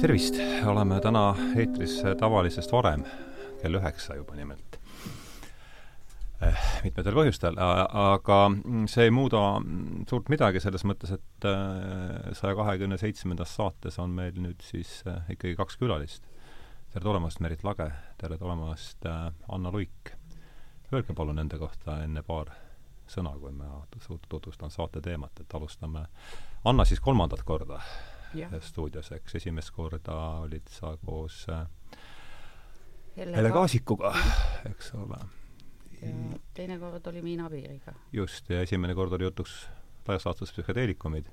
tervist, oleme täna eetris tavalisest varem, kell üheksa juba nimelt eh,. mitmetel põhjustel, aga see ei muuda suurt midagi selles mõttes, et saja kahekümne seitsmendas saates on meil nüüd siis eh, ikkagi kaks külalist. tere tulemast, Merit Lage, tere tulemast eh,, Anna Luik. Öelge palun nende kohta enne paar sõna, kui ma tutvustan saate teemat, et alustame Anna siis kolmandat korda stuudios, eks esimest korda olid sa koos äh, Helle Kaasikuga, eks ole. ja teine kord oli Miina Piiriga. just, ja esimene kord oli jutuks laias laastus psühhedeelikumid.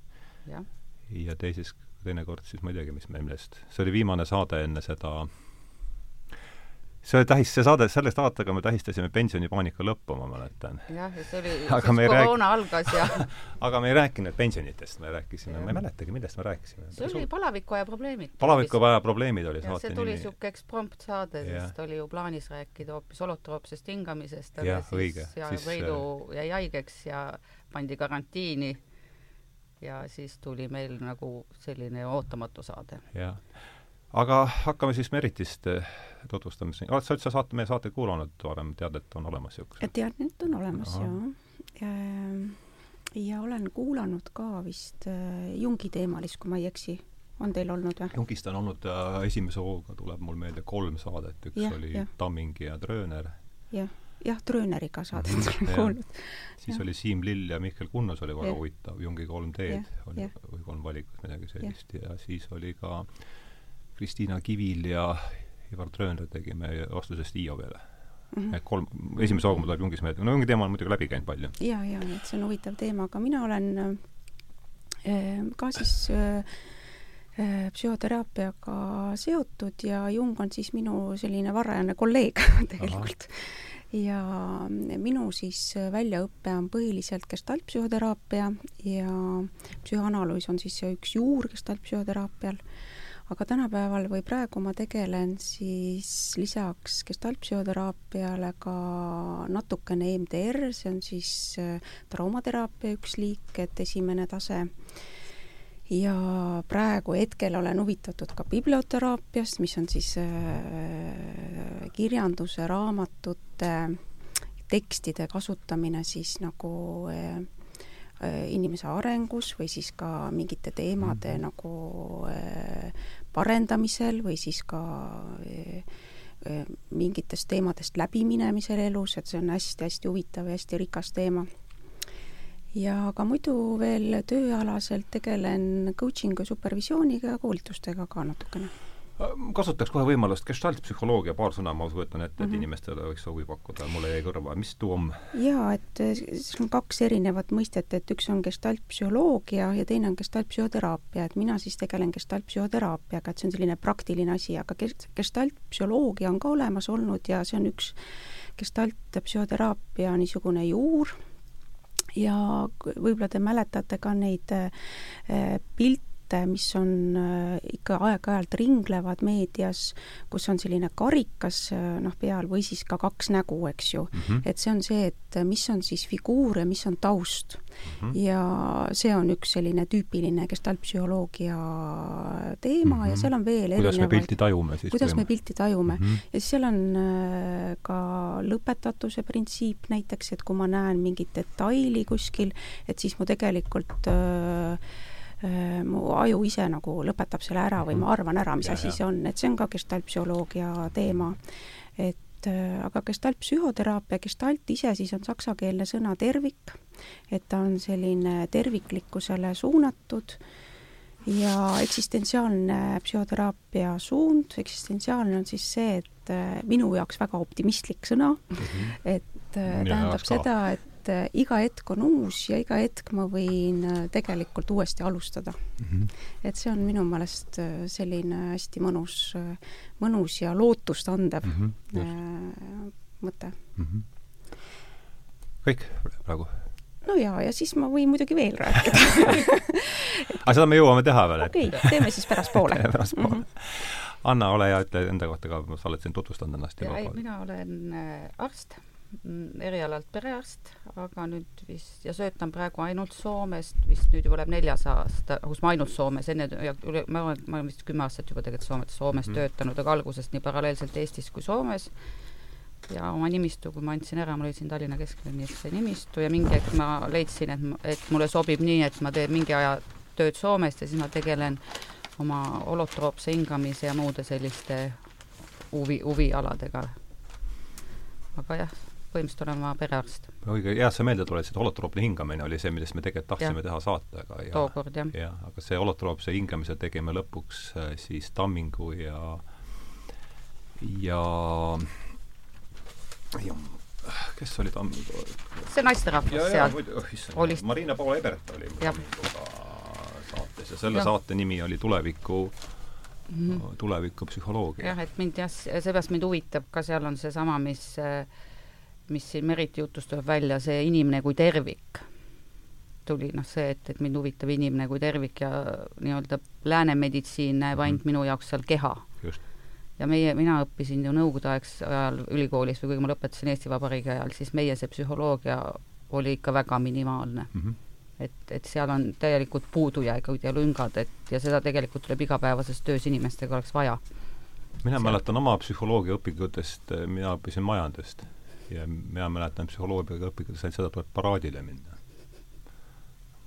ja teises, teine kord siis ma ei teagi, mis me, millest, see oli viimane saade enne seda see tähis, see saade, selle saatega me tähistasime pensionipaanika lõppu, ma mäletan. jah, ja see oli, siis koroona rääk... algas ja aga me ei rääkinud pensionitest, me rääkisime, ma ei mäletagi, millest me rääkisime. see oli Palavikuaja probleemid. palavikuaja probleemid oli saate nimi. see tuli niisugune eksprompt saade, sest oli ju plaanis rääkida hoopis holotroopsest hingamisest, aga ja, siis õige. ja siis, Reidu äh, jäi haigeks ja pandi karantiini ja siis tuli meil nagu selline ootamatu saade. jah aga hakkame siis Meritist eh, tutvustama. oled sa üldse saate, meie saateid kuulanud varem, tead, et on olemas niisugused? tean, et on olemas, jaa. Ja, ja olen kuulanud ka vist äh, Jungi teemalist, kui ma ei eksi. on teil olnud või? Jungist on olnud äh, esimese hooga, tuleb mul meelde kolm saadet, üks ja, oli ja. Tamming ja Trööner. jah, jah, Trööneriga saadet -hmm, olen kuulnud. siis ja. oli Siim Lill ja Mihkel Kunnus oli väga huvitav, Jungi kolm teed oli, või kolm valikut, midagi sellist, ja siis oli ka äh, Kristiina Kivil ja Ivar Tröönler tegime vastusest Iovele mm. -hmm. et kolm, esimese hooga mul tuleb Jungis meelde, no Jungi teema on muidugi läbi käinud palju. ja, ja et see on huvitav teema, aga mina olen äh, ka siis äh, äh, psühhoteraapiaga seotud ja Jung on siis minu selline varajane kolleeg tegelikult. ja minu siis väljaõpe on põhiliselt gestaltpsühhoteraapia ja psühhoanalüüs on siis see üks juur gestaltpsühhoteraapial aga tänapäeval või praegu ma tegelen siis lisaks gestaltpsühhoteraapiale ka natukene EMDR, see on siis äh, traumateraapia üks liik, et esimene tase. ja praegu hetkel olen huvitatud ka biblioteraapiast, mis on siis äh, kirjanduse, raamatute, tekstide kasutamine siis nagu äh, inimese arengus või siis ka mingite teemade mm nagu äh, parendamisel või siis ka äh, mingitest teemadest läbiminemisel elus, et see on hästi-hästi huvitav ja hästi rikas teema. ja ka muidu veel tööalaselt tegelen coaching'u, supervisiooniga ja koolitustega ka natukene kasutaks kohe võimalust, gestaltpsühholoogia, paar sõna ma kujutan ette, et mm -hmm. inimestele võiks huvi pakkuda, mulle jäi kõrva, mis tuu on? jaa, et eh, siin on kaks erinevat mõistet, et üks on gestaltpsühholoogia ja teine on gestaltpsühhoteraapia, et mina siis tegelen gestaltpsühhoteraapiaga, et see on selline praktiline asi, aga gestaltpsühholoogia on ka olemas olnud ja see on üks gestaltpsühhoteraapia niisugune juur, ja võib-olla te mäletate ka neid äh, pilte, pilte, mis on äh, ikka aeg-ajalt ringlevad meedias, kus on selline karikas äh, noh, peal või siis ka kaks nägu, eks ju mm. -hmm. et see on see, et mis on siis figuur ja mis on taust mm. -hmm. ja see on üks selline tüüpiline gestaltpsühholoogia teema mm -hmm. ja mhm. seal on veel kuidas erinevaid, me pilti tajume siis? kuidas me pilti tajume mm. -hmm. ja siis seal on äh, ka lõpetatuse printsiip näiteks, et kui ma näen mingit detaili kuskil, et siis mu tegelikult äh, Äh, mu aju ise nagu lõpetab selle ära või ma mhm. arvan ära, mis ja, asi ja. see on, et see on ka gestaltpsühholoogia teema. et äh, aga gestaltpsühhoteraapia, gestalt ise siis on saksakeelne sõna tervik, et ta on selline terviklikkusele suunatud ja eksistentsiaalne psühhoteraapia suund, eksistentsiaalne on siis see, et äh, minu jaoks väga optimistlik sõna mm, -hmm. et tähendab seda, et et äh, iga hetk on uus ja iga hetk ma võin äh, tegelikult uuesti alustada mm. -hmm. et see on minu meelest äh, selline hästi mõnus, mõnus ja lootust andev mm -hmm. mõte mm. -hmm. kõik praegu? no jaa, ja siis ma võin muidugi veel rääkida aga seda me jõuame teha veel, okei okay,, teeme siis pärastpoole pärastpoole mm. -hmm. Anna, ole hea, ütle enda kohta ka, sa oled siin tutvustanud ennast mina olen arst erialalt perearst, aga nüüd vist, ja töötan praegu ainult Soomest, vist nüüd juba läheb neljas aasta, kus ma ainult Soomes, enne ja üle, ma et ma olen vist kümme aastat juba tegelikult Soomes, Soomes mm. töötanud, aga algusest nii paralleelselt Eestis kui Soomes ja oma nimistu, kui ma andsin ära, ma leidsin Tallinna Kesklinnisse nimistu ja mingi hetk ma leidsin, et, et mulle sobib nii, et ma teen mingi aja tööd Soomest ja siis ma tegelen oma holotroopse hingamise ja muude selliste huvi, huvialadega. aga jah, põhimõtteliselt olen ma perearst. õige, hea, sa meelde tuletasid, holotroopne hingamine oli see, millest me tegelikult tahtsime ja. teha saatega ja tookord, jah. jah, aga see holotroopse hingamise tegime lõpuks äh, siis Tammingu ja ja ja kes oli Tammingu? see naisterahvas seal. oh issand, Marina Paula Ebert oli Tamminguga saates ja selle ja. saate nimi oli Tuleviku mm -hmm. tulevikupsühholoogia. jah, et mind jah, seepärast mind huvitab ka, seal on seesama, mis, mis siin Meriti jutust tuleb välja, see inimene kui tervik. tuli noh, see, et, et mind huvitab inimene kui tervik ja nii-öelda lääne meditsiin näeb ainult mm minu jaoks seal keha. ja meie, mina õppisin ju nõukogudeaegse ajal ülikoolis või kui ma lõpetasin Eesti Vabariigi ajal, siis meie see psühholoogia oli ikka väga minimaalne mm. -hmm et, et seal on täielikult puudujäägid ja lüngad, et ja seda tegelikult tuleb igapäevases töös inimestega oleks vaja. mina seal. mäletan oma psühholoogia õpikutest, mina õppisin majandust ja mina mäletan psühholoogia õpikutest ainult seda, tuleb paraadile minna.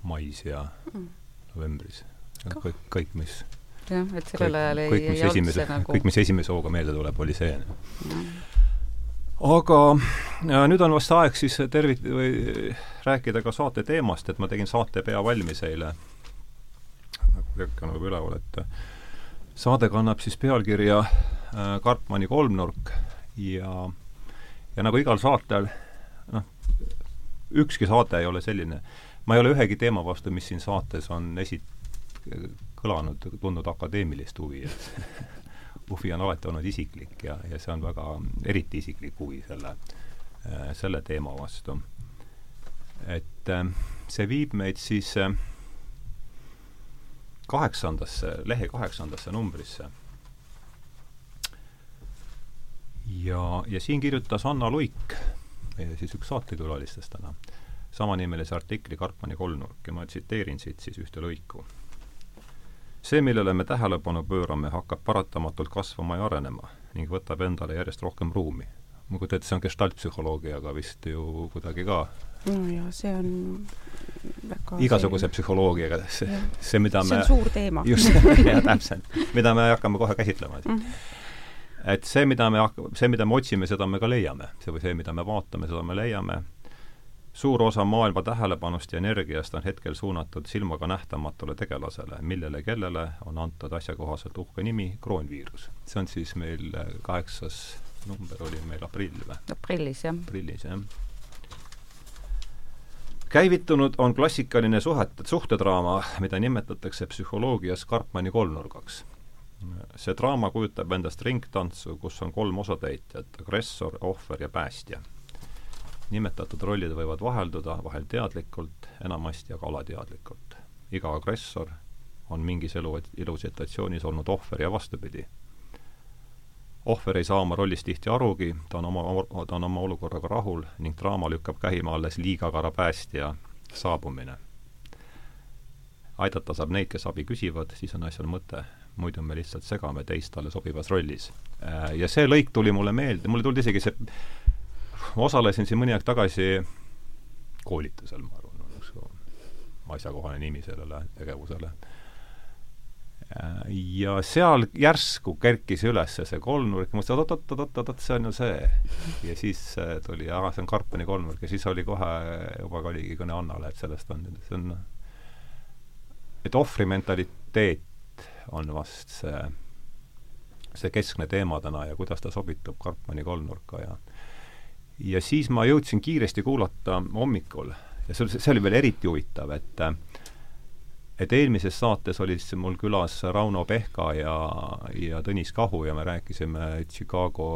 mais ja mm. novembris. kõik, kõik, mis jah, et sellel ajal ei, ei olnud see nagu kõik, mis esimese hooga meelde tuleb, oli see mm aga ja nüüd on vast aeg siis tervit- või rääkida ka saate teemast, et ma tegin saate pea valmis eile, nagu Kerk on juba üleval, et saade kannab siis pealkirja äh, Karpmani kolmnurk ja ja nagu igal saatel, noh, ükski saade ei ole selline, ma ei ole ühegi teema vastu, mis siin saates on esi-, kõlanud, tundnud akadeemilist huvi, et huvi on alati olnud isiklik ja, ja see on väga eriti isiklik huvi selle, äh, selle teema vastu. et äh, see viib meid siis äh, kaheksandasse, lehe kaheksandasse numbrisse. Ja, ja siin kirjutas Anna Luik, meie siis üks saatekülalistest täna, samanimelise artikli Karpmani kolmnurk ja ma tsiteerin siit siis ühte lõiku see, millele me tähelepanu pöörame, hakkab paratamatult kasvama ja arenema ning võtab endale järjest rohkem ruumi. ma kujutan ette, see on gestaltpsühholoogiaga vist ju kuidagi ka no ja see on väga igasuguse selline... psühholoogiaga, see, see, mida me see on suur teema. just, täpselt. mida me hakkame kohe käsitlema mm. -hmm. Et see, mida me hakk-, see, mida me otsime, seda me ka leiame. see või see, mida me vaatame, seda me leiame suur osa maailma tähelepanust ja energiast on hetkel suunatud silmaga nähtamatule tegelasele, millele, kellele on antud asjakohaselt uhke nimi kroonviirus. see on siis meil äh, kaheksas number oli meil aprill või? aprillis, jah. aprillis, jah. käivitunud on klassikaline suhete, suhtedraama, mida nimetatakse psühholoogias Karpmani kolmnurgaks. See draama kujutab endast ringtantsu, kus on kolm osatäitjat, agressor, ohver ja päästja nimetatud rollid võivad vahelduda, vahel teadlikult, enamasti aga alateadlikult. iga agressor on mingis elu, elusituatsioonis olnud ohver ja vastupidi. ohver ei saa oma rollist tihti arugi, ta on oma, ta on oma olukorraga rahul ning draama lükkab käima alles liigakara päästja saabumine. aidata saab neid, kes abi küsivad, siis on asjal mõte, muidu me lihtsalt segame teist talle sobivas rollis. Äh, ja see lõik tuli mulle meelde, mulle tuli isegi see ma osalesin siin mõni aeg tagasi koolitusel, ma arvan, on üks asjakohane nimi sellele tegevusele. ja seal järsku kerkis üles see kolmnurk, ma mõtlesin, et oot-oot-oot-oot-oot, see on ju see. ja siis tuli, ahah, see on Karpeni kolmnurk ja siis oli kohe, juba oligi kõne Annale, et sellest on, see on, et ohvri mentaliteet on vast see, see keskne teema täna ja kuidas ta sobitub Karpmani kolmnurka ja ja siis ma jõudsin kiiresti kuulata hommikul ja see, see oli veel eriti huvitav, et et eelmises saates oli siis mul külas Rauno Pehka ja, ja Tõnis Kahu ja me rääkisime Chicago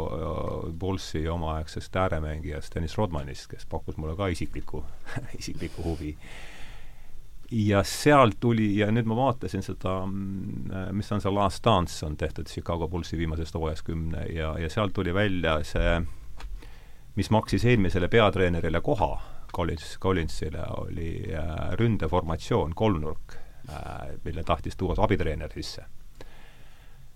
Bullsi omaaegsest ääremängijast Dennis Rodmanist, kes pakkus mulle ka isiklikku isiklikku huvi. Ja sealt tuli, ja nüüd ma vaatasin seda, mm, mis on see Last Dance, on tehtud Chicago Bullsi viimasest hooajast kümne ja, ja sealt tuli välja see mis maksis eelmisele peatreenerile koha, Collins, Collinsile, oli äh, ründeformatsioon, kolmnurk äh,, mille tahtis tuua abitreener sisse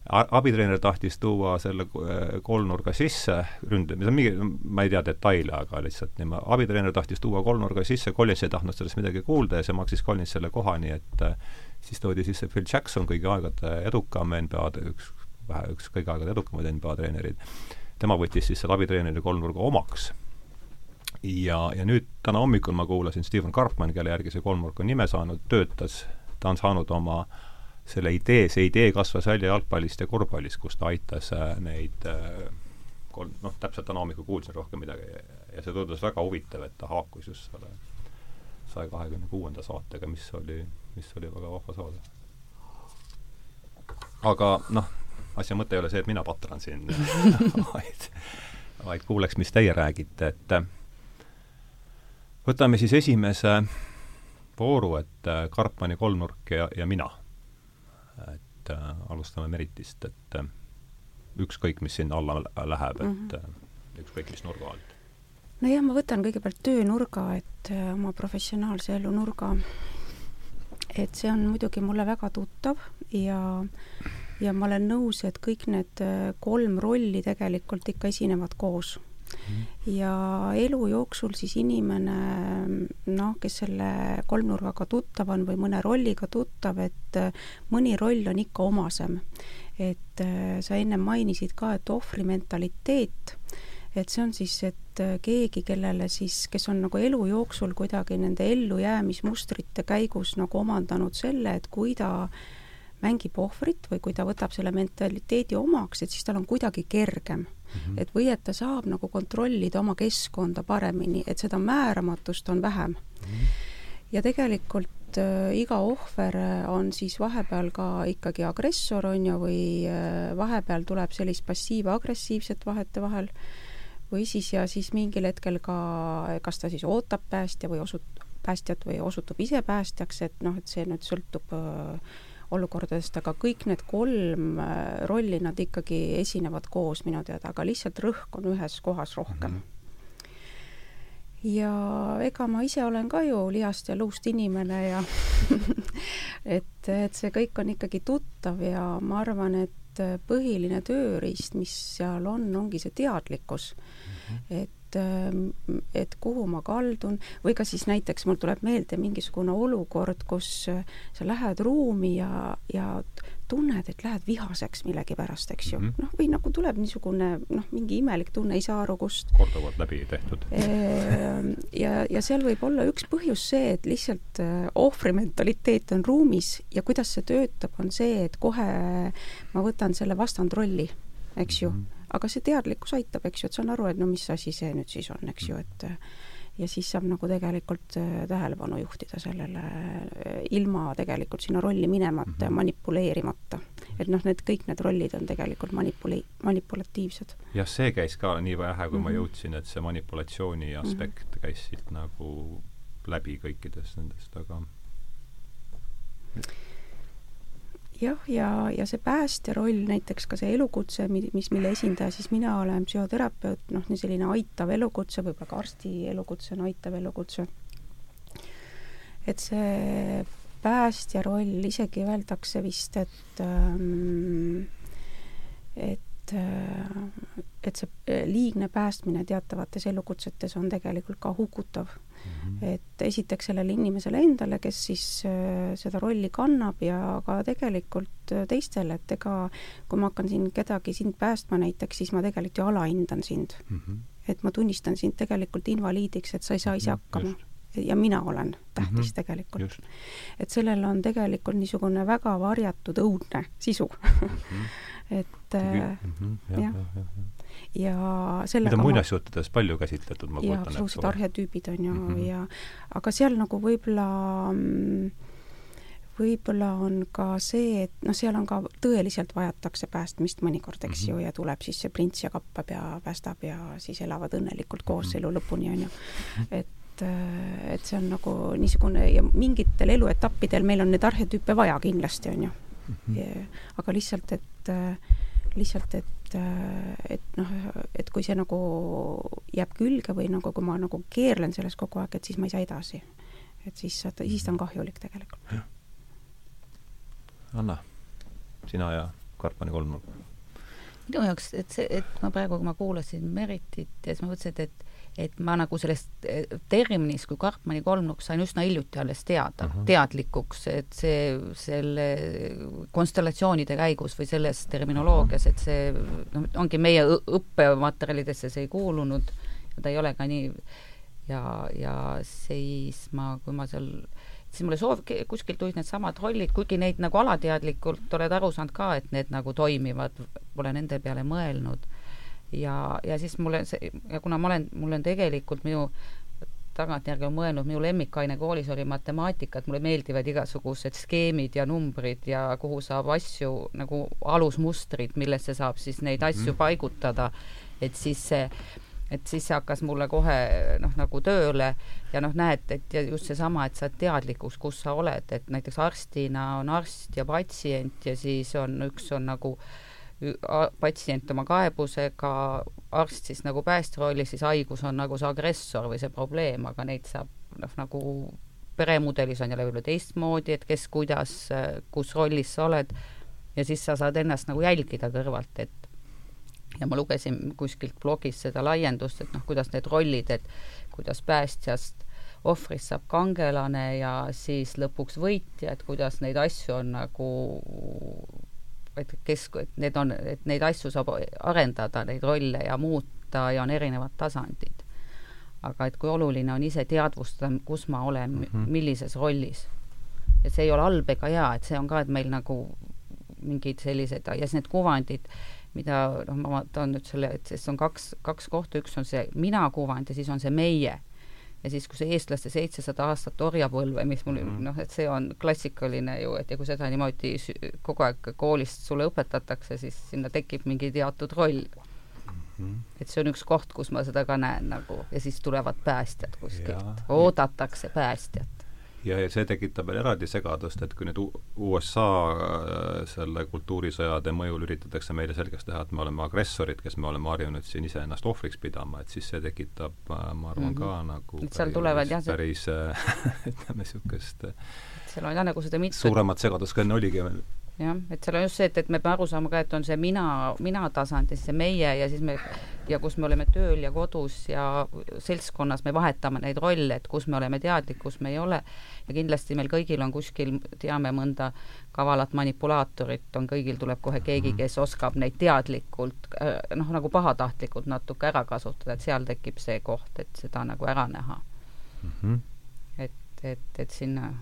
abitreener tahtis tuua selle äh, kolmnurga sisse, ründe, mis on mingi, ma ei tea detaile, aga lihtsalt niimoodi, abitreener tahtis tuua kolmnurga sisse, Collins ei tahtnud sellest midagi kuulda ja see maksis Collinsile koha, nii et äh, siis toodi sisse Phil Jackson, kõigi aegade edukam NBA, üks, vähe, üks kõigi aegade edukamaid NBA treenereid. tema võttis siis selle abitreeneri kolmnurga omaks. ja, ja nüüd täna hommikul ma kuulasin Steven Karpman, kelle järgi see kolmnurk on nime saanud, töötas, ta on saanud oma äh, selle idee, see idee kasvas välja jalgpallist ja korvpallist, kus ta aitas äh, neid äh, kolm, noh, täpselt täna hommikul kuulsin rohkem midagi ja see tundus väga huvitav, et ta haakus just selle saja kahekümne kuuenda saatega, mis oli, mis oli väga vahva saade. aga noh, asja mõte ei ole see, et mina patran siin vaid, vaid kuuleks, mis teie räägite, et äh, võtame siis esimese vooru, et Karpmani kolmnurk ja, ja mina et äh, alustame Meritist, et äh, ükskõik, mis sinna alla läheb, et mm -hmm. ükskõik, mis nurga alt. nojah, ma võtan kõigepealt töönurga, et äh, oma professionaalse elu nurga, et see on muidugi mulle väga tuttav ja ja ma olen nõus, et kõik need äh, kolm rolli tegelikult ikka esinevad koos ja elu jooksul siis inimene noh, kes selle kolmnurgaga tuttav on või mõne rolliga tuttav, et äh, mõni roll on ikka omasem. et äh, sa ennem mainisid ka, et ohvrimentaliteet, et see on siis, et äh, keegi, kellele siis, kes on nagu elu jooksul kuidagi nende ellujäämismustrite käigus nagu omandanud selle, et kui ta mängib ohvrit või kui ta võtab selle mentaliteedi omaks, et siis tal on kuidagi kergem mm. -hmm. et või et ta saab nagu kontrollida oma keskkonda paremini, et seda määramatust on vähem mm. -hmm. ja tegelikult äh, iga ohver äh, on siis vahepeal ka ikkagi agressor, on ju, või äh, vahepeal tuleb sellist passiiv-agressiivset vahetevahel, või siis ja siis mingil hetkel ka, kas ta siis ootab päästja või osut-, päästjat või osutub ise päästjaks, et noh, et see nüüd sõltub äh, olukordadest, aga kõik need kolm äh, rolli, nad ikkagi esinevad koos minu teada, aga lihtsalt rõhk on ühes kohas rohkem mm. -hmm ja ega ma ise olen ka ju lihast ja luust inimene ja et, et see kõik on ikkagi tuttav ja ma arvan, et põhiline tööriist, mis seal on, ongi see teadlikkus mm. -hmm. et et, ähm, et kuhu ma kaldun või ka siis näiteks mul tuleb meelde mingisugune olukord, kus äh, sa lähed ruumi ja, ja tunned, et lähed vihaseks millegipärast, eks ju mm -hmm.. noh, või nagu tuleb niisugune noh, mingi imelik tunne, ei saa aru, kust. korduvalt läbi tehtud. Ehm, ja, ja seal võib olla üks põhjus see, et lihtsalt äh, ohvrimentaliteet on ruumis ja kuidas see töötab, on see, et kohe ma võtan selle vastandrolli, eks ju mm. -hmm aga see teadlikkus aitab, eks ju, et saan aru, et no mis asi see nüüd siis on, eks ju, et ja siis saab nagu tegelikult äh, tähelepanu juhtida sellele äh, ilma tegelikult sinna rolli minemata ja mm -hmm. manipuleerimata. et noh, need kõik need rollid on tegelikult manipule-, manipulatiivsed. jah, see käis ka nii vähe, kui mm -hmm. ma mhm. jõudsin, et see manipulatsiooni aspekt mm -hmm. käis siit nagu läbi kõikidest nendest, aga jah, ja, ja see päästja roll, näiteks ka see elukutse, mis, mille esindaja siis mina olen, psühhoterapeut, noh, selline aitav elukutse, võib-olla ka arsti elukutse on aitav elukutse. et see päästja roll, isegi öeldakse vist, et ähm, et äh, et see liigne päästmine teatavates elukutsetes on tegelikult ka hukutav mm. -hmm. et esiteks sellele inimesele endale, kes siis äh, seda rolli kannab ja ka tegelikult äh, teistele, et ega kui ma hakkan siin kedagi, sind päästma näiteks, siis ma tegelikult ju alahindan sind mm. -hmm. et ma tunnistan sind tegelikult invaliidiks, et sa ei saa ise mhm, hakkama Just ja mina olen tähtis mm -hmm. tegelikult. et sellel on tegelikult niisugune väga varjatud õudne sisu mm. -hmm. et mm -hmm. jah ja, ja, ja ja sellega mida muinasjuttudes palju käsitletud, ma kujutan ette. absoluutselt, arhetüübid on ju mm, -hmm. ja aga seal nagu võib-olla mm, võib-olla on ka see, et noh, seal on ka tõeliselt vajatakse päästmist mõnikord, eks mm -hmm. ju, ja tuleb siis see prints ja kappab ja päästab ja siis elavad õnnelikult koos mm -hmm. elu lõpuni, on ju. Mhm. et et see on nagu niisugune ja mingitel eluetappidel meil on neid arhetüüpe vaja kindlasti, on ju. -hmm. aga lihtsalt, et lihtsalt, et et, et noh, et kui see nagu jääb külge või nagu kui ma nagu keerlen selles kogu aeg, et siis ma ei saa edasi. et siis, siis ta on kahjulik tegelikult. Anna, sina ja Karpani kolmnurk minu jaoks, et see, et ma praegu, kui ma kuulasin Meritit ja siis ma mõtlesin, et, et et ma nagu sellest eh, terminist kui Karpmani kolmnurk sain üsna hiljuti alles teada uh, -huh. teadlikuks, et see, selle konstellatsioonide käigus või selles terminoloogias, et see noh, ongi meie õppematerjalidesse see ei kuulunud ja ta ei ole ka nii ja, ja siis ma, kui ma seal siis mulle soov, kuskilt tulid needsamad rollid, kuigi neid nagu alateadlikult oled aru saanud ka, et need nagu toimivad, pole nende peale mõelnud. Ja, ja siis mulle see, ja kuna ma olen, mul on tegelikult minu tagantjärgi on mõelnud, minu lemmikaine koolis oli matemaatika, et mulle meeldivad igasugused skeemid ja numbrid ja kuhu saab asju nagu alusmustrid, millesse saab siis neid asju mhm. paigutada, et siis see et siis see hakkas mulle kohe noh, nagu tööle ja noh, näed, et ja just seesama, et sa oled teadlikkus, kus sa oled, et näiteks arstina on arst ja patsient ja siis on, üks on nagu patsient oma kaebusega, arst siis nagu päästja rollis, siis haigus on nagu see agressor või see probleem, aga neid saab noh, nagu peremudelis on jälle võib-olla teistmoodi, et kes, kuidas, kus rollis sa oled ja siis sa saad ennast nagu jälgida kõrvalt, et ja ma lugesin kuskilt blogis seda laiendust, et noh, kuidas need rollid, et kuidas päästjast ohvrist saab kangelane ja siis lõpuks võitja, et kuidas neid asju on nagu et kes, et need on, et neid asju saab arendada, neid rolle ja muuta ja on erinevad tasandid. aga et kui oluline on ise teadvustada, kus ma olen mm, -hmm. millises rollis. et see ei ole halb ega hea, et see on ka, et meil nagu mingid sellised ja siis need kuvandid, mida noh, ma toon nüüd selle, et siis on kaks, kaks kohta, üks on see mina kuvand ja siis on see meie. Ja siis, kui see eestlaste seitsesada aastat orjapõlve, mis mul mm noh, et see on klassikaline ju, et ja kui seda niimoodi kogu aeg koolist sulle õpetatakse, siis sinna tekib mingi teatud roll. Mm. -hmm. et see on üks koht, kus ma seda ka näen nagu. Ja siis tulevad päästjad kuskilt, oodatakse päästjat ja, ja see tekitab veel eraldi segadust, et kui nüüd USA äh, selle kultuurisõjade mõjul üritatakse meile selgeks teha, et me oleme agressorid, kes me oleme harjunud siin iseennast ohvriks pidama, et siis see tekitab, äh, ma arvan mm, -hmm. ka nagu et seal tulevad jah, päris äh, ütleme, niisugust seal on jah nagu seda mitut suuremat segadust kui enne oligi jah, et seal on just see, et, et me peame aru saama ka, et on see mina, mina tasand ja siis see meie ja siis me ja kus me oleme tööl ja kodus ja seltskonnas me vahetame neid rolle, et kus me oleme teadlik, kus me ei ole. ja kindlasti meil kõigil on kuskil, teame mõnda kavalat manipulaatorit, on kõigil tuleb kohe keegi, mhm. kes oskab neid teadlikult äh, noh, nagu pahatahtlikult natuke ära kasutada, et seal tekib see koht, et seda nagu ära näha mm. -hmm. et, et, et sinna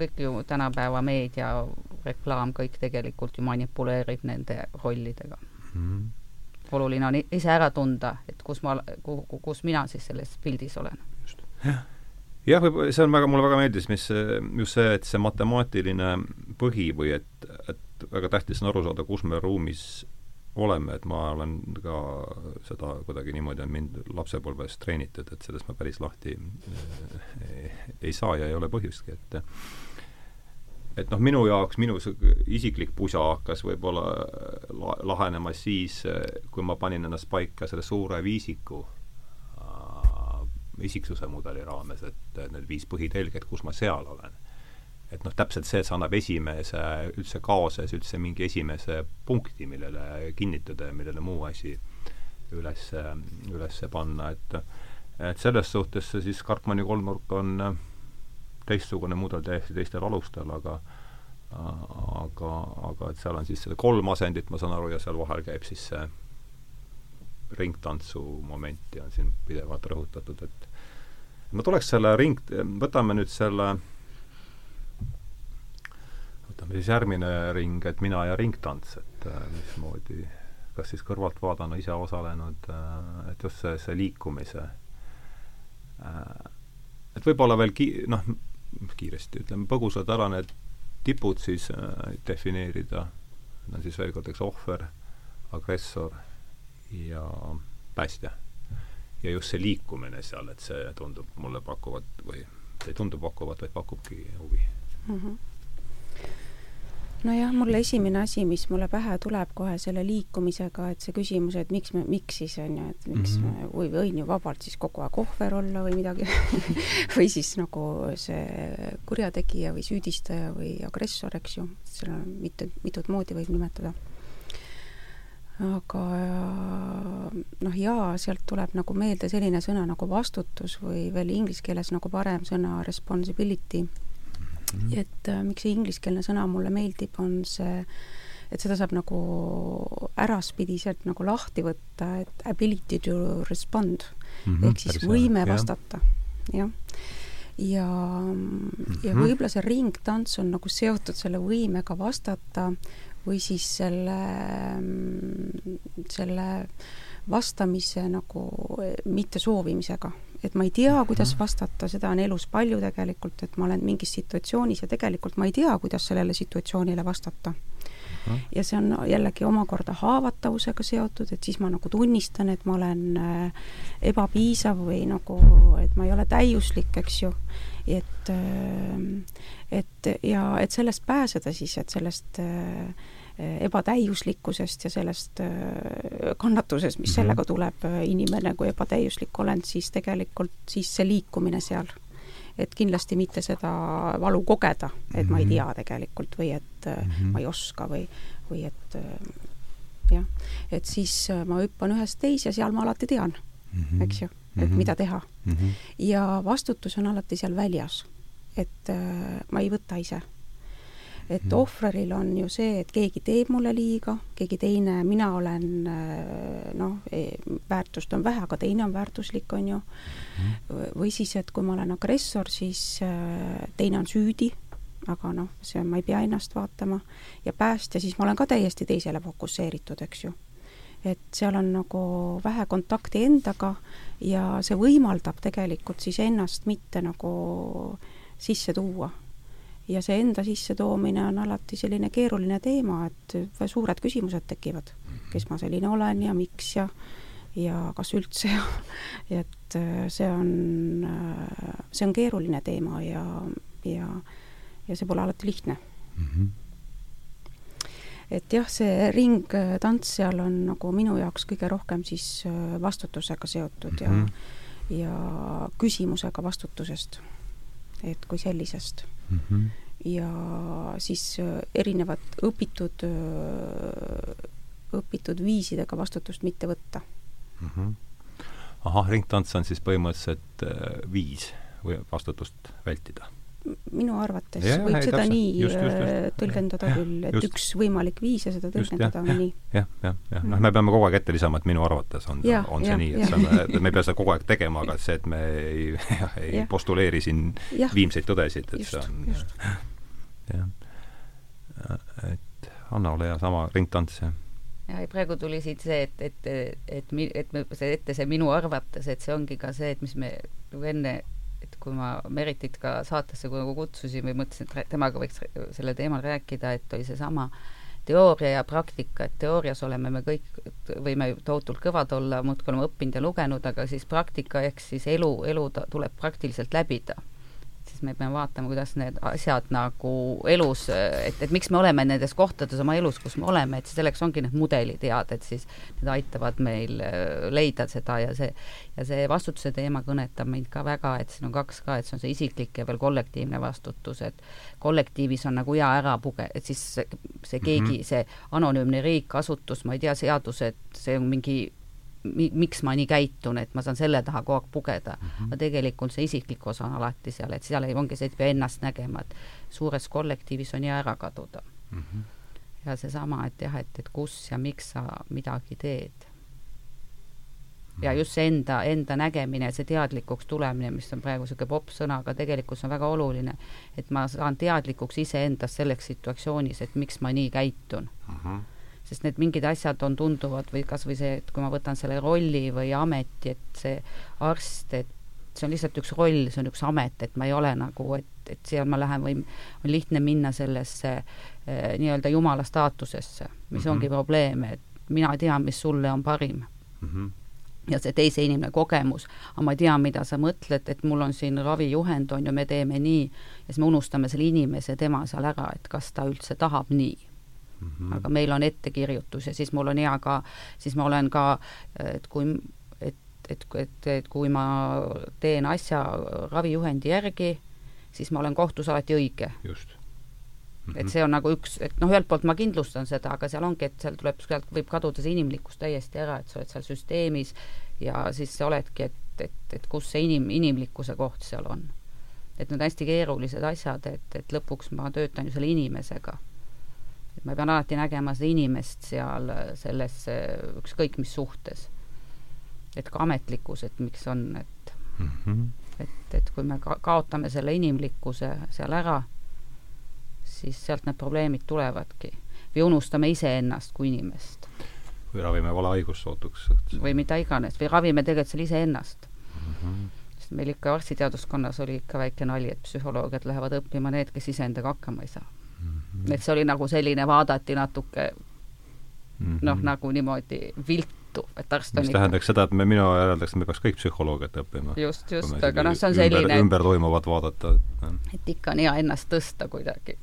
kõik ju tänapäeva meedia, reklaam, kõik tegelikult ju manipuleerib nende rollidega mm. oluline on ise ära tunda, et kus ma, kus mina siis selles pildis olen. jah, jah, võib-olla see on väga, mulle väga meeldis, mis just see, et see matemaatiline põhi või et, et väga tähtis on aru saada, kus me ruumis oleme, et ma olen ka seda kuidagi niimoodi on mind lapsepõlves treenitud, et sellest ma päris lahti ei, ei saa ja ei ole põhjustki, et et noh, minu jaoks, minu isiklik pusa hakkas võib-olla la, lahenema siis, kui ma panin ennast paika selle suure viisiku äh, isiksuse mudeli raames, et need viis põhitelget, kus ma seal olen. Et noh, täpselt see, et see annab esimese üldse kaoses üldse mingi esimese punkti, millele kinnitada ja millele muu asi üles, üles panna, et et selles suhtes see siis Karpmani kolmnurk on teistsugune mudel täiesti teistel alustel, aga aga, aga et seal on siis seda kolm asendit, ma saan aru, ja seal vahel käib siis see ringtantsu momenti on siin pidevalt rõhutatud, et ma tuleks selle ring, võtame nüüd selle võtame siis järgmine ring, et mina ja ringtants, et äh, mismoodi, kas siis kõrvaltvaatajana ise osalenud äh,, et just see, see liikumise äh,, et võib-olla veel ki-, noh, kiiresti ütleme põgusalt ära need tipud siis äh, defineerida, need on siis veel kord, eks, ohver, agressor ja päästja. ja just see liikumine seal, et see tundub mulle pakuvat või ei tundu pakkuvat, vaid pakubki huvi mm. -hmm nojah, mul esimene asi, mis mulle pähe tuleb kohe selle liikumisega, et see küsimus, et miks me, miks siis on ju, et miks mm -hmm. või võin ju vabalt siis kogu aeg ohver olla või midagi või siis nagu see kurjategija või süüdistaja või agressor, eks ju, seal on mitu, mitut moodi võib nimetada. aga noh, jaa, sealt tuleb nagu meelde selline sõna nagu vastutus või veel inglise keeles nagu parem sõna responsibility mm. -hmm. et äh, miks see ingliskeelne sõna mulle meeldib, on see, et seda saab nagu äraspidiselt nagu lahti võtta, et ability to respond mm -hmm, ehk siis võime jah. vastata, jah ja mm, -hmm. ja võib-olla see ringtants on nagu seotud selle võimega vastata või siis selle, selle vastamise nagu mittesoovimisega et ma ei tea, kuidas vastata, seda on elus palju tegelikult, et ma olen mingis situatsioonis ja tegelikult ma ei tea, kuidas sellele situatsioonile vastata. ja see on jällegi omakorda haavatavusega seotud, et siis ma nagu tunnistan, et ma olen äh, ebapiisav või nagu, et ma ei ole täiuslik, eks ju. et, äh, et ja et sellest pääseda siis, et sellest äh, ebatäiuslikkusest ja sellest äh, kannatusest, mis -hmm. sellega tuleb äh, inimene kui ebatäiuslik olend, siis tegelikult siis see liikumine seal. et kindlasti mitte seda valu kogeda, et ma ei mhm. tea tegelikult või et mm -hmm. ma ei oska või, või et jah, et siis ma hüppan ühest teise ja seal ma alati tean mm, -hmm. eks ju, et mm -hmm. mida teha mm. -hmm. ja vastutus on alati seal väljas. et äh, ma ei võta ise et mm. ohvril on ju see, et keegi teeb mulle liiga, keegi teine, mina olen äh, noh, e, väärtust on vähe, aga teine on väärtuslik, on ju. Mm.. või siis, et kui ma olen agressor, siis äh, teine on süüdi, aga noh, see, ma ei pea ennast vaatama, ja päästja, siis ma olen ka täiesti teisele fokusseeritud, eks ju. Et seal on nagu vähe kontakti endaga ja see võimaldab tegelikult siis ennast mitte nagu sisse tuua ja see enda sissetoomine on alati selline keeruline teema, et suured küsimused tekivad, kes ma selline olen ja miks ja ja kas üldse ja et äh, see on, äh, see on keeruline teema ja, ja, ja see pole alati lihtne mm. -hmm et jah, see ringtants seal on nagu minu jaoks kõige rohkem siis äh, vastutusega seotud mm -hmm. ja, ja küsimusega vastutusest, et kui sellisest mm. -hmm. Ja siis äh, erinevad õpitud, äh, õpitud viisidega vastutust mitte võtta mm. -hmm. ahah, ringtants on siis põhimõtteliselt äh, viis või vastutust vältida minu arvates ja, võib ja, seda täpselt. nii just, just, just. Äh, tõlgendada ja, küll, et just. üks võimalik viis ja seda tõlgendada just, on nii. jah, jah, jah, noh, me peame kogu aeg ette lisama, et minu arvates on, on see ja, nii, et see on, me ei pea seda kogu aeg tegema, aga see, et me ei, ei ja. postuleeri siin ja. viimseid tõdesid, et just, see on jah. et Anna, ole hea, sama ringtants, jah ja praegu tuli siit see, et, et, et, et, et, et see ette see minu arvates, et see ongi ka see, et mis me enne kui ma Meritit ka saatesse nagu kutsusin või mõtlesin, et temaga võiks sellel teemal rääkida, et oli seesama teooria ja praktika, et teoorias oleme me kõik, võime tohutult kõvad olla, muudkui oleme õppinud ja lugenud, aga siis praktika ehk siis elu, elu tuleb praktiliselt läbida siis me peame vaatama, kuidas need asjad nagu elus, et, et miks me oleme nendes kohtades oma elus, kus me oleme, et selleks ongi need mudelid head, et siis need aitavad meil äh, leida seda ja see, ja see vastutuse teema kõnetab mind ka väga, et siin on kaks ka, et see on see isiklik ja veel kollektiivne vastutus, et kollektiivis on nagu hea ära puge-, et siis see, see keegi mm, -hmm. see anonüümne riik, asutus, ma ei tea, seadused, see on mingi mi-, miks ma nii käitun, et ma saan selle taha kogu aeg pugeda mm. -hmm. aga tegelikult see isiklik osa on alati seal, et seal ei, ongi see, et pea ennast nägema, et suures kollektiivis on hea ära kaduda mm. -hmm. ja seesama, et jah, et, et kus ja miks sa midagi teed. ja mhm. just see enda, enda nägemine, see teadlikuks tulemine, mis on praegu niisugune popp sõna, aga tegelikult see on väga oluline, et ma saan teadlikuks iseendast selleks situatsioonis, et miks ma nii käitun mm. -hmm sest need mingid asjad on tunduvad või kas või see, et kui ma võtan selle rolli või ameti, et see arst, et see on lihtsalt üks roll, see on üks amet, et ma ei ole nagu, et, et seal ma lähen või on lihtne minna sellesse eh, nii-öelda jumala staatusesse, mis mm -hmm. ongi probleem, et mina tean, mis sulle on parim mm. -hmm ja see teise inimene kogemus, aga ma tean, mida sa mõtled, et mul on siin ravijuhend, on ju, me teeme nii, ja siis me unustame selle inimese, tema seal ära, et kas ta üldse tahab nii mm. -hmm. aga meil on ettekirjutus ja siis mul on hea ka, siis ma olen ka, et kui, et, et, et, et kui ma teen asja ravijuhendi järgi, siis ma olen kohtus alati õige. just Mm -hmm. et see on nagu üks, et noh, ühelt poolt ma kindlustan seda, aga seal ongi, et seal tuleb, sealt võib kaduda see inimlikkus täiesti ära, et sa oled seal süsteemis ja siis sa oledki, et, et, et kus see inim, inimlikkuse koht seal on. et need hästi keerulised asjad, et, et lõpuks ma töötan ju selle inimesega. Et ma pean alati nägema seda inimest seal selles ükskõik mis suhtes. et ka ametlikkus, et miks on, et mm, -hmm. et, et kui me ka kaotame selle inimlikkuse seal ära siis sealt need probleemid tulevadki. või unustame iseennast kui inimest. või ravime vale haigust sootuks. või mida iganes, või ravime tegelikult seal iseennast mm. -hmm. sest meil ikka arstiteaduskonnas oli ikka väike nali, et psühholoogiad lähevad õppima need, kes iseendaga hakkama ei saa. Et see oli nagu selline, vaadati natuke mm -hmm. noh, nagu niimoodi viltu et arst on mis tähendaks seda, et me, mina järeldaks, et me peaks kõik psühholoogiat õppima. just, just, aga noh, see on selline ümber, ümber toimuvat vaadata. et ikka on hea ennast tõsta kuidagi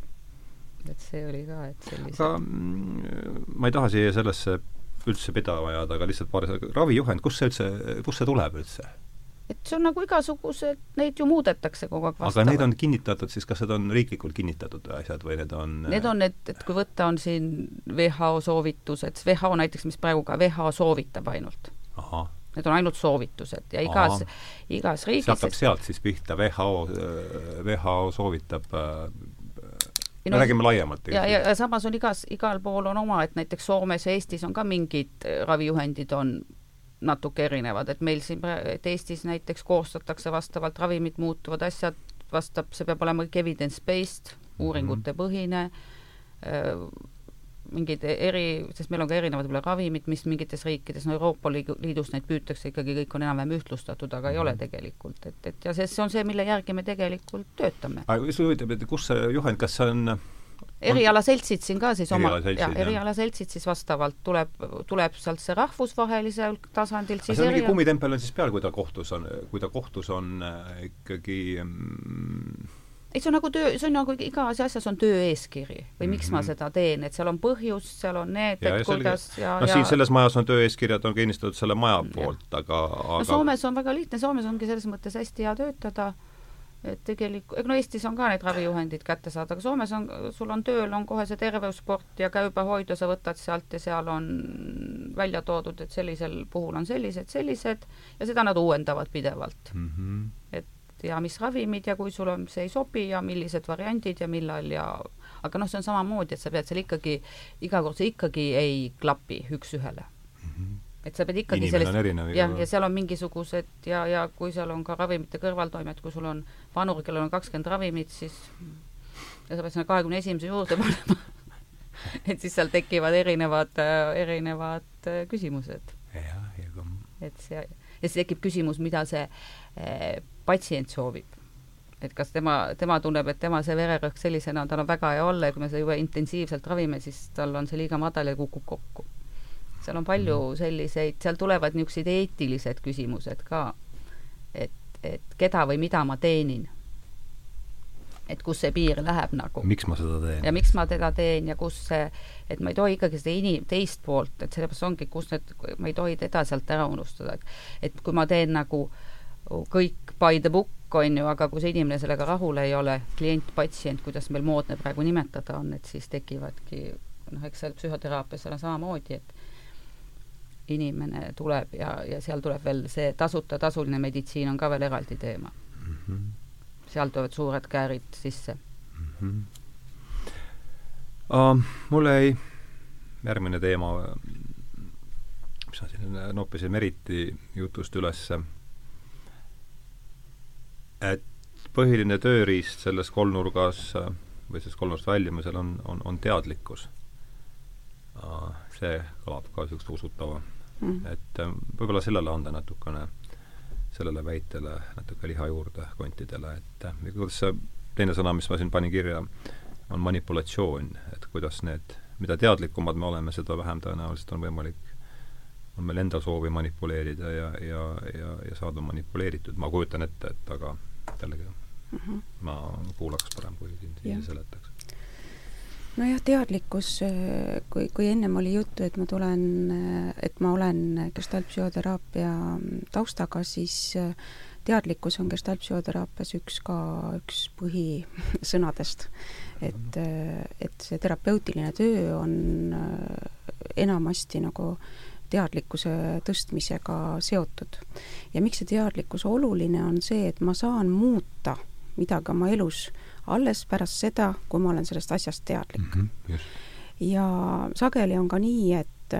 et see oli ka, et sellise aga mm, ma ei taha siia sellesse üldse pidama jääda, aga lihtsalt paari sõnaga, ravijuhend, kust see üldse, kust see tuleb üldse? Et see on nagu igasugused, neid ju muudetakse kogu aeg vastavalt. aga need on kinnitatud siis, kas need on riiklikult kinnitatud asjad või need on Need on need, et kui võtta, on siin WHO soovitused, WHO näiteks, mis praegu ka WHO soovitab ainult. Need on ainult soovitused ja igas, igas riigis see hakkab sealt siis pihta, WHO, WHO soovitab äh, me no, räägime laiemalt. ja, ja, ja samas on igas, igal pool on oma, et näiteks Soomes ja Eestis on ka mingid äh, ravijuhendid on natuke erinevad, et meil siin, et Eestis näiteks koostatakse vastavalt ravimid muutuvad asjad, vastab, see peab olema kõik evidence-based, uuringute põhine äh,, mingid eri, sest meil on ka erinevad võib-olla ravimid, mis mingites riikides, no Euroopa Liidus neid püütakse ikkagi, kõik on enam-vähem ühtlustatud, aga ei ole mhm. tegelikult, et, et ja see, see on see, mille järgi me tegelikult töötame. aga mis huvitab, et kus see juhend, kas see on erialaseltsid siin ka siis oma, jah, erialaseltsid siis vastavalt tuleb, tuleb sealt see rahvusvahelisel tasandil siis see on mingi kummitempel on siis peal, kui ta kohtus on, kui ta kohtus on äh, ikkagi mm, ei, see on nagu töö, see on nagu igas asjas on tööeeskiri või miks mm -hmm. ma mhm. seda teen, et seal on põhjus, seal on need, et kuidas ja, no ja... siin selles majas on tööeeskirjad, on kinnistatud selle maja poolt, aga, aga no Soomes on väga lihtne, Soomes ongi selles mõttes hästi hea töötada, et tegelikult, no Eestis on ka need ravijuhendid kätte saada, aga Soomes on, sul on tööl, on kohe see terveusport ja käibehoid ja sa võtad sealt ja seal on välja toodud, et sellisel puhul on sellised, sellised ja seda nad uuendavad pidevalt mm. -hmm. et ja mis ravimid ja kui sul on, see ei sobi ja millised variandid ja millal ja aga noh, see on samamoodi, et sa pead seal ikkagi, iga kord see ikkagi ei klapi üks-ühele. Et sa pead ikkagi Inimene sellest, jah, ja seal on mingisugused ja, ja kui seal on ka ravimite kõrvaltoimed, kui sul on vanur, kellel on kakskümmend ravimit, siis ja sa pead sinna kahekümne esimese juurde panema et siis seal tekivad erinevad, erinevad küsimused. et see, ja siis tekib küsimus, mida see eh, patsient soovib. et kas tema, tema tunneb, et tema see vererõhk sellisena, tal on väga hea olla ja kui me seda juba intensiivselt ravime, siis tal on see liiga madal ja kukub kokku. Seal on palju mhm. selliseid, seal tulevad niisugused eetilised küsimused ka, et, et keda või mida ma teenin et kus see piir läheb nagu. miks ma seda teen? ja miks ma teda teen ja kus see, et ma ei tohi ikkagi seda inim-, teist poolt, et sellepärast ongi, kus need, ma ei tohi teda sealt ära unustada, et et kui ma teen nagu kõik by the book, on ju, aga kui see inimene sellega rahul ei ole, klient, patsient, kuidas meil moodne praegu nimetada on, et siis tekivadki noh, eks seal psühhoteraapias on samamoodi, et inimene tuleb ja, ja seal tuleb veel see tasuta, tasuline meditsiin on ka veel eraldi teema mm. -hmm. seal tulevad suured käärid sisse mm. -hmm. Uh, mul jäi järgmine teema, mis ma siin noppisin Meriti jutust ülesse et põhiline tööriist selles kolmnurgas või sellest kolmnurgast väljumisel on, on, on teadlikkus. see kõlab ka niisugust usutava mm.. et äh, võib-olla sellele anda natukene, sellele väitele natuke liha juurde kontidele, et äh, kuidas see teine sõna, mis ma siin panin kirja, on manipulatsioon, et kuidas need, mida teadlikumad me oleme, seda vähem tõenäoliselt on võimalik on meil endal soovi manipuleerida ja, ja, ja, ja saada manipuleeritud, ma kujutan ette, et aga jällegi mm -hmm. ma kuulaks parem, kui ise seletaks. Nojah, teadlikkus, kui, kui ennem oli juttu, et ma tulen, et ma olen gestaltpsühhoteraapia taustaga, siis teadlikkus on gestaltpsühhoteraapias üks ka, üks põhisõnadest. et, et see terapeutiline töö on enamasti nagu teadlikkuse tõstmisega seotud. ja miks see teadlikkus oluline on see, et ma saan muuta midagi oma elus alles pärast seda, kui ma olen sellest asjast teadlik mm. -hmm, ja sageli on ka nii, et,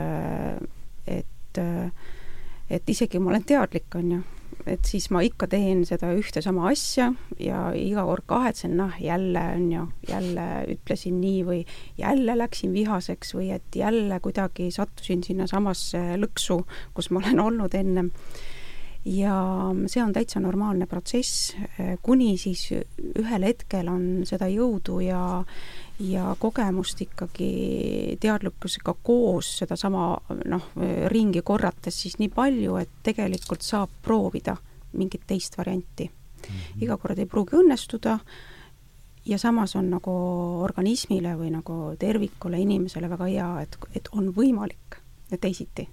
et, et isegi ma olen teadlik, on ju, et siis ma ikka teen seda ühte sama asja ja iga kord kahetsen, noh, jälle on ju, jälle ütlesin nii või jälle läksin vihaseks või et jälle kuidagi sattusin sinnasamasse lõksu, kus ma olen olnud ennem. Ja see on täitsa normaalne protsess, kuni siis ühel hetkel on seda jõudu ja ja kogemust ikkagi teadlikkusega koos sedasama noh, ringi korrates siis nii palju, et tegelikult saab proovida mingit teist varianti mm. -hmm. iga kord ei pruugi õnnestuda ja samas on nagu organismile või nagu tervikule inimesele väga hea, et, et on võimalik teisiti.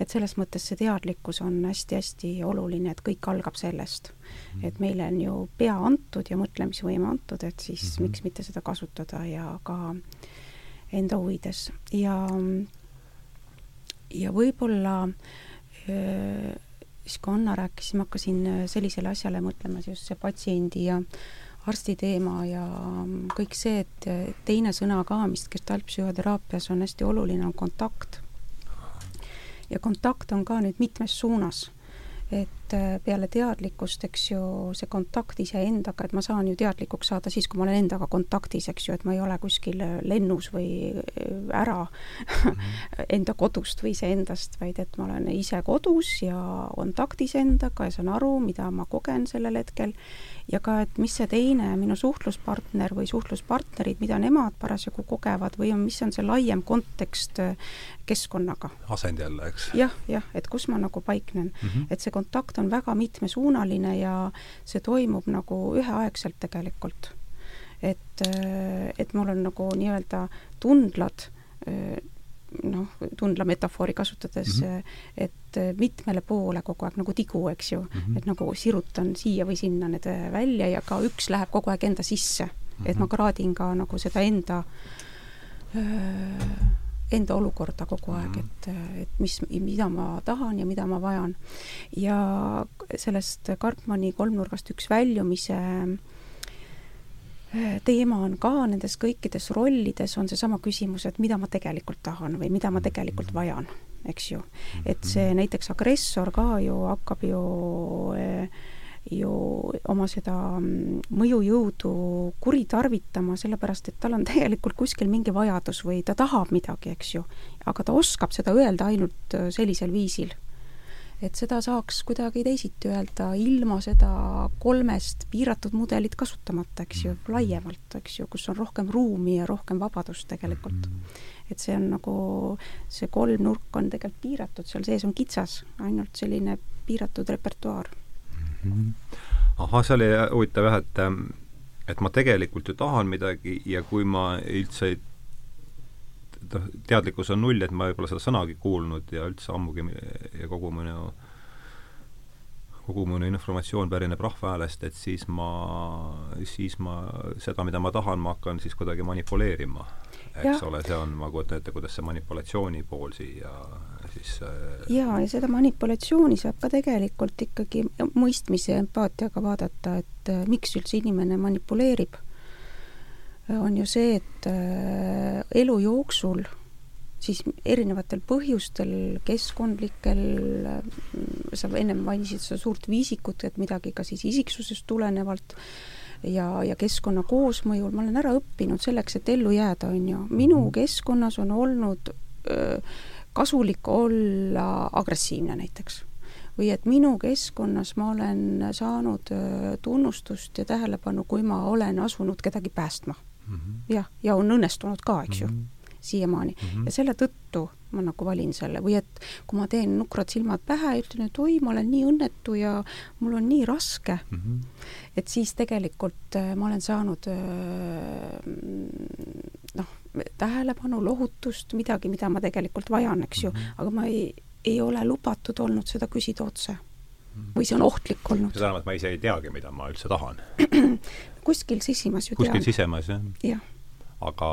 Et selles mõttes see teadlikkus on hästi-hästi oluline, et kõik algab sellest mm. et meile on ju pea antud ja mõtlemisvõime antud, et siis mm -hmm. miks mitte seda kasutada ja ka enda huvides ja ja võib-olla siis kui Anna rääkis, siis ma hakkasin sellisele asjale mõtlema, just see patsiendi ja arsti teema ja kõik see, et teine sõna ka, mis gestaltpsühhoteraapias on hästi oluline, on kontakt ja kontakt on ka nüüd mitmes suunas. et äh, peale teadlikkust, eks ju, see kontakt iseendaga, et ma saan ju teadlikuks saada siis, kui ma olen endaga kontaktis, eks ju, et ma ei ole kuskil lennus või äh, ära mhm. enda kodust või iseendast, vaid et ma olen ise kodus ja kontaktis endaga ja saan aru, mida ma kogen sellel hetkel ja ka, et mis see teine, minu suhtluspartner või suhtluspartnerid, mida nemad parasjagu kogevad või on, mis on see laiem kontekst äh, keskkonnaga. asend jälle, eks ja,. jah, jah, et kus ma nagu paiknen mm. -hmm. et see kontakt on väga mitmesuunaline ja see toimub nagu üheaegselt tegelikult. et, äh, et mul on nagu nii-öelda tundlad äh, noh, tundla metafoori kasutades mm, -hmm. et mitmele poole kogu aeg nagu tigu, eks ju mm, -hmm. et nagu sirutan siia või sinna need välja ja ka üks läheb kogu aeg enda sisse mm. -hmm. et ma kraadin ka nagu seda enda enda olukorda kogu aeg -hmm. et, et mis, mida ma tahan ja mida ma vajan. ja sellest Karpmani kolmnurgast üks väljumise äh, teema on ka nendes kõikides rollides on seesama küsimus, et mida ma tegelikult tahan või mida ma tegelikult vajan, eks ju. et see näiteks agressor ka ju hakkab ju ju oma seda mõjujõudu kuritarvitama, sellepärast et tal on tegelikult kuskil mingi vajadus või ta tahab midagi, eks ju. aga ta oskab seda öelda ainult sellisel viisil et seda saaks kuidagi teisiti öelda ilma seda kolmest piiratud mudelit kasutamata, eks ju, mm. laiemalt, eks ju, kus on rohkem ruumi ja rohkem vabadust tegelikult. Mm. et see on nagu, see kolmnurk on tegelikult piiratud, seal sees on kitsas, ainult selline piiratud repertuaar mm. Ahah, see oli huvitav jah, et et ma tegelikult ju tahan midagi ja kui ma üldse ei noh, teadlikkus on null, et ma võib-olla seda sõnagi kuulnud ja üldse ammugi ja kogu minu kogu minu informatsioon pärineb rahvahäälest, et siis ma, siis ma seda, mida ma tahan, ma hakkan siis kuidagi manipuleerima. eks ole, see on, ma kujutan ette, kuidas see manipulatsiooni pool siia siis äh, jaa, ja seda manipulatsiooni saab ka tegelikult ikkagi mõistmise ja empaatiaga vaadata, et äh, miks üldse inimene manipuleerib on ju see, et äh, elu jooksul siis erinevatel põhjustel, keskkondlikel, äh, sa ennem mainisid seda suurt viisikut, et midagi ka siis isiksusest tulenevalt ja, ja keskkonna koosmõjul, ma olen ära õppinud selleks, et ellu jääda, on ju. minu mhm. keskkonnas on olnud öö, kasulik olla agressiivne näiteks. või et minu keskkonnas ma olen saanud öö, tunnustust ja tähelepanu, kui ma olen asunud kedagi päästma mm -hmm. jah, ja on õnnestunud ka, eks ju mm. -hmm. Siiamaani mm. -hmm. ja selle tõttu ma nagu valin selle või et kui ma teen nukrad silmad pähe ja ütlen, et oi, ma olen nii õnnetu ja mul on nii raske mm, -hmm. et siis tegelikult äh, ma olen saanud äh, noh, tähelepanu, lohutust, midagi, mida ma tegelikult vajan, eks ju mm, -hmm. aga ma ei, ei ole lubatud olnud seda küsida otse või see on ohtlik olnud. see tähendab, et ma ise ei teagi, mida ma üldse tahan kuskil sisimas ju kuskil tean. sisemas, jah? jah aga,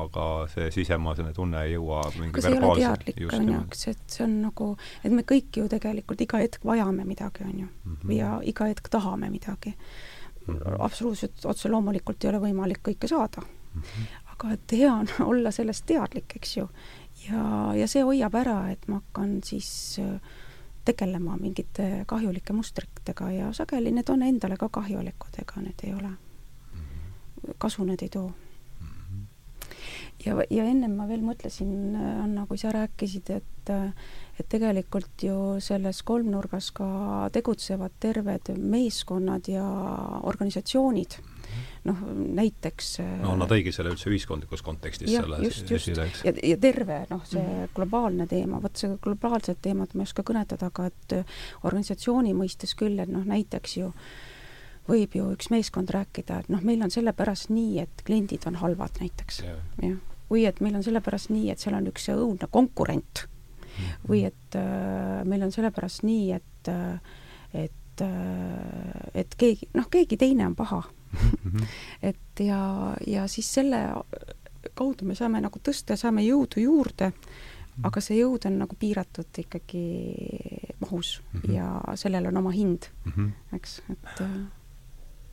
aga see sisemine tunne ei jõua mingi see ei ole teadlik, on ju, eks, et see on nagu, et me kõik ju tegelikult iga hetk vajame midagi, on ju mm. -hmm. ja iga hetk tahame midagi mm. -hmm. absoluutselt, otse loomulikult ei ole võimalik kõike saada mm. -hmm. aga et hea on olla sellest teadlik, eks ju. ja, ja see hoiab ära, et ma hakkan siis äh, tegelema mingite kahjulike mustritega ja sageli need on endale ka kahjulikud, ega need ei ole, mhm. kasu need ei too ja, ja ennem ma veel mõtlesin, Anna, kui sa rääkisid, et et tegelikult ju selles kolmnurgas ka tegutsevad terved meeskonnad ja organisatsioonid. Noh, näiteks no nad tõigi selle üldse ühiskondlikus kontekstis jah, selle just, just. ja, ja terve noh, see mm. globaalne teema, vot see globaalset teemat ma ei oska kõnetada, aga et organisatsiooni mõistes küll, et noh, näiteks ju võib ju üks meeskond rääkida, et noh, meil on sellepärast nii, et kliendid on halvad näiteks, jah või et meil on sellepärast nii, et seal on üks õudne konkurent mhm. või et äh, meil on sellepärast nii, et äh, et äh, et keegi, noh, keegi teine on paha mhm. et ja, ja siis selle kaudu me saame nagu tõsta, saame jõudu juurde, mhm. aga see jõud on nagu piiratud ikkagi mahus mm -hmm. ja sellel on oma hind mm, -hmm. eks, et äh,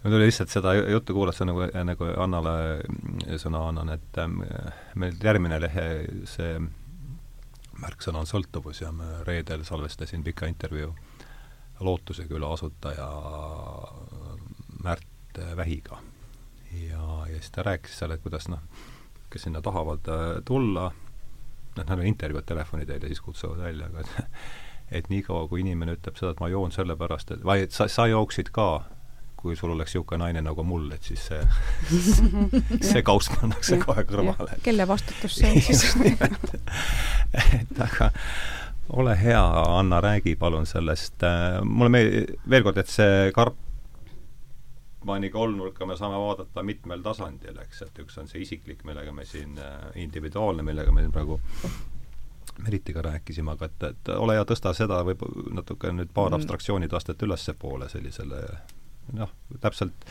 mul tuli lihtsalt seda juttu kuulates nagu, nagu Annale sõna annan, et ähm, meil järgmine lehe, see märksõna on sõltuvus ja ma reedel salvestasin pika intervjuu Lootuse küla asutaja Märt Vähiga. ja, ja siis ta rääkis seal, et kuidas noh, kes sinna tahavad äh, tulla, noh, nad on intervjuud telefoni teel ja siis kutsuvad välja, aga et et niikaua, kui inimene ütleb seda, et ma joon sellepärast, et või et sa, sa jooksid ka kui sul oleks niisugune naine nagu mul, et siis see see kauss pannakse kohe kõrvale. kelle vastutus see on siis? et aga ole hea, Anna, räägi palun sellest, mulle meeldib, veel kord, et see Karpmani kolmnurka me saame vaadata mitmel tasandil, eks, et üks on see isiklik, millega me siin, individuaalne, millega me siin praegu Meritiga rääkisime, aga et, et ole hea, tõsta seda võib natuke nüüd paar mm. abstraktsioonide astet ülespoole sellisele noh, täpselt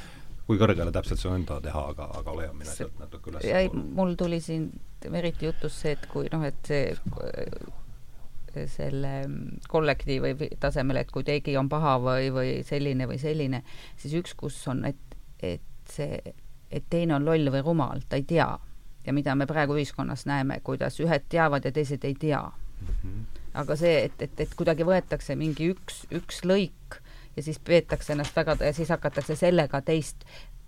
kui kõrgele täpselt see on enda teha, aga, aga ole hea, mine sealt natuke üles. jäi, mul tuli siin eriti jutus see, et kui noh, et see selle kollektiivi tasemel, et kui keegi on paha või, või selline või selline, siis üks, kus on, et, et see, et teine on loll või rumal, ta ei tea. ja mida me praegu ühiskonnas näeme, kuidas ühed teavad ja teised ei tea mm. -hmm. aga see, et, et, et kuidagi võetakse mingi üks, üks lõik ja siis peetakse ennast väga, siis hakatakse sellega teist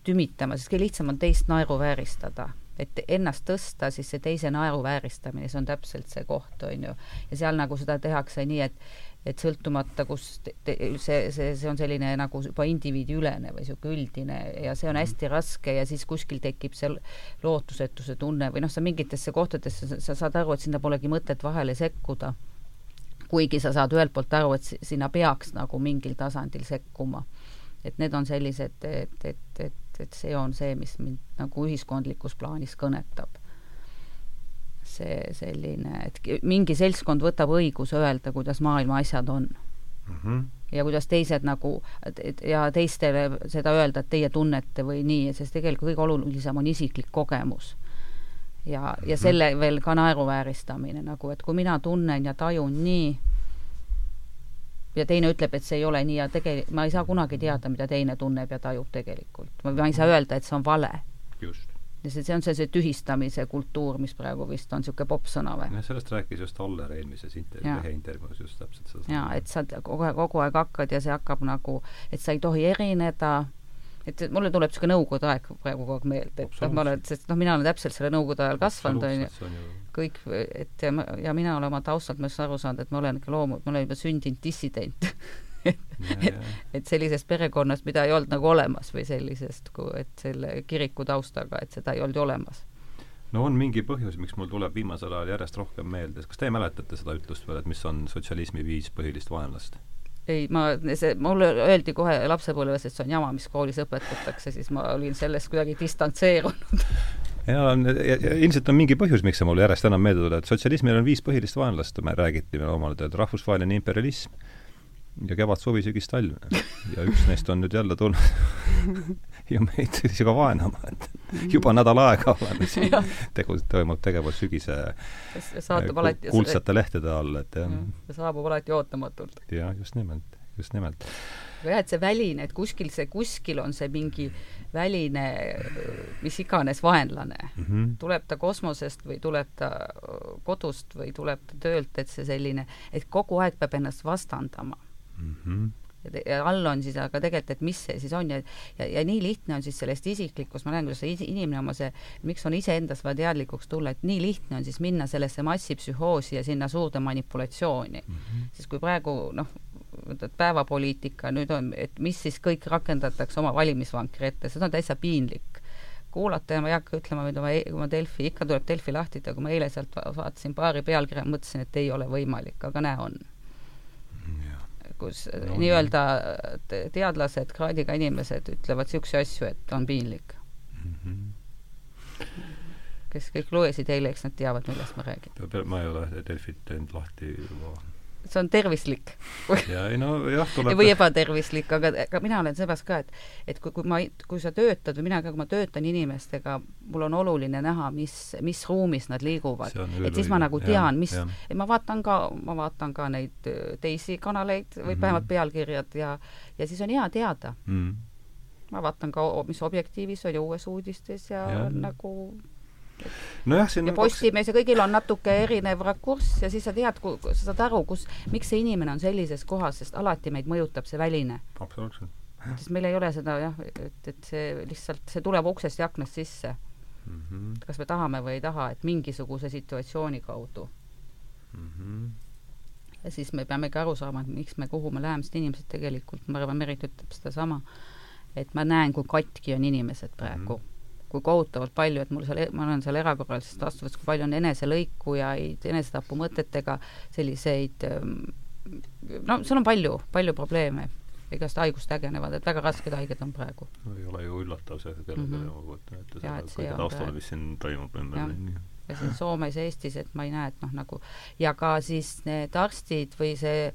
tümitama, sest kõige lihtsam on teist naeruvääristada. et ennast tõsta, siis see teise naeruvääristamine, see on täpselt see koht, on ju. ja seal nagu seda tehakse nii, et et sõltumata, kus te, te, see, see, see on selline nagu juba indiviidiülene või niisugune üldine ja see on hästi raske ja siis kuskil tekib see lootusetuse tunne või noh, sa mingitesse kohtadesse, sa saad aru, et sinna polegi mõtet vahele sekkuda kuigi sa saad ühelt poolt aru, et sinna peaks nagu mingil tasandil sekkuma. et need on sellised, et, et, et, et see on see, mis mind nagu ühiskondlikus plaanis kõnetab. see selline, et mingi seltskond võtab õiguse öelda, kuidas maailma asjad on mm. -hmm ja kuidas teised nagu, ja teistele seda öelda, et teie tunnete või nii, sest tegelikult kõige olulisem on isiklik kogemus ja, ja mhm. selle veel ka naeruvääristamine nagu, et kui mina tunnen ja tajun nii, ja teine ütleb, et see ei ole nii ja tegelikult ma ei saa kunagi teada, mida teine tunneb ja tajub tegelikult. ma ei saa öelda, et see on vale. just. ja see, see on see, see tühistamise kultuur, mis praegu vist on niisugune popsõna või? jah, sellest rääkis just Aller eelmises intervjuus, ühe intervjuus just täpselt seda. jaa, et sa kogu, kogu aeg hakkad ja see hakkab nagu, et sa ei tohi erineda et mulle tuleb niisugune nõukogude aeg praegu kogu aeg meelde, et noh, ma olen, sest noh, mina olen täpselt selle nõukogude ajal kasvanud, on ju, kõik, et ja, ja mina olen oma taustalt mõttes aru saanud, et ma olen ikka loomu-, ma olen juba sündinud dissident. Et, et sellisest perekonnast, mida ei olnud nagu olemas või sellisest, et selle kiriku taustaga, et seda ei olnud ju olemas. No on mingi põhjus, miks mul tuleb viimasel ajal järjest rohkem meelde, kas teie mäletate seda ütlust veel, et mis on sotsialismi viis põhilist vaenlast? Ei, ma, see, mulle öeldi kohe lapsepõlves, et see on jama, mis koolis õpetatakse, siis ma olin sellest kuidagi distantseerunud ja, ja, ja ilmselt on mingi põhjus, miks see mulle järjest enam meelde tuleb, et sotsialismil on viis põhilist vaenlast, me räägiti omal ajal, rahvusvaheline imperialism ja kevad, suvi, sügis, talv. ja üks neist on nüüd jälle tulnud ja meid siis ka vaenama, et juba nädal aega oleme siin tegu, toimub tegevus sügise saatub alati kuldsete lehtede all, et jah. ja saabub alati ootamatult. jah, just nimelt, just nimelt. jah, et see väline, et kuskil see, kuskil on see mingi väline mis iganes vaenlane mm. -hmm. tuleb ta kosmosest või tuleb ta kodust või tuleb ta töölt, et see selline, et kogu aeg peab ennast vastandama mm. -hmm ja all on siis aga tegelikult, et mis see siis on ja ja, ja nii lihtne on siis sellest isiklikust, ma näen, kuidas see inimene oma see, miks on iseendas vaja teadlikuks tulla, et nii lihtne on siis minna sellesse massipsühhoosi ja sinna suurde manipulatsiooni mm. -hmm. sest kui praegu noh, päevapoliitika nüüd on, et mis siis kõik rakendatakse oma valimisvankri ette, seda on täitsa piinlik kuulata ja ma ei hakka ütlema, mida ma, kui ma Delfi, ikka tuleb Delfi lahti teha, kui ma eile sealt vaatasin paari pealkirja, mõtlesin, et ei ole võimalik, aga näe, on kus no, nii-öelda teadlased, kraadiga inimesed ütlevad niisuguseid asju, et on piinlik mm. -hmm. kes kõik lugesid eile, eks nad teavad, millest ma räägin. ma ei ole Delfit teinud lahti juba see on tervislik ja ei no jah, tuleb või ebatervislik, aga, aga mina olen seepärast ka, et et kui, kui ma, kui sa töötad või mina ka, kui ma töötan inimestega, mul on oluline näha, mis, mis ruumis nad liiguvad. et siis ma nagu tean, mis, et ma vaatan ka, ma vaatan ka neid äh, teisi kanaleid või mm -hmm. vähemalt pealkirjad ja, ja siis on hea teada mm. -hmm. ma vaatan ka, mis Objektiivis on ja Uues uudistes ja, ja. nagu nojah, siin ja Postimees ja kõigil on natuke erinev rakurss ja siis sa tead, sa saad aru, kus, miks see inimene on sellises kohas, sest alati meid mõjutab see väline. absoluutselt. sest meil ei ole seda jah, et, et see lihtsalt, see tuleb uksest ja aknast sisse mm. -hmm. kas me tahame või ei taha, et mingisuguse situatsiooni kaudu mm. -hmm. ja siis me peamegi aru saama, et miks me, kuhu me läheme, sest inimesed tegelikult, ma arvan, Merit ütleb sedasama, et ma näen, kui katki on inimesed praegu mm. -hmm kui kohutavalt palju, et mul seal, e-, ma olen seal erakorralises taastuvas, kui palju on eneselõikujaid, enesetapumõtetega, selliseid ähm, no seal on palju, palju probleeme igast haigust ägenevad, et väga rasked haiged on praegu. no ei ole ju üllatav see, kellele mm -hmm. ma kujutan ette seda kõige taustale, mis siin toimub ümberringi. ja siin Soomes ja Eestis, et ma ei näe, et noh, nagu ja ka siis need arstid või see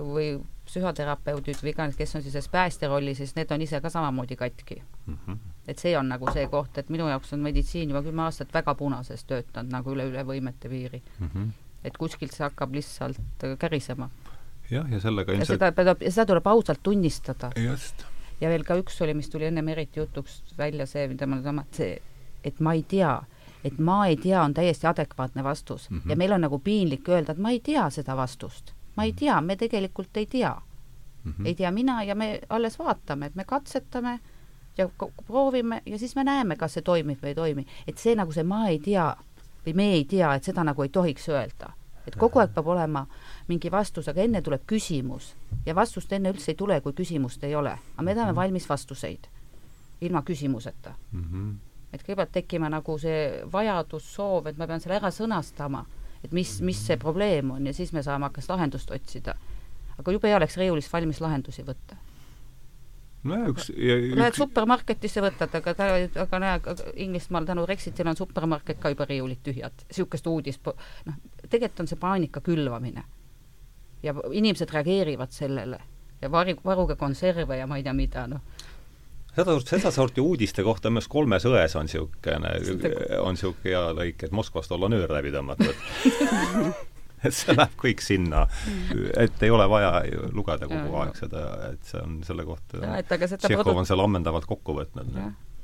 või psühhoterapeudid või iganes, kes on siis selles päästja rollis, siis need on ise ka samamoodi katki mm. -hmm et see on nagu see koht, et minu jaoks on meditsiin juba kümme aastat väga punases töötanud nagu üle, üle võimete piiri mm. -hmm. et kuskilt see hakkab lihtsalt kärisema. jah, ja sellega ilmselt seda tuleb, seda tuleb ausalt tunnistada. ja veel ka üks oli, mis tuli ennem eriti jutuks välja, see, mida ma oma, see, et ma ei tea, et ma ei tea, on täiesti adekvaatne vastus mm. -hmm. ja meil on nagu piinlik öelda, et ma ei tea seda vastust. ma ei tea, me tegelikult ei tea mm. -hmm. ei tea mina ja me alles vaatame, et me katsetame ja proovime ja siis me näeme, kas see toimib või ei toimi. et see nagu see ma ei tea või me ei tea, et seda nagu ei tohiks öelda. et kogu aeg peab olema mingi vastus, aga enne tuleb küsimus ja vastust enne üldse ei tule, kui küsimust ei ole. aga me tahame valmis vastuseid ilma küsimuseta mm. -hmm. et kõigepealt tekkima nagu see vajadus, soov, et ma pean selle ära sõnastama, et mis, mis see probleem on ja siis me saame hakata lahendust otsida. aga jube hea oleks riiulist valmis lahendusi võtta nojah, üks ja üks... Lähed supermarketisse, võtad, aga ta, aga näe, Inglismaal tänu Brexitile on supermarket ka juba riiulid tühjad. niisugust uudist, noh, tegelikult on see paanika külvamine. ja inimesed reageerivad sellele ja vari, varuge konserve ja ma ei tea mida, noh seda, sedasorti uudiste kohta minu arust Kolmes ões on niisugune, on niisugune hea lõik, et Moskvast olla nöör läbi tõmmatud et see läheb kõik sinna, et ei ole vaja lugeda kogu ja, aeg seda, et see on selle kohta, Tšehhov on selle ammendavalt kokku võtnud.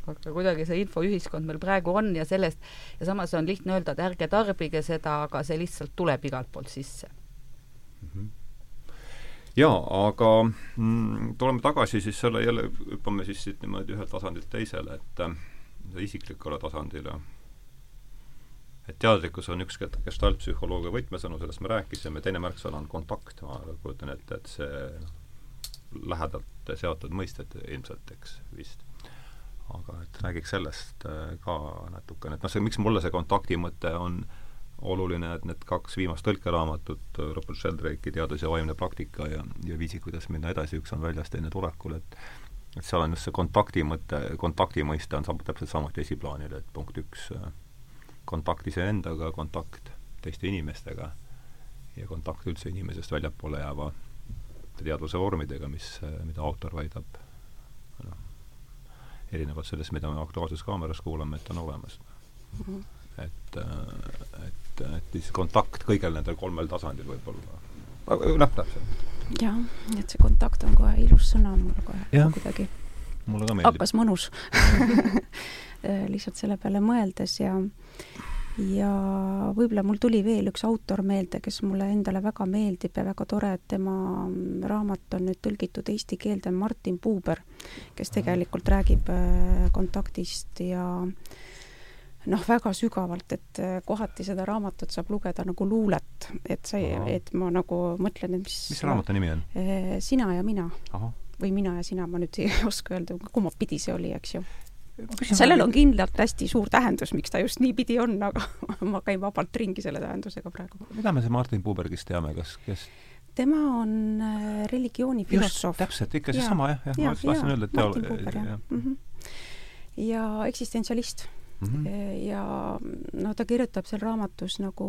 aga kuidagi see infoühiskond meil praegu on ja sellest, ja samas on lihtne öelda, et ärge tarbige seda, aga see lihtsalt tuleb igalt poolt sisse. Mm. -hmm jaa, aga mm, tuleme tagasi siis selle jälle, hüppame siis siit niimoodi ühelt tasandilt teisele, et äh, isiklikule tasandile et teadlikkus on üks gestaltpsühholoogia võtmesõnu, sellest me rääkisime, teine märksõna on kontakt, ma kujutan ette, et see noh, lähedalt seotud mõisted ilmselt, eks, vist. aga et räägiks sellest äh, ka natukene, et noh, see, miks mulle see kontakti mõte on oluline, et need kaks viimast tõlkeraamatut, Robert Sheldrake'i Teadus ja vaimne praktika ja, ja Viisi, kuidas minna edasi, üks on väljas, teine tulekul, et et seal on just see kontakti mõte, kontakti mõiste on sam-, täpselt samuti esiplaanil, et punkt üks, kontakt iseendaga, kontakt teiste inimestega ja kontakt üldse inimesest väljapoole jääva teadvuse vormidega, mis, mida autor väidab, noh, erinevalt sellest, mida me Aktuaalses Kaameras kuuleme, et on olemas mm. -hmm. et, et, et siis kontakt kõigil nendel kolmel tasandil võib-olla. noh, täpselt. jah, et see kontakt on kohe ilus sõna mul kohe kuidagi. mulle ka meeldib. hakkas mõnus lihtsalt selle peale mõeldes ja ja võib-olla mul tuli veel üks autor meelde, kes mulle endale väga meeldib ja väga tore, et tema raamat on nüüd tõlgitud eesti keelde, Martin Puuber, kes tegelikult räägib äh, kontaktist ja noh, väga sügavalt, et äh, kohati seda raamatut saab lugeda nagu luulet, et see, et ma nagu mõtlen, et mis mis raamatu nimi on? Äh, sina ja mina. või Mina ja sina, ma nüüd ei oska öelda, kumma pidi see oli, eks ju sellel on kindlalt hästi suur tähendus, miks ta just niipidi on, aga ma käin vabalt ringi selle tähendusega praegu. mida me see Martin Puubergist teame, kas, kes tema on äh, religioonifilosoof. täpselt, ikka seesama jah, jah, ma just tahtsin öelda, et Martin Puuber, jah. Mm -hmm. ja eksistentsialist mm. -hmm. ja no ta kirjutab seal raamatus nagu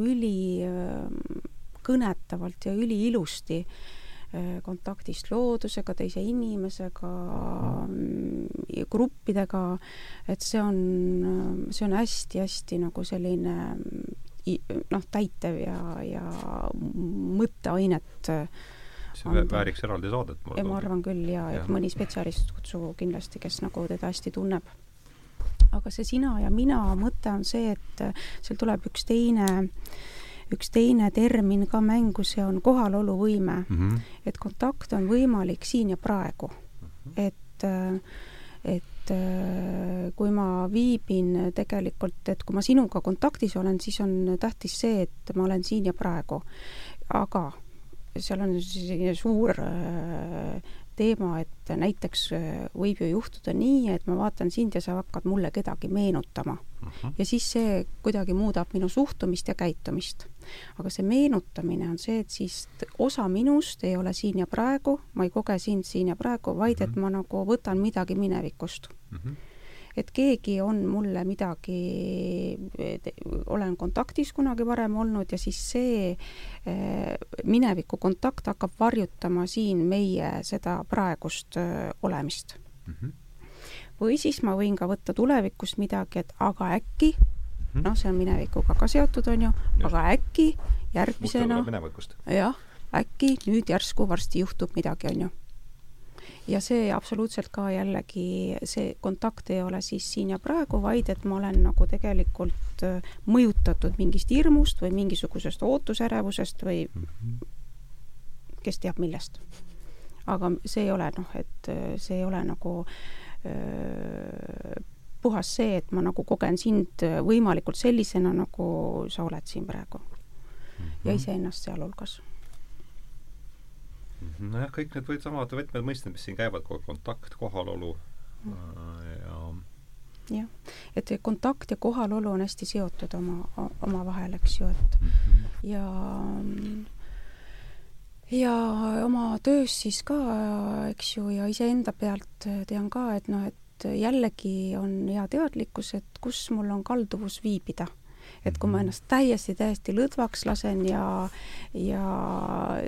ülikõnetavalt ja üliilusti Äh, kontaktist loodusega, teise inimesega, mm, gruppidega, et see on, see on hästi-hästi nagu selline noh, täitev ja, ja mõtteainet see vääriks eraldi saadet. ma arvan küll ja, et ja. mõni spetsialist kutsugu kindlasti, kes nagu teda hästi tunneb. aga see sina ja mina mõte on see, et seal tuleb üks teine äh, üks teine termin ka mängu, see on kohaloluvõime mm. -hmm. et kontakt on võimalik siin ja praegu mm. -hmm. et, et kui ma viibin tegelikult, et kui ma sinuga kontaktis olen, siis on tähtis see, et ma olen siin ja praegu. aga seal on selline suur teema, et näiteks äh, võib ju juhtuda nii, et ma vaatan sind ja sa hakkad mulle kedagi meenutama uh. -huh. ja siis see kuidagi muudab minu suhtumist ja käitumist. aga see meenutamine on see, et siis osa minust ei ole siin ja praegu, ma ei koge sind siin ja praegu, vaid uh -huh. et mhm. ma nagu võtan midagi minevikust uh. -huh et keegi on mulle midagi, olen kontaktis kunagi varem olnud ja siis see eh, mineviku kontakt hakkab varjutama siin meie seda praegust eh, olemist mm. -hmm. või siis ma võin ka võtta tulevikust midagi, et aga äkki mm -hmm., noh, see on minevikuga ka seotud, on ju, aga äkki järgmisena jah, äkki nüüd järsku varsti juhtub midagi, on ju ja see absoluutselt ka jällegi, see kontakt ei ole siis siin ja praegu, vaid et ma olen nagu tegelikult äh, mõjutatud mingist hirmust või mingisugusest ootusärevusest või mhm. kes teab millest. aga see ei ole noh, et äh, see ei ole nagu öö, äh, puhas see, et ma nagu kogen sind võimalikult sellisena, nagu sa oled siin praegu. ja mhm. iseennast sealhulgas. Nojah, kõik need või samad võtmed mõisted, mis siin käivad, kontakt, kohalolu äh, ja jah, et kontakt ja kohalolu on hästi seotud oma, omavahel, eks ju, et -hmm. ja ja oma töös siis ka, eks ju, ja iseenda pealt tean ka, et noh, et jällegi on hea teadlikkus, et kus mul on kalduvus viibida et kui ma ennast täiesti, täiesti lõdvaks lasen ja, ja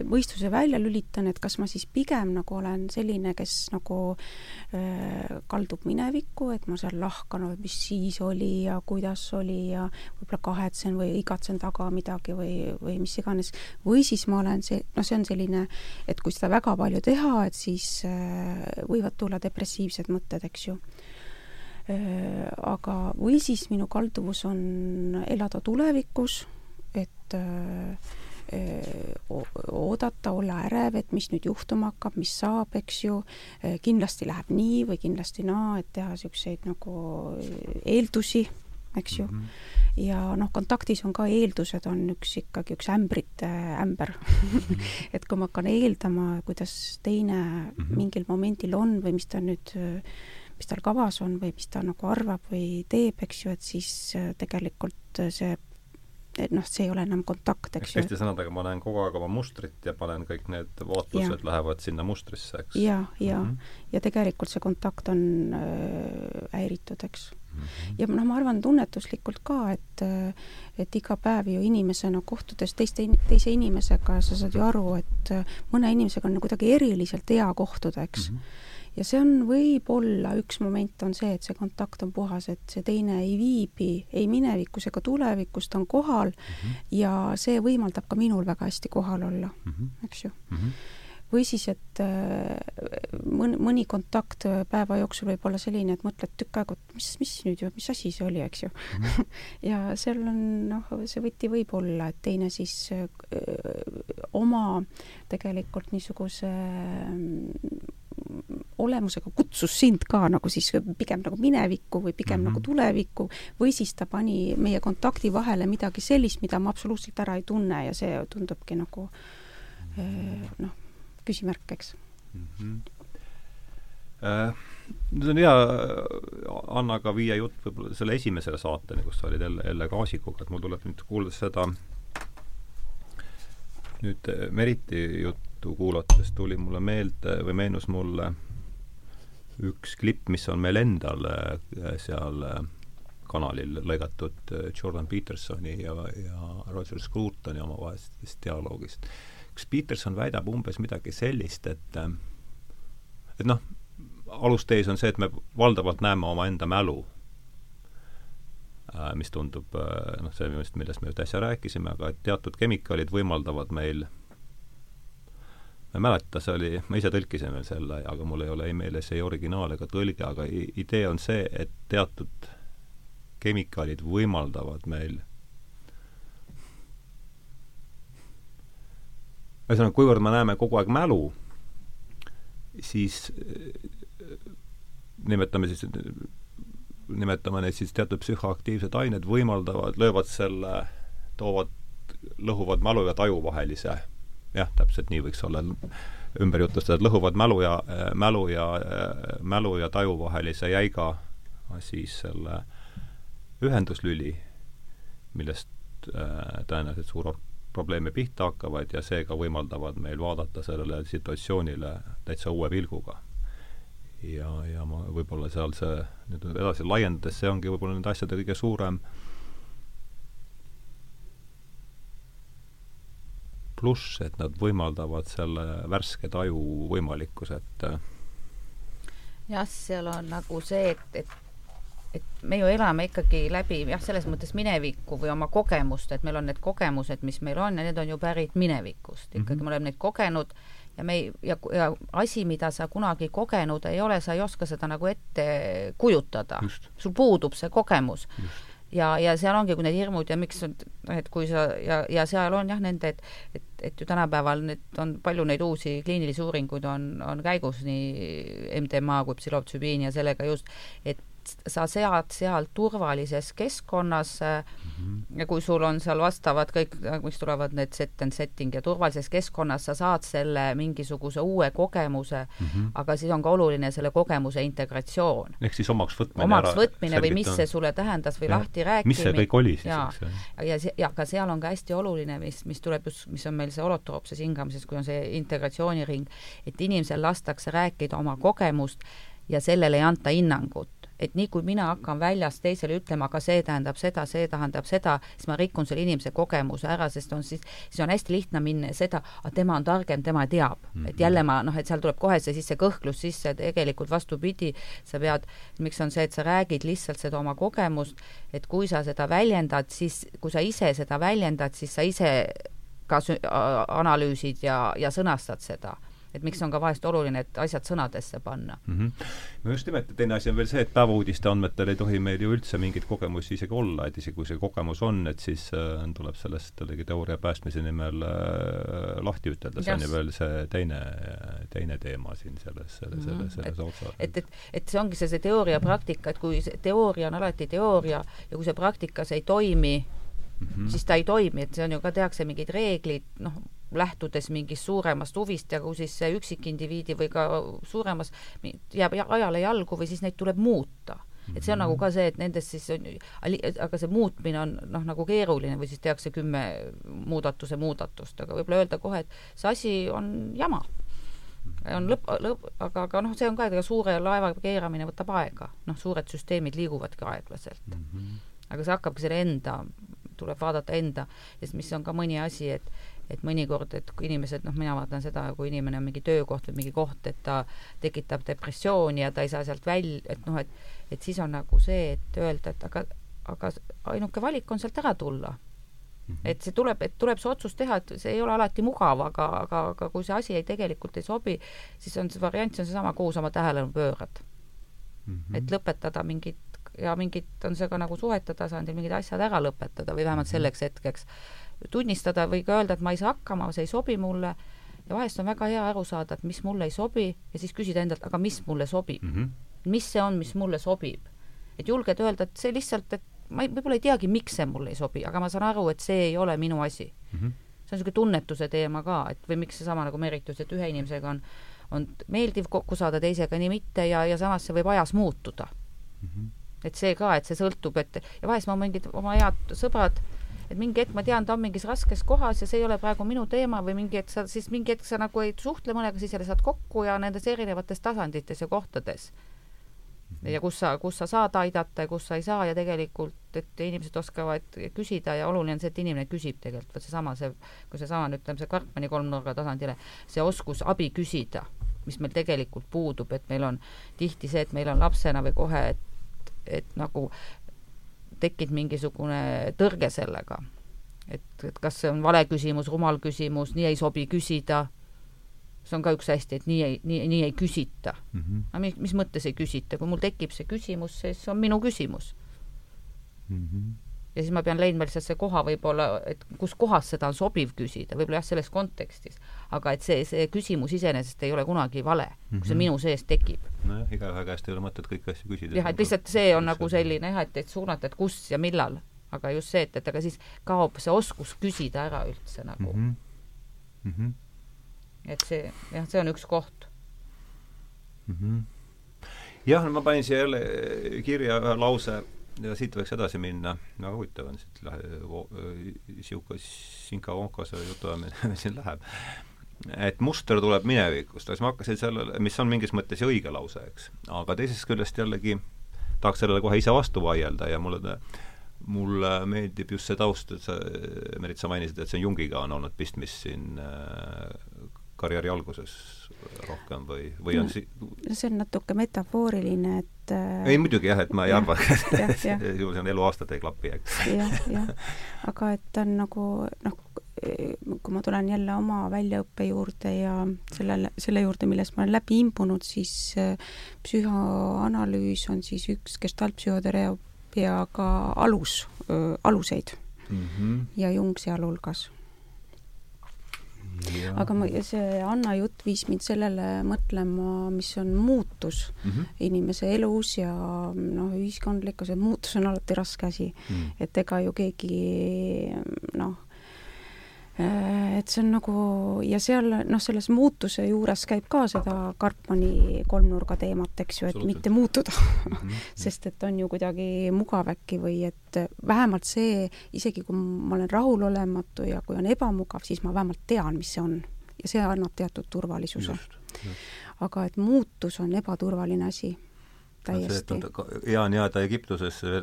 mõistuse välja lülitan, et kas ma siis pigem nagu olen selline, kes nagu äh, kaldub minevikku, et ma seal lahkan, mis siis oli ja kuidas oli ja võib-olla kahetsen või igatsen taga midagi või, või mis iganes, või siis ma olen see, noh, see on selline, et kui seda väga palju teha, et siis äh, võivad tulla depressiivsed mõtted, eks ju aga, või siis minu kalduvus on elada tulevikus, et äh, äh, oodata, olla ärev, et mis nüüd juhtuma hakkab, mis saab, eks ju, kindlasti läheb nii või kindlasti naa, et teha niisuguseid nagu eeldusi, eks ju mm. -hmm. ja noh, kontaktis on ka eeldused, on üks ikkagi üks ämbrite ämber. -hmm. et kui ma hakkan eeldama, kuidas teine mm -hmm. mingil momendil on või mis ta nüüd mis tal kavas on või mis ta nagu arvab või teeb, eks ju, et siis äh, tegelikult see et noh, see ei ole enam kontakt, eks ju. teiste sõnadega, ma näen kogu aeg oma mustrit ja panen kõik need vaatlused lähevad sinna mustrisse, eks? ja, ja mm, -hmm. ja tegelikult see kontakt on äh, häiritud, eks mm. -hmm. ja noh, ma arvan tunnetuslikult ka, et äh, et iga päev ju inimesena kohtudes teiste, teise inimesega, sa saad ju aru, et äh, mõne inimesega on kuidagi eriliselt hea kohtuda, eks mm. -hmm ja see on võib-olla, üks moment on see, et see kontakt on puhas, et see teine ei viibi ei minevikus ega tulevikus, ta on kohal mm -hmm. ja see võimaldab ka minul väga hästi kohal olla mm, -hmm. eks ju mm. -hmm või siis, et äh, mõni, mõni kontakt päeva jooksul võib olla selline, et mõtled tükk aega, et mis, mis nüüd mis asi see oli, eks ju mm. -hmm. ja seal on noh, see võti võib olla, et teine siis öö, äh, oma tegelikult niisuguse olemusega kutsus sind ka nagu siis pigem nagu minevikku või pigem mm -hmm. nagu tulevikku või siis ta pani meie kontakti vahele midagi sellist, mida ma absoluutselt ära ei tunne ja see tundubki nagu eh, noh, küsimärk, eks mm. -hmm. Äh, nüüd on hea Annaga viia jutt võib-olla selle esimesele saateni, kus sa olid Elle, Elle Kaasikuga, et mul tuleb nüüd kuuldes seda nüüd Meriti juttu kuulates tuli mulle meelde või meenus mulle üks klipp, mis on meil endal äh, seal äh, kanalil lõigatud äh, Jordan Petersoni ja, ja Roger Scrutoni omavahelisest dialoogist. kas Peterson väidab umbes midagi sellist, et et noh, alustees on see, et me valdavalt näeme omaenda mälu, mis tundub noh, see, millest me just äsja rääkisime, aga et teatud kemikaalid võimaldavad meil ma ei mäleta, see oli, ma ise tõlkisin veel selle, aga mul ei ole ei meeles ei originaal ega tõlge, aga idee on see, et teatud kemikaalid võimaldavad meil ühesõnaga, kuivõrd me näeme kogu aeg mälu, siis nimetame siis, nimetame neid siis teatud psühhoaktiivsed ained võimaldavad, löövad selle, toovad, lõhuvad mälu ja taju vahelise jah, täpselt nii võiks olla ümber jutustada, et lõhuvad mälu ja, mälu ja, mälu ja taju vahelise jäiga siis selle ühenduslüli, millest äh, tõenäoliselt suur probleeme pihta hakkavad ja seega võimaldavad meil vaadata sellele situatsioonile täitsa uue pilguga. ja, ja ma võib-olla seal see, nüüd edasi laiendades, see ongi võib-olla nende asjade kõige suurem äh, pluss, et nad võimaldavad selle värske taju võimalikkuse, et äh, jah, seal on nagu see, et, et et me ju elame ikkagi läbi jah, selles mõttes minevikku või oma kogemust, et meil on need kogemused, mis meil on ja need on ju pärit minevikust, ikkagi mm -hmm. me oleme neid kogenud ja me ei, ja, ja asi, mida sa kunagi kogenud ei ole, sa ei oska seda nagu ette kujutada. sul puudub see kogemus. Ja, ja seal ongi, kui need hirmud ja miks, et kui sa ja, ja seal on jah, nende, et, et et ju tänapäeval nüüd on palju neid uusi kliinilisi uuringuid on, on käigus nii MDMA kui psühhotsübiin ja sellega just, et sa sead seal turvalises keskkonnas mm -hmm. ja kui sul on seal vastavad kõik, mis tulevad need set and setting ja turvalises keskkonnas sa saad selle mingisuguse uue kogemuse mm, -hmm. aga siis on ka oluline selle kogemuse integratsioon. ehk siis omaks võtmine omaks võtmine või mis see sulle tähendas või ja. lahti rääkimine. mis see kõik oli siis, eks ju. ja, ja, ja ka seal on ka hästi oluline, mis, mis tuleb just, mis on meil see holotroopses hingamises, kui on see integratsiooniring, et inimesel lastakse rääkida oma kogemust ja sellele ei anta hinnangut et nii kui mina hakkan väljas teisele ütlema, aga see tähendab seda, see tähendab seda, siis ma rikun selle inimese kogemuse ära, sest on siis, siis on hästi lihtne minna seda, aga tema on targem, tema teab mm. -hmm. et jälle ma noh, et seal tuleb kohe see sisse kõhklus sisse, tegelikult vastupidi, sa pead, miks on see, et sa räägid lihtsalt seda oma kogemust, et kui sa seda väljendad, siis kui sa ise seda väljendad, siis sa ise ka analüüsid ja, ja sõnastad seda et miks on ka vahest oluline, et asjad sõnadesse panna mm. -hmm. no just nimelt, teine asi on veel see, et päevauudiste andmetel ei tohi meil ju üldse mingeid kogemusi isegi olla, et isegi kui see kogemus on, et siis äh, tuleb sellest jällegi teooria päästmise nimel äh, lahti ütelda, see on ju veel see teine, teine teema siin selles, selles mm, -hmm. selles, otsas. et, et, et see ongi see, see teooria praktika, et kui see teooria on alati teooria ja kui see praktikas ei toimi mm, -hmm. siis ta ei toimi, et see on ju ka, tehakse mingeid reeglid, noh, lähtudes mingist suuremast huvist ja kui siis see üksikindiviidi või ka suuremas jääb ajale jalgu või siis neid tuleb muuta et see on nagu ka see, et nendest siis on, aga see muutmine on noh, nagu keeruline või siis tehakse kümme muudatuse muudatust, aga võib-olla öelda kohe, et see asi on jama. on lõpp, lõpp, aga, aga noh, see on ka, et ega suure laeva keeramine võtab aega, noh, suured süsteemid liiguvadki aeglaselt mm. -hmm. aga see hakkabki selle enda, tuleb vaadata enda, sest mis on ka mõni asi, et et mõnikord, et kui inimesed, noh, mina vaatan seda, kui inimene on mingi töökoht või mingi koht, et ta tekitab depressiooni ja ta ei saa sealt välja, et noh, et et siis on nagu see, et öelda, et aga, aga ainuke valik on sealt ära tulla mm. -hmm. et see tuleb, et tuleb see otsus teha, et see ei ole alati mugav, aga, aga, aga kui see asi ei, tegelikult ei sobi, siis on see variant, see on seesama, kuhu sa oma tähelepanu pöörad mm. -hmm. et lõpetada mingid ja mingid, on see ka nagu suhete tasandil, mingid asjad ära lõpetada või vähemalt mhm. selleks hetkeks tunnistada või ka öelda, et ma ei saa hakkama, see ei sobi mulle ja vahest on väga hea aru saada, et mis mulle ei sobi ja siis küsida endalt, aga mis mulle sobib mm. -hmm mis see on, mis mulle sobib. et julged öelda, et see lihtsalt, et ma ei, võib-olla ei teagi, miks see mulle ei sobi, aga ma saan aru, et see ei ole minu asi mm. -hmm. see on niisugune tunnetuse teema ka, et või miks seesama nagu Merit ütles, et ühe inimesega on, on meeldiv kokku saada, teisega nii mitte ja, ja samas see võib ajas muutuda mm. -hmm. et see ka, et see sõltub, et ja vahest ma mingid oma head sõbrad et mingi hetk ma tean, ta on mingis raskes kohas ja see ei ole praegu minu teema või mingi hetk sa, siis mingi hetk sa nagu ei suhtle mõnega, siis jälle saad kokku ja nendes erinevates tasandites ja kohtades. Ja kus sa, kus sa saad aidata ja kus sa ei saa ja tegelikult, et inimesed oskavad küsida ja oluline on see, et inimene küsib tegelikult, vot seesama, see, kui seesama, ütleme, see Karpmani kolmnurga tasandile, see oskus abi küsida, mis meil tegelikult puudub, et meil on tihti see, et meil on lapsena või kohe, et, et nagu tekib mingisugune tõrge sellega. et, et kas see on vale küsimus, rumal küsimus, nii ei sobi küsida see on ka üks hästi, et nii ei, nii, nii ei küsita mm. -hmm. aga mis, mis mõttes ei küsita, kui mul tekib see küsimus, siis see on minu küsimus mm. -hmm. ja siis ma pean leidma lihtsalt see koha võib-olla, et kus kohas seda on sobiv küsida, võib-olla jah, selles kontekstis, aga et see, see küsimus iseenesest ei ole kunagi vale mm, -hmm. kui see mhm. minu sees tekib. nojah, igaühe käest ei ole mõtet kõiki asju küsida. jah, et lihtsalt see on nagu selline jah, et, et suunata, et kus ja millal, aga just see, et, et aga siis kaob see oskus küsida ära üldse nagu mm. -hmm. Mm -hmm et see, jah, see on üks koht mm. -hmm. jah, ma panin siia jälle kirja ühe lause ja siit võiks edasi minna, väga huvitav on siit niisugune Sinka-Vonkase jutuajamine siin läheb. Et muster tuleb minevikust, siis ma hakkasin sellele, mis on mingis mõttes ju õige lause, eks, aga teisest küljest jällegi tahaks sellele kohe ise vastu vaielda ja mulle mulle meeldib just see taust, et sa, Merit, sa mainisid, et see Jungiga on olnud pistmist siin karjääri alguses rohkem või, või on si-? see on natuke metafooriline, et äh, ei muidugi jah, et ma ei ja, arva, et see on eluaastate ei klapi, eks. jah, jah. aga et on nagu noh, kui ma tulen jälle oma väljaõppe juurde ja sellele, selle juurde, millest ma olen läbi imbunud, siis äh, psühhoanalüüs on siis üks gestaltpsühhoteraapiaga alus, aluseid mm. -hmm. ja Jung sealhulgas aga ma, see Anna jutt viis mind sellele mõtlema, mis on muutus mm -hmm. inimese elus ja noh, ühiskondlikkus, et muutus on alati raske asi mm. -hmm. et ega ju keegi noh, et see on nagu ja seal noh, selles muutuse juures käib ka seda Karpmani kolmnurga teemat, eks ju, et mitte muutuda. -hmm. sest et on ju kuidagi mugav äkki või et vähemalt see, isegi kui ma olen rahulolematu ja kui on ebamugav, siis ma vähemalt tean, mis see on. ja see annab teatud turvalisuse. aga et muutus on ebaturvaline asi täiesti. hea on jääda Egiptusesse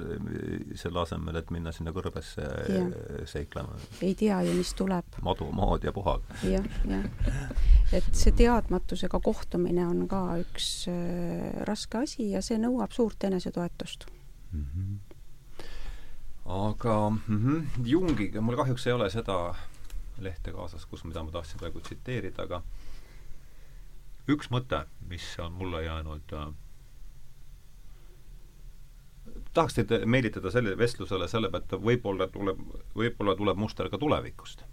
selle asemel, et minna sinna kõrbesse ja. seiklema. ei tea ju, mis tuleb. madu, maad ja puhag. jah, jah. et see teadmatusega kohtumine on ka üks äh, raske asi ja see nõuab suurt enesetoetust mm. -hmm. aga mm -hmm, Jungiga, mul kahjuks ei ole seda lehte kaasas, kus, mida ma tahtsin praegu tsiteerida, aga üks mõte, mis on mulle jäänud äh, tahaks teid meelitada selle vestlusele selle pealt, et võib-olla tuleb, võib-olla tuleb muster ka tulevikust.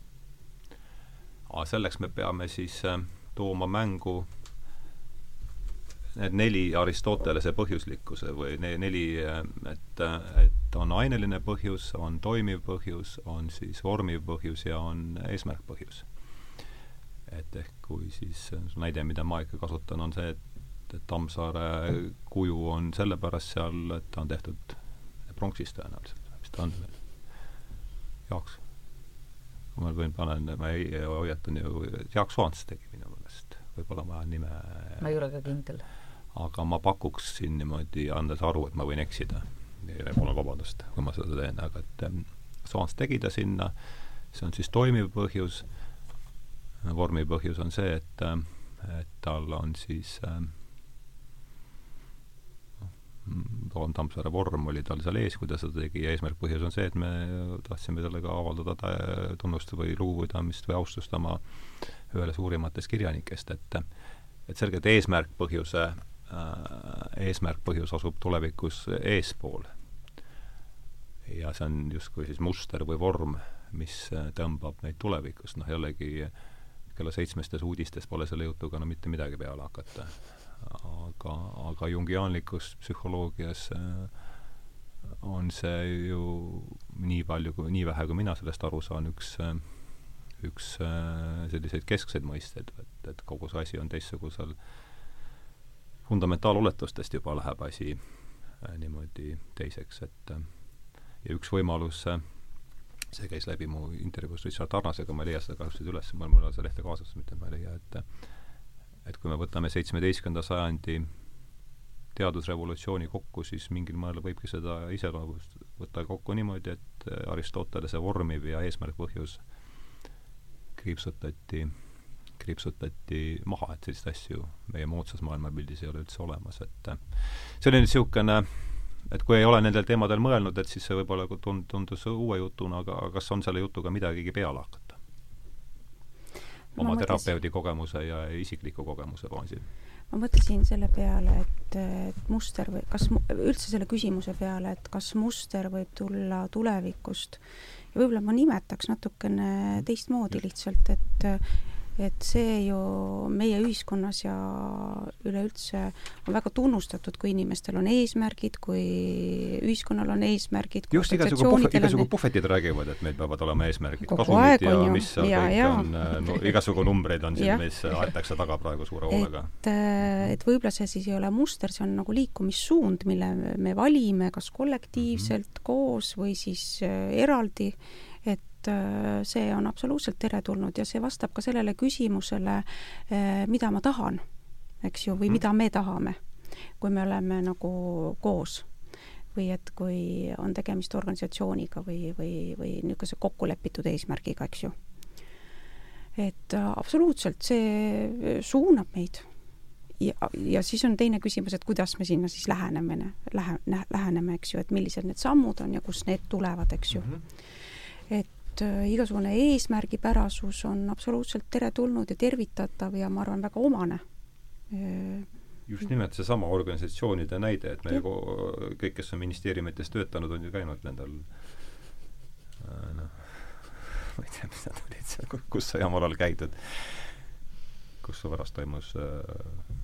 aga selleks me peame siis äh, tooma mängu need neli Aristotelese põhjuslikkuse või ne, neli, äh, et, et on aineline põhjus, on toimiv põhjus, on siis vormiv põhjus ja on eesmärkpõhjus. et ehk kui siis näide, mida ma ikka kasutan, on see, et, et Tammsaare kuju on sellepärast seal, et ta on tehtud pronksist tõenäoliselt, mis ta on veel, Jaaks. ma võin, panen, ma ei, hoiatan ju, Jaak Soants tegi minu meelest, võib-olla ma nime ma ei ole ka kindel. aga ma pakuks siin niimoodi, andes aru, et ma võin eksida. Pole vabandust, kui ma seda teen, aga et Soants tegi ta sinna, see on siis toimiv põhjus vormi põhjus on see, et, et tal on siis Roland Tammsaare vorm oli tal seal ees, kui ta seda tegi ja eesmärk, põhjus on see, et me tahtsime sellega avaldada ta tunnustust või lugupidamist või austust oma ühele suurimatest kirjanikest, et et selgelt eesmärk, põhjuse äh,, eesmärk, põhjus asub tulevikus eespool. ja see on justkui siis muster või vorm, mis tõmbab meid tulevikus, noh jällegi kella seitsmestes uudistes pole selle jutuga no mitte midagi peale hakata. Aga, aga jungiaanlikus psühholoogias äh, on see ju nii palju kui, nii vähe, kui mina sellest aru saan, üks äh, üks äh, selliseid keskseid mõisteid, et, et kogu see asi on teistsugusel fundamentaaloletustest juba läheb asi niimoodi teiseks, et ja üks võimalus see käis läbi mu intervjuust Richard Tarnasega, ma ei leia seda kahjuks üles, mul, mul on see lehte kaasas, mitte ma ei leia, et et kui me võtame seitsmeteistkümnenda sajandi teadusrevolutsiooni kokku, siis mingil määral võibki seda iseloomust võtta kokku niimoodi, et Aristotelese vormiv ja eesmärk-põhjus kriipsutati, kriipsutati maha, et selliseid asju meie moodsas maailmapildis ei ole üldse olemas, et see oli nüüd niisugune et kui ei ole nendel teemadel mõelnud, et siis see võib-olla tund-, tundus uue jutuna, aga kas on selle jutuga midagigi peale hakata? Oma terapeudi kogemuse ja isikliku kogemuse baasil. ma mõtlesin selle peale, et, et muster või kas üldse selle küsimuse peale, et kas muster võib tulla tulevikust ja võib-olla ma nimetaks natukene teistmoodi lihtsalt, et et see ju meie ühiskonnas ja üleüldse on väga tunnustatud, kui inimestel on eesmärgid, kui ühiskonnal on eesmärgid. just, igasugu puhvet, igasugu puhvetid räägivad, et meil peavad olema eesmärgid. kasumid ja mis seal ja, kõik ja. on no,, igasugu numbreid on siin, mis aetakse taga praegu suure hoolega. et, et võib-olla see siis ei ole muster, see on nagu liikumissuund, mille me valime kas kollektiivselt mm -hmm. koos või siis äh, eraldi et äh, see on absoluutselt teretulnud ja see vastab ka sellele küsimusele, äh, mida ma tahan, eks ju, või mm. mida me tahame, kui me oleme nagu koos või et kui on tegemist organisatsiooniga või, või, või niisuguse kokkulepitud eesmärgiga, eks ju. et äh, absoluutselt, see suunab meid. ja, ja siis on teine küsimus, et kuidas me sinna siis läheneme, lähe-, läheneme, eks ju, et millised need sammud on ja kust need tulevad, eks ju mm. -hmm. et et äh, igasugune eesmärgipärasus on absoluutselt teretulnud ja tervitatav ja ma arvan, väga omane. Just nimelt seesama organisatsioonide näide, et me ju kõik, kes on ministeeriumites töötanud, on ju käinud nendel äh, noh, ma ei tea, mis nad olid seal, kus sai omal ajal käidud, kus pärast toimus äh,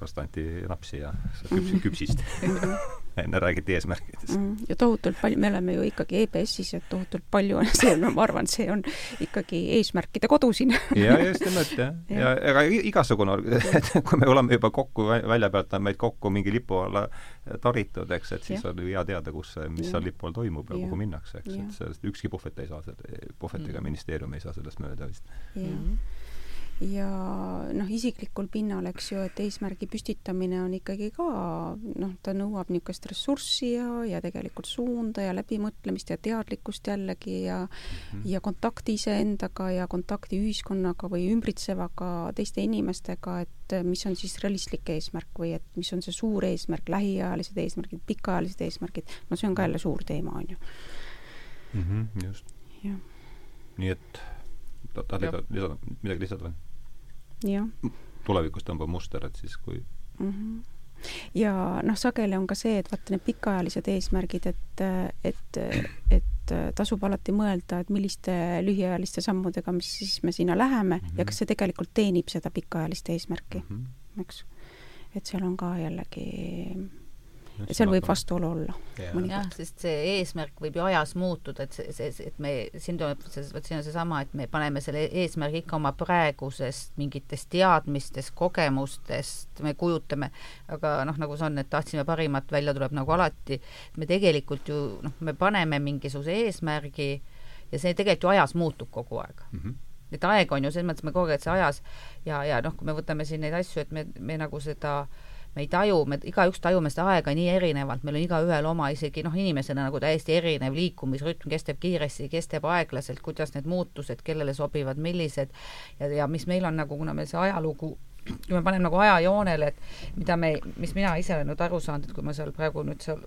pärast anti napsi ja küps, mhm. küpsist enne räägiti eesmärkidest mm. -hmm. ja tohutult palju, me oleme ju ikkagi EBS-is ja tohutult palju on see, ma arvan, see on ikkagi eesmärkide kodu siin ja just nimelt jah ja, ja ega igasugune, et kui me oleme juba kokku, välja pealt on meid kokku mingi lipu alla taritud, eks, et siis ja. on ju hea teada, kus, mis ja. seal lipu all toimub ja, ja kuhu minnakse, eks, et sellest ükski puhvet ei saa, puhvetiga mm. ministeerium ei saa sellest mööda vist. mm -hmm ja noh, isiklikul pinnal, eks ju, et eesmärgi püstitamine on ikkagi ka noh, ta nõuab niisugust ressurssi ja, ja tegelikult suunda ja läbimõtlemist ja teadlikkust jällegi ja mm -hmm. ja kontakti iseendaga ja kontakti ühiskonnaga või ümbritsevaga teiste inimestega, et mis on siis realistlik eesmärk või et mis on see suur eesmärk, lähiajalised eesmärgid, pikaajalised eesmärgid, no see on ka jälle suur teema, on ju mm. -hmm, just. nii et tahad lisada, lisada, midagi lisada või? Tulevikus tõmbab muster, et siis kui mm -hmm ja noh, sageli on ka see, et vaata need pikaajalised eesmärgid, et, et, et tasub alati mõelda, et milliste lühiajaliste sammudega, mis siis me sinna läheme mm -hmm. ja kas see tegelikult teenib seda pikaajalist eesmärki mm, -hmm. eks. et seal on ka jällegi ja seal võib vastuolu olla jah, sest see eesmärk võib ju ajas muutuda, et see, see, et me, siin tuleb, vot siin on seesama, et me paneme selle eesmärgi ikka oma praegusest mingitest teadmistest, kogemustest, me kujutame, aga noh, nagu see on, et tahtsime parimat, välja tuleb nagu alati, me tegelikult ju noh, me paneme mingisuguse eesmärgi ja see tegelikult ju ajas muutub kogu aeg. Mhm. et aeg on ju selles mõttes, me kogu aeg see ajas ja, ja noh, kui me võtame siin neid asju, et me, me nagu seda me ei taju, me igaüks tajume seda aega nii erinevalt, meil on igaühel oma isegi noh, inimesena nagu täiesti erinev liikumisrütm, kes teeb kiiresti, kes teeb aeglaselt, kuidas need muutused, kellele sobivad, millised. Ja, ja mis meil on nagu, kuna meil see ajalugu kui me paneme nagu ajajoonele, et mida me, mis mina ise olen nüüd aru saanud, et kui ma seal praegu nüüd seal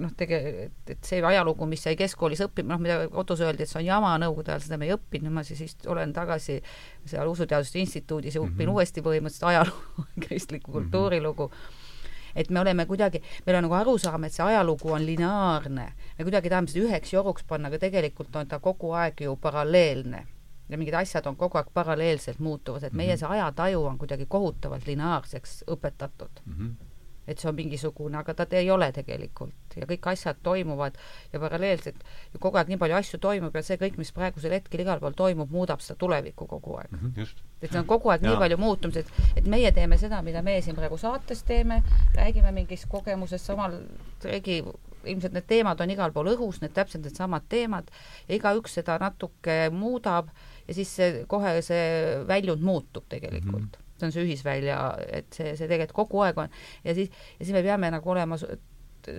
noh, tege-, et, see ajalugu, mis sai keskkoolis õppima, noh, mida kodus öeldi, et see on jama Nõukogude ajal, seda me ei õppinud, ma siis ist- olen tagasi seal Usuteaduste Instituudis ja õpin mm Mhm. -hmm. uuesti põhimõtteliselt ajalugu, kristlikku kultuurilugu et me oleme kuidagi, meil on nagu arusaam, et see ajalugu on lineaarne, me kuidagi tahame seda üheks joruks panna, aga tegelikult on ta kogu aeg ju paralleelne ja mingid asjad on kogu aeg paralleelselt muutuvas, et meie Mhm. see ajataju on kuidagi kohutavalt lineaarseks õpetatud Mhm. Et see on mingisugune, aga ta ei ole tegelikult ja kõik asjad toimuvad ja paralleelselt ja kogu aeg nii palju asju toimub ja see kõik, mis praegusel hetkel igal pool toimub, muudab seda tulevikku kogu aeg. Mhm. just. et see on kogu aeg nii Jaa. palju muutumised, et meie teeme seda, mida meie siin praegu saates teeme, räägime mingist kogemusest, samal regi ilmselt need teemad on igal pool õhus, need täpselt needsamad teemad ja igaüks seda natuke muudab ja siis see kohe see väljund muutub tegelikult mm. -hmm. See on see ühisvälja, et see, see tegelikult kogu aeg on. Ja siis, ja siis me peame nagu olema su-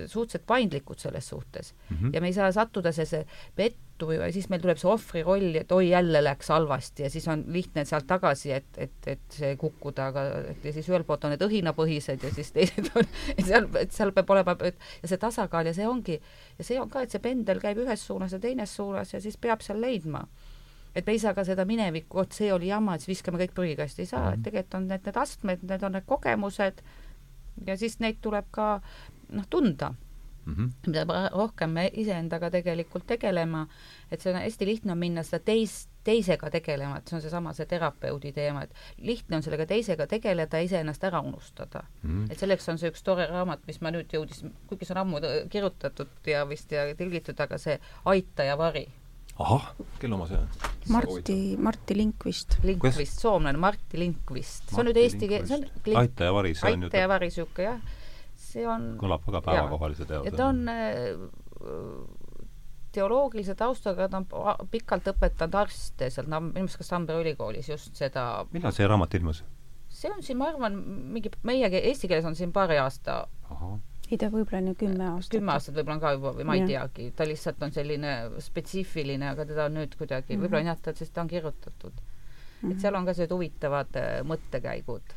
suhteliselt paindlikud selles suhtes. Mhm. ja me ei saa sattuda sellesse pettu või siis meil tuleb see ohvri roll, et oi, jälle läks halvasti ja siis on lihtne sealt tagasi, et, et, et see kukkuda, aga et ja siis ühelt poolt on need õhinapõhised ja siis teised on, et seal, et seal peab olema et, ja see tasakaal ja see ongi, ja see on ka, et see pendel käib ühes suunas ja teines suunas ja siis peab seal leidma et me ei saa ka seda minevikku, vot see oli jama, siis viskame kõik prügikasti, ei saa, et tegelikult on need, need astmed, need on need kogemused ja siis neid tuleb ka noh, tunda Mhm. mida pa- rohkem me iseendaga tegelikult tegelema, et see on hästi lihtne on minna seda teist, teisega tegelema, et see on seesama see terapeudi teema, et lihtne on sellega teisega tegeleda ja iseennast ära unustada. Mhm. et selleks on see üks tore raamat, mis ma nüüd jõudis, kuigi see on ammu kirjutatud ja vist ja tõlgitud, aga see Aita ja vari. ahah, kelle oma see on? Marti, Marti Linkvist. Linkvist, soomlane Martti Linkvist, see on nüüd eesti keel, see on Linkvist. Aita ja vari, see on ju Aita ja vari niisugune jah, see on kõlab väga päevakohalise teosena. ja ta on äh, teoloogilise taustaga, ta on pikalt õpetanud arste seal Nam-, minu meelest kas Tammere ülikoolis just seda, millal see raamat ilmus? see on siin, ma arvan, mingi meie eesti keeles on siin paari aasta, ahah, ei ta võib-olla on ju kümme aastat. kümme aastat võib-olla on ka juba või ma ei Jah. teagi, ta lihtsalt on selline spetsiifiline, aga teda on nüüd kuidagi mm -hmm. võib-olla on jah, ta, sest ta on kirjutatud mm. -hmm. et seal on ka sellised huvitavad äh, mõttekäigud,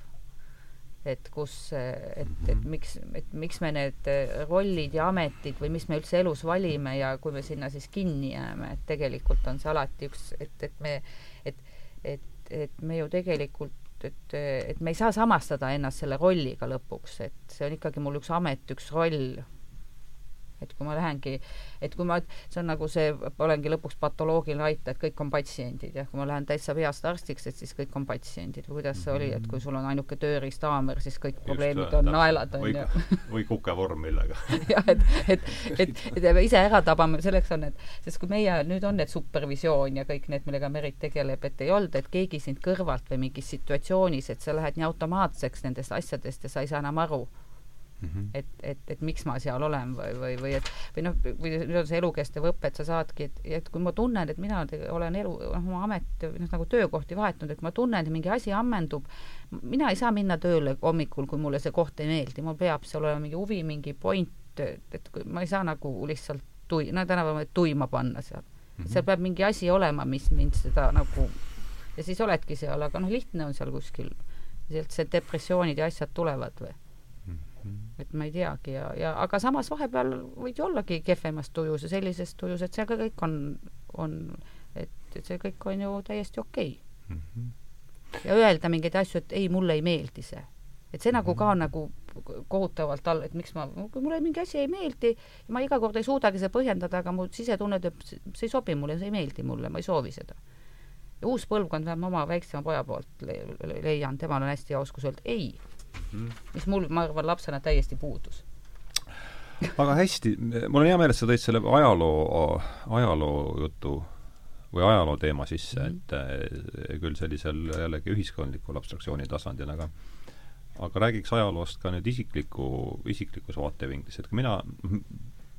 et kus, et, et miks, et miks me need äh, rollid ja ametid või mis me üldse elus valime ja kui me sinna siis kinni jääme, et tegelikult on see alati üks, et, et me, et, et, et me ju tegelikult et, et me ei saa samastada ennast selle rolliga lõpuks, et see on ikkagi mul üks amet, üks roll et kui ma lähengi, et kui ma, see on nagu see, olengi lõpuks patoloogiline aita, et kõik on patsiendid ja kui ma lähen täitsa peast arstiks, et siis kõik on patsiendid. Või kuidas see oli, et kui sul on ainuke tööriisthaamer, siis kõik probleemid on naelad on ju. või kukevorm millega. jah, et, et, et, et me ise ära tabame, selleks on need, sest kui meie, nüüd on need supervisioon ja kõik need, millega Merit tegeleb, et ei olnud, et keegi sind kõrvalt või mingis situatsioonis, et sa lähed nii automaatseks nendest asjadest ja sa ei saa enam aru Mhm. et, et, et miks ma seal olen või, või, või et või noh, või nüüd on see elukestev õpe, et sa saadki, et, et kui ma tunnen, et mina olen elu, noh, oma amet, noh nagu töökohti vahetanud, et kui ma tunnen, et mingi asi ammendub, mina ei saa minna tööle hommikul, kui mulle see koht ei meeldi, mul peab seal olema mingi huvi, mingi point, et kui ma ei saa nagu lihtsalt tui-, no tänapäeval tuima panna seal mm. -hmm. seal peab mingi asi olema, mis mind seda nagu ja siis oledki seal, aga noh, lihtne on seal kuskil, sealt see depressioonid ja asjad tulevad või. Et ma ei teagi ja, ja aga samas vahepeal võid ju ollagi kehvemas tujus ja sellises tujus, et see ka kõik on, on, et, et see kõik on ju täiesti okei Mhm. okay.. ja öelda mingeid asju, et ei, mulle ei meeldi see. et see nagu ka nagu kohutavalt all, et miks ma, kui mulle mingi asi ei meeldi ma iga kord ei suudagi seda põhjendada, aga mu sisetunne ütleb, see ei sobi mulle, see ei meeldi mulle, ma ei soovi seda. uus põlvkond, vähemalt ma oma väiksema poja poolt le le leian, temal on hästi hea oskus öelda ei, Mhm. mis mul, ma arvan, lapsena täiesti puudus aga hästi, mul on hea meel, et sa tõid selle ajaloo, ajaloo jutu või ajaloo teema sisse mm, -hmm. et eh, küll sellisel jällegi ühiskondlikul abstraktsiooni tasandil, aga aga räägiks ajaloost ka nüüd isikliku, isiklikus vaatevinklis, et kui mina,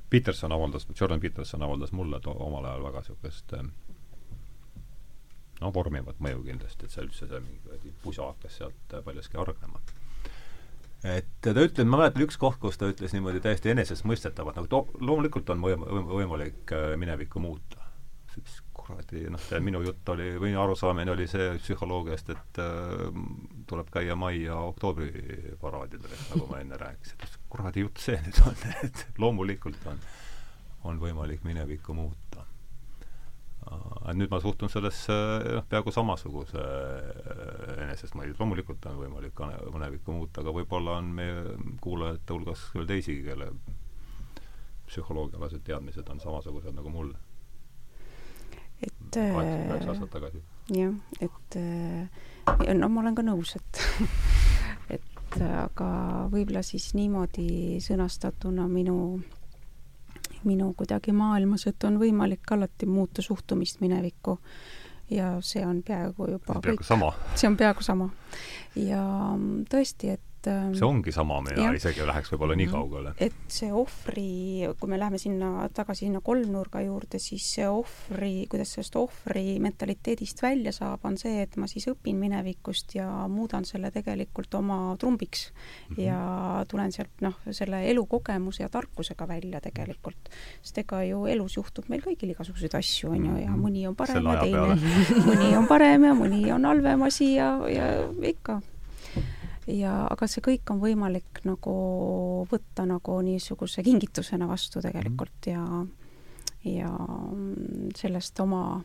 Peterson avaldas, Jordan Peterson avaldas mulle to, omal ajal väga niisugust eh, no vormivat mõju kindlasti, et see üldse see mingi pusa hakkas sealt paljuski hargnema et ta ütles, ma mäletan üks koht, kus ta ütles niimoodi täiesti enesestmõistetavalt, nagu to-, loomulikult on võim-, võimalik äh, minevikku muuta. siis kuradi, noh, minu jutt oli, või arusaamine oli see psühholoogiast, et äh, tuleb käia majja oktoobriparaadidel, nagu ma enne rääkisin. kuradi jutt see nüüd on, et loomulikult on, on võimalik minevikku muuta nüüd ma suhtun sellesse noh, peaaegu samasuguse äh, enesestmõistetavalt, loomulikult on võimalik minevikku muuta, aga võib-olla on meie kuulajate hulgas veel teisigi, kelle psühholoogialased teadmised on samasugused nagu mul. et üheksa aastat tagasi. jah, et äh, no ma olen ka nõus, et et aga võib-olla siis niimoodi sõnastatuna minu minu kuidagi maailmas, et on võimalik alati muuta suhtumist minevikku ja see on peaaegu juba peaaegu kõik. sama. see on peaaegu sama. ja tõesti, et et ähm, see ongi sama, mina ja. isegi läheks võib-olla nii mhm. kaugele. et see ohvri, kui me läheme sinna tagasi sinna kolmnurga juurde, siis see ohvri, kuidas sellest ohvri mentaliteedist välja saab, on see, et ma siis õpin minevikust ja muudan selle tegelikult oma trumbiks mm. -hmm. ja tulen sealt noh, selle elukogemuse ja tarkusega välja tegelikult. sest ega ju elus juhtub meil kõigil igasuguseid asju, on ju, ja mhm. mõni on parem ja teine, mõni on parem ja mõni on halvem asi ja, ja ikka ja aga see kõik on võimalik nagu võtta nagu niisuguse kingitusena vastu tegelikult ja ja sellest oma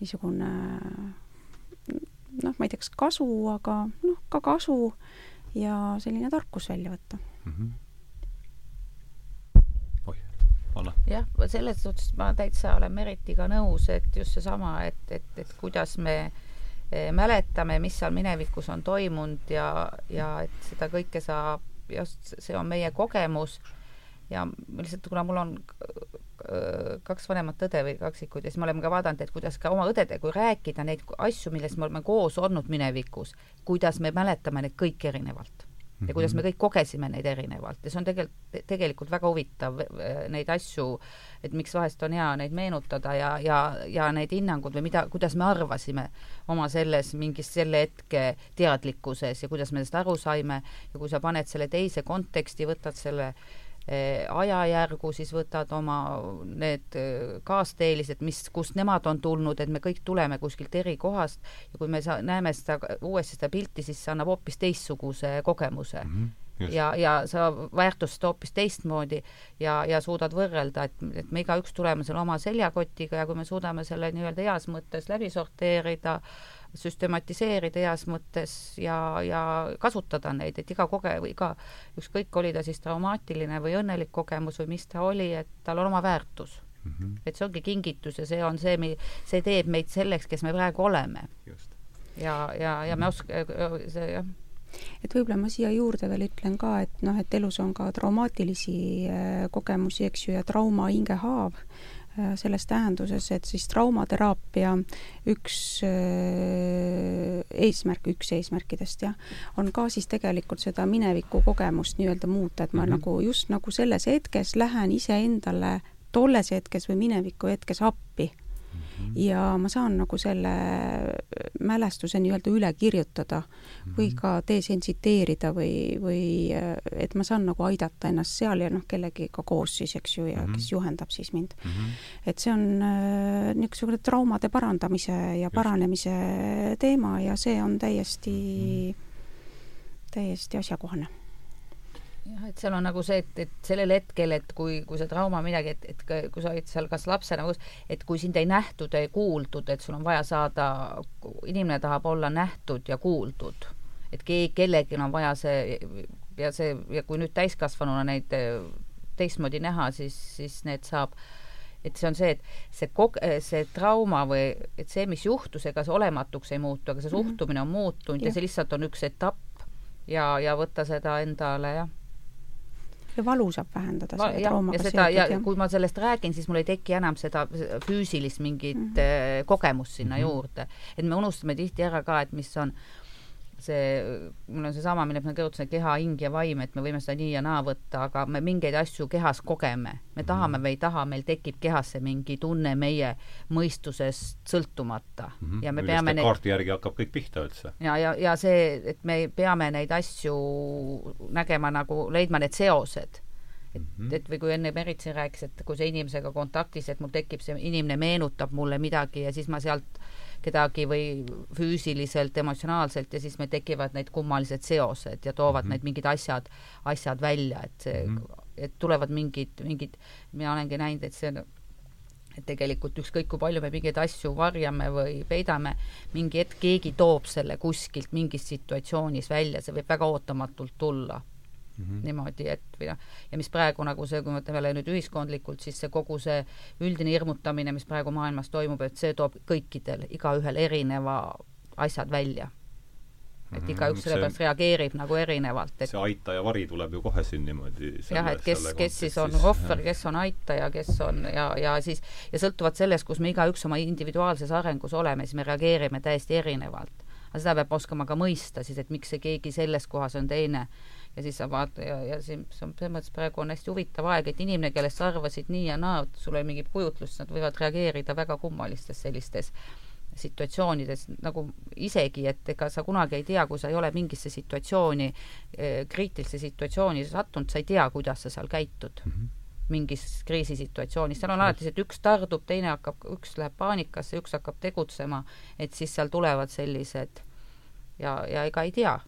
niisugune noh, ma ei tea, kas kasu, aga noh, ka kasu ja selline tarkus välja võtta mm. -hmm. Anna. jah, selles suhtes ma täitsa olen Meritiga nõus, et just seesama, et, et, et kuidas me äh, mäletame, mis seal minevikus on toimunud ja, ja et seda kõike saab, just see on meie kogemus. Ja lihtsalt, kuna mul on kaks vanemat õde või kaksikuid ja siis me oleme ka vaadanud, et kuidas ka oma õdedega, kui rääkida neid asju, milles me oleme koos olnud minevikus, kuidas me mäletame neid kõiki erinevalt ja kuidas me kõik kogesime neid erinevalt. Ja see on tegelikult, tegelikult väga huvitav neid asju, et miks vahest on hea neid meenutada ja, ja, ja need hinnangud või mida, kuidas me arvasime oma selles mingis selle hetke teadlikkuses ja kuidas me sellest aru saime. Ja kui sa paned selle teise konteksti, võtad selle Eh, ajajärgu, siis võtad oma need eh, kaasteelised, mis, kust nemad on tulnud, et me kõik tuleme kuskilt eri kohast ja kui me sa-, näeme seda, uuesti seda pilti, siis see annab hoopis teistsuguse kogemuse mm. -hmm Just. ja, ja sa väärtustad hoopis teistmoodi ja, ja suudad võrrelda, et, et me igaüks tuleme selle oma seljakotiga ja kui me suudame selle nii-öelda heas mõttes läbi sorteerida, süstematiseerida heas mõttes ja, ja kasutada neid, et iga koge-, iga, ükskõik, oli ta siis traumaatiline või õnnelik kogemus või mis ta oli, et tal on oma väärtus mm. -hmm. et see ongi kingitus ja see on see, see teeb meid selleks, kes me praegu oleme. ja, ja, ja me osk-, see jah et võib-olla ma siia juurde veel ütlen ka, et noh, et elus on ka traumaatilisi äh, kogemusi, eks ju, ja trauma hingehaav selles tähenduses, et siis traumateraapia üks äh, eesmärk, üks eesmärkidest jah, on ka siis tegelikult seda mineviku kogemust nii-öelda muuta, et ma mm -hmm. nagu just nagu selles hetkes lähen iseendale tolles hetkes või mineviku hetkes appi. Ja ma saan nagu selle mälestuse nii-öelda üle kirjutada -hmm. või ka desensiteerida või, või et ma saan nagu aidata ennast seal ja noh, kellegiga koos siis, eks ju, ja -hmm. kes juhendab siis mind. Et see on äh, niisugune traumade parandamise ja paranemise teema ja see on täiesti täiesti asjakohane jah, et seal on nagu see, et, et sellel hetkel, et kui, kui see trauma midagi, et, et kui sa olid seal kas lapsena, et kui sind ei nähtud, ei kuuldud, et sul on vaja saada, inimene tahab olla nähtud ja kuuldud. et keegi, kellelgi on vaja see ja see, ja kui nüüd täiskasvanuna neid teistmoodi näha, siis, siis need saab et see on see, et see kog-, see trauma või et see, mis juhtus, ega see olematuks ei muutu, aga see mhm. suhtumine on muutunud ja, ja see lihtsalt on üks etapp ja, ja võtta seda endale, jah ja valu saab vähendada Ma- selle traumaga ja seda ja seotud, jah. kui ma sellest räägin, siis mul ei teki enam seda füüsilist mingit mm. -hmm. kogemust sinna mm -hmm. juurde. et me unustame tihti ära ka, et mis on see, mul on seesama, millest ma kirjutasin, keha, hing ja vaim, et me võime seda nii ja naa võtta, aga me mingeid asju kehas kogeme. me tahame või ei taha, meil tekib kehasse mingi tunne meie mõistusest sõltumata Mhm. ja me millest peame neid kaardi järgi hakkab kõik pihta üldse. ja, ja, ja see, et me peame neid asju nägema nagu, leidma need seosed. et mm, Mhm. -hmm. et või kui enne Merit siin rääkis, et kui see inimesega kontaktis, et mul tekib see inimene meenutab mulle midagi ja siis ma sealt kedagi või füüsiliselt, emotsionaalselt ja siis meil tekivad need kummalised seosed ja toovad mm. -hmm. need mingid asjad, asjad välja, et see mm. -hmm. et tulevad mingid, mingid, mina olengi näinud, et see on et tegelikult ükskõik, kui palju me mingeid asju varjame või peidame, mingi hetk keegi toob selle kuskilt mingis situatsioonis välja, see võib väga ootamatult tulla Mm -hmm. niimoodi, et või noh, ja mis praegu nagu see, kui me mõtleme jälle nüüd ühiskondlikult, siis see kogu see üldine hirmutamine, mis praegu maailmas toimub, et see toob kõikidel, igaühel erineva asjad välja. et Mhm. igaüks sellepärast reageerib nagu erinevalt, et see aita ja vari tuleb ju kohe siin niimoodi jah, et kes, kes siis on ohver, kes on aitaja, kes on ja, ja siis ja sõltuvalt sellest, kus me igaüks oma individuaalses arengus oleme, siis me reageerime täiesti erinevalt. aga seda peab oskama ka mõista siis, et miks see keegi selles kohas on teine. Ja siis sa vaata ja, ja siin see on selles mõttes praegu on hästi huvitav aeg, et inimene, kellest sa arvasid nii ja naa, sul oli mingi kujutlus, nad võivad reageerida väga kummalistes sellistes situatsioonides nagu isegi, et ega sa kunagi ei tea, kui sa ei ole mingisse situatsiooni, kriitilisse situatsiooni sattunud, sa ei tea, kuidas sa seal käitud Mhm. mingis kriisisituatsioonis, seal on alati see, et üks tardub, teine hakkab, üks läheb paanikasse, üks hakkab tegutsema, et siis seal tulevad sellised ja, ja ega ei tea,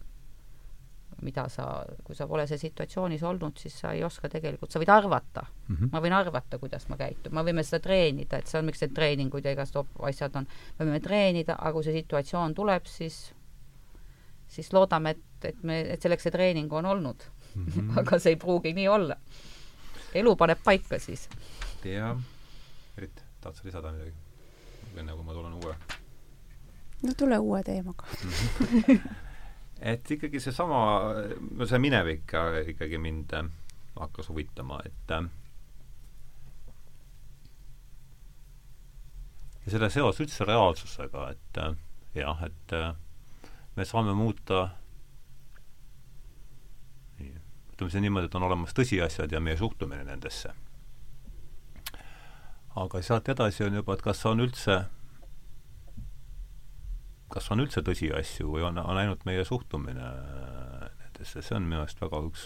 mida sa, kui sa pole see situatsioonis olnud, siis sa ei oska tegelikult, sa võid arvata mm. -hmm. ma võin arvata, kuidas ma käitun, me võime seda treenida, et see on, miks need treeningud ja igast asjad on, me võime treenida, aga kui see situatsioon tuleb, siis siis loodame, et, et me, et selleks see treening on olnud mm. -hmm. aga see ei pruugi nii olla. elu paneb paika siis. jah. Erit, tahad sa lisada midagi? enne kui ma tulen uue no tule uue teemaga et ikkagi seesama, no see minevik ikkagi mind äh, hakkas huvitama, et äh, ja selle seos üldse reaalsusega, et äh, jah, et me saame muuta ütleme see niimoodi, et on olemas tõsiasjad ja meie suhtumine nendesse. aga sealt edasi on juba, et kas on üldse kas on üldse tõsiasju või on, on ainult meie suhtumine nendesse, see on minu meelest väga üks,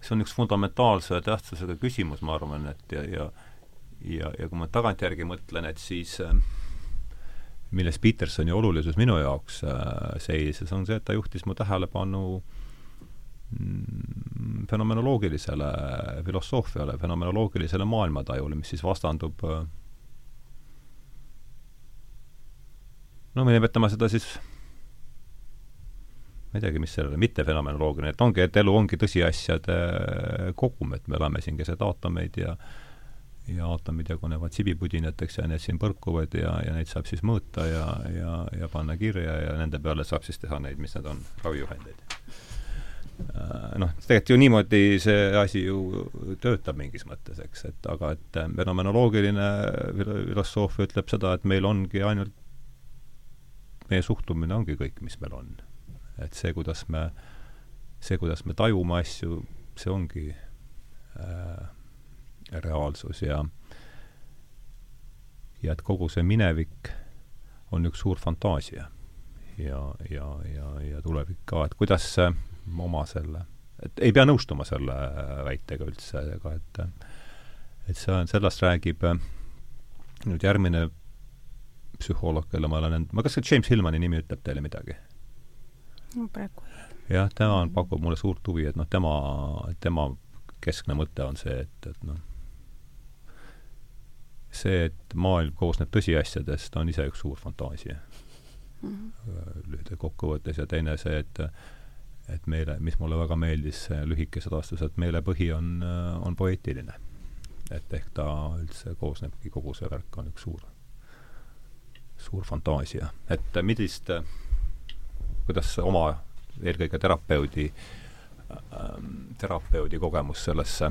see on üks fundamentaalse tähtsusega küsimus, ma arvan, et ja, ja ja, ja kui ma tagantjärgi mõtlen, et siis milles Petersoni olulisus minu jaoks seisis, on see, et ta juhtis mu tähelepanu mm, fenomenoloogilisele filosoofiale, fenomenoloogilisele maailmatajule, mis siis vastandub äh, no me nimetame seda siis ma ei teagi, mis sellele mittefenomenoloogiline, et ongi, et elu ongi tõsiasjade kogum, et me elame siin keset aatomeid ja ja aatomid jagunevad sibipudinateks ja need siin põrkuvad ja, ja neid saab siis mõõta ja, ja, ja panna kirja ja nende peale saab siis teha neid, mis need on, ravijuhendeid. Noh, tegelikult ju niimoodi see asi ju töötab mingis mõttes, eks, et aga et fenomenoloogiline filosoofia ütleb seda, et meil ongi ainult meie suhtumine ongi kõik, mis meil on. et see, kuidas me, see, kuidas me tajume asju, see ongi äh, reaalsus ja ja et kogu see minevik on üks suur fantaasia. ja, ja, ja, ja tulevik ka, et kuidas oma selle, et ei pea nõustuma selle väitega üldse, aga et et see on, sellest räägib nüüd järgmine psühholoog, kelle ma olen, ma kas see James Hillmani nimi ütleb teile midagi? no praegu jah, tema on, pakub mulle suurt huvi, et noh, tema, tema keskne mõte on see, et, et noh, see, et maailm koosneb tõsiasjadest, on ise üks suur fantaasia mm -hmm. lühidalt kokkuvõttes ja teine see, et et meile, mis mulle väga meeldis, lühike sedastus, et meele põhi on, on poeetiline. et ehk ta üldse koosnebki, kogu see värk on üks suur, suur fantaasia. et millist, kuidas oma eelkõige terapeudi ähm, terapeudi kogemus sellesse,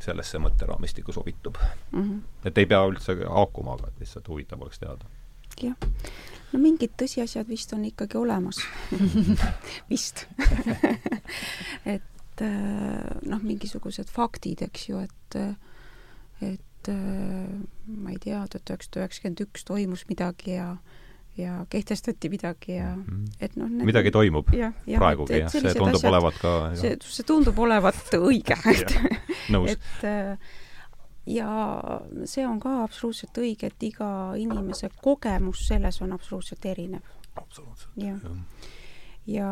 sellesse mõtteraamistikku sobitub mm. -hmm. et ei pea üldse haakuma, aga lihtsalt huvitav oleks teada. jah, no mingid tõsiasjad vist on ikkagi olemas vist et äh, noh, mingisugused faktid, eks ju, et et ma ei tea, tuhat üheksasada üheksakümmend üks toimus midagi ja ja kehtestati midagi ja -hmm. et noh midagi toimub ja, ja, praegugi jah, see tundub asjad, olevat ka see, see tundub olevat õige et nõus. et äh, ja see on ka absoluutselt õige, et iga inimese kogemus selles on absoluutselt erinev. absoluutselt, jah ja. Ja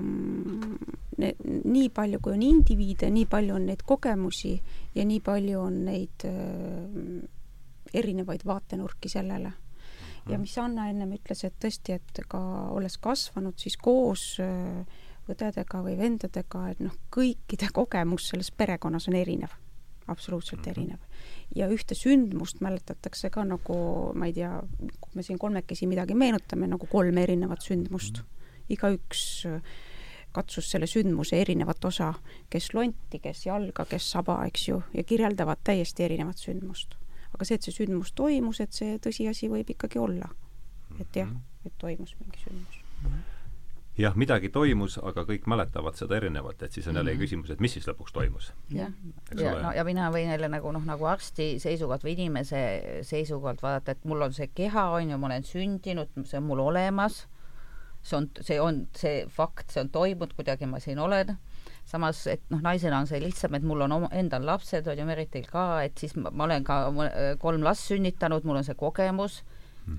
mm, ne, nii palju, kui on indiviide, nii palju on neid kogemusi ja nii palju on neid äh, erinevaid vaatenurki sellele ja mm. mis Anna ennem ütles, et tõesti, et ka olles kasvanud siis koos äh, õdedega või vendadega, et noh, kõikide kogemus selles perekonnas on erinev, absoluutselt mm -hmm. erinev. ja ühte sündmust mäletatakse ka nagu, ma ei tea, kui me siin kolmekesi midagi meenutame, nagu kolme erinevat sündmust mm. -hmm. Igaüks äh, katsus selle sündmuse erinevat osa, kes lonti, kes jalga, kes saba, eks ju, ja kirjeldavad täiesti erinevat sündmust aga see, et see sündmus toimus, et see tõsiasi võib ikkagi olla. et jah, mhm. et toimus mingi sündmus. jah, midagi toimus, aga kõik mäletavad seda erinevalt, et siis on jälle mm -hmm. küsimus, et mis siis lõpuks toimus. jah, ja no ja mina võin jälle nagu noh, nagu arsti seisukohalt või inimese seisukohalt vaadata, et mul on see keha, on ju, ma olen sündinud, see on mul olemas, see on, see on see fakt, see on toimunud, kuidagi ma siin olen samas, et noh, naisena on see lihtsam, et mul on oma, endal lapsed, on ju, Meritil ka, et siis ma, ma olen ka kolm last sünnitanud, mul on see kogemus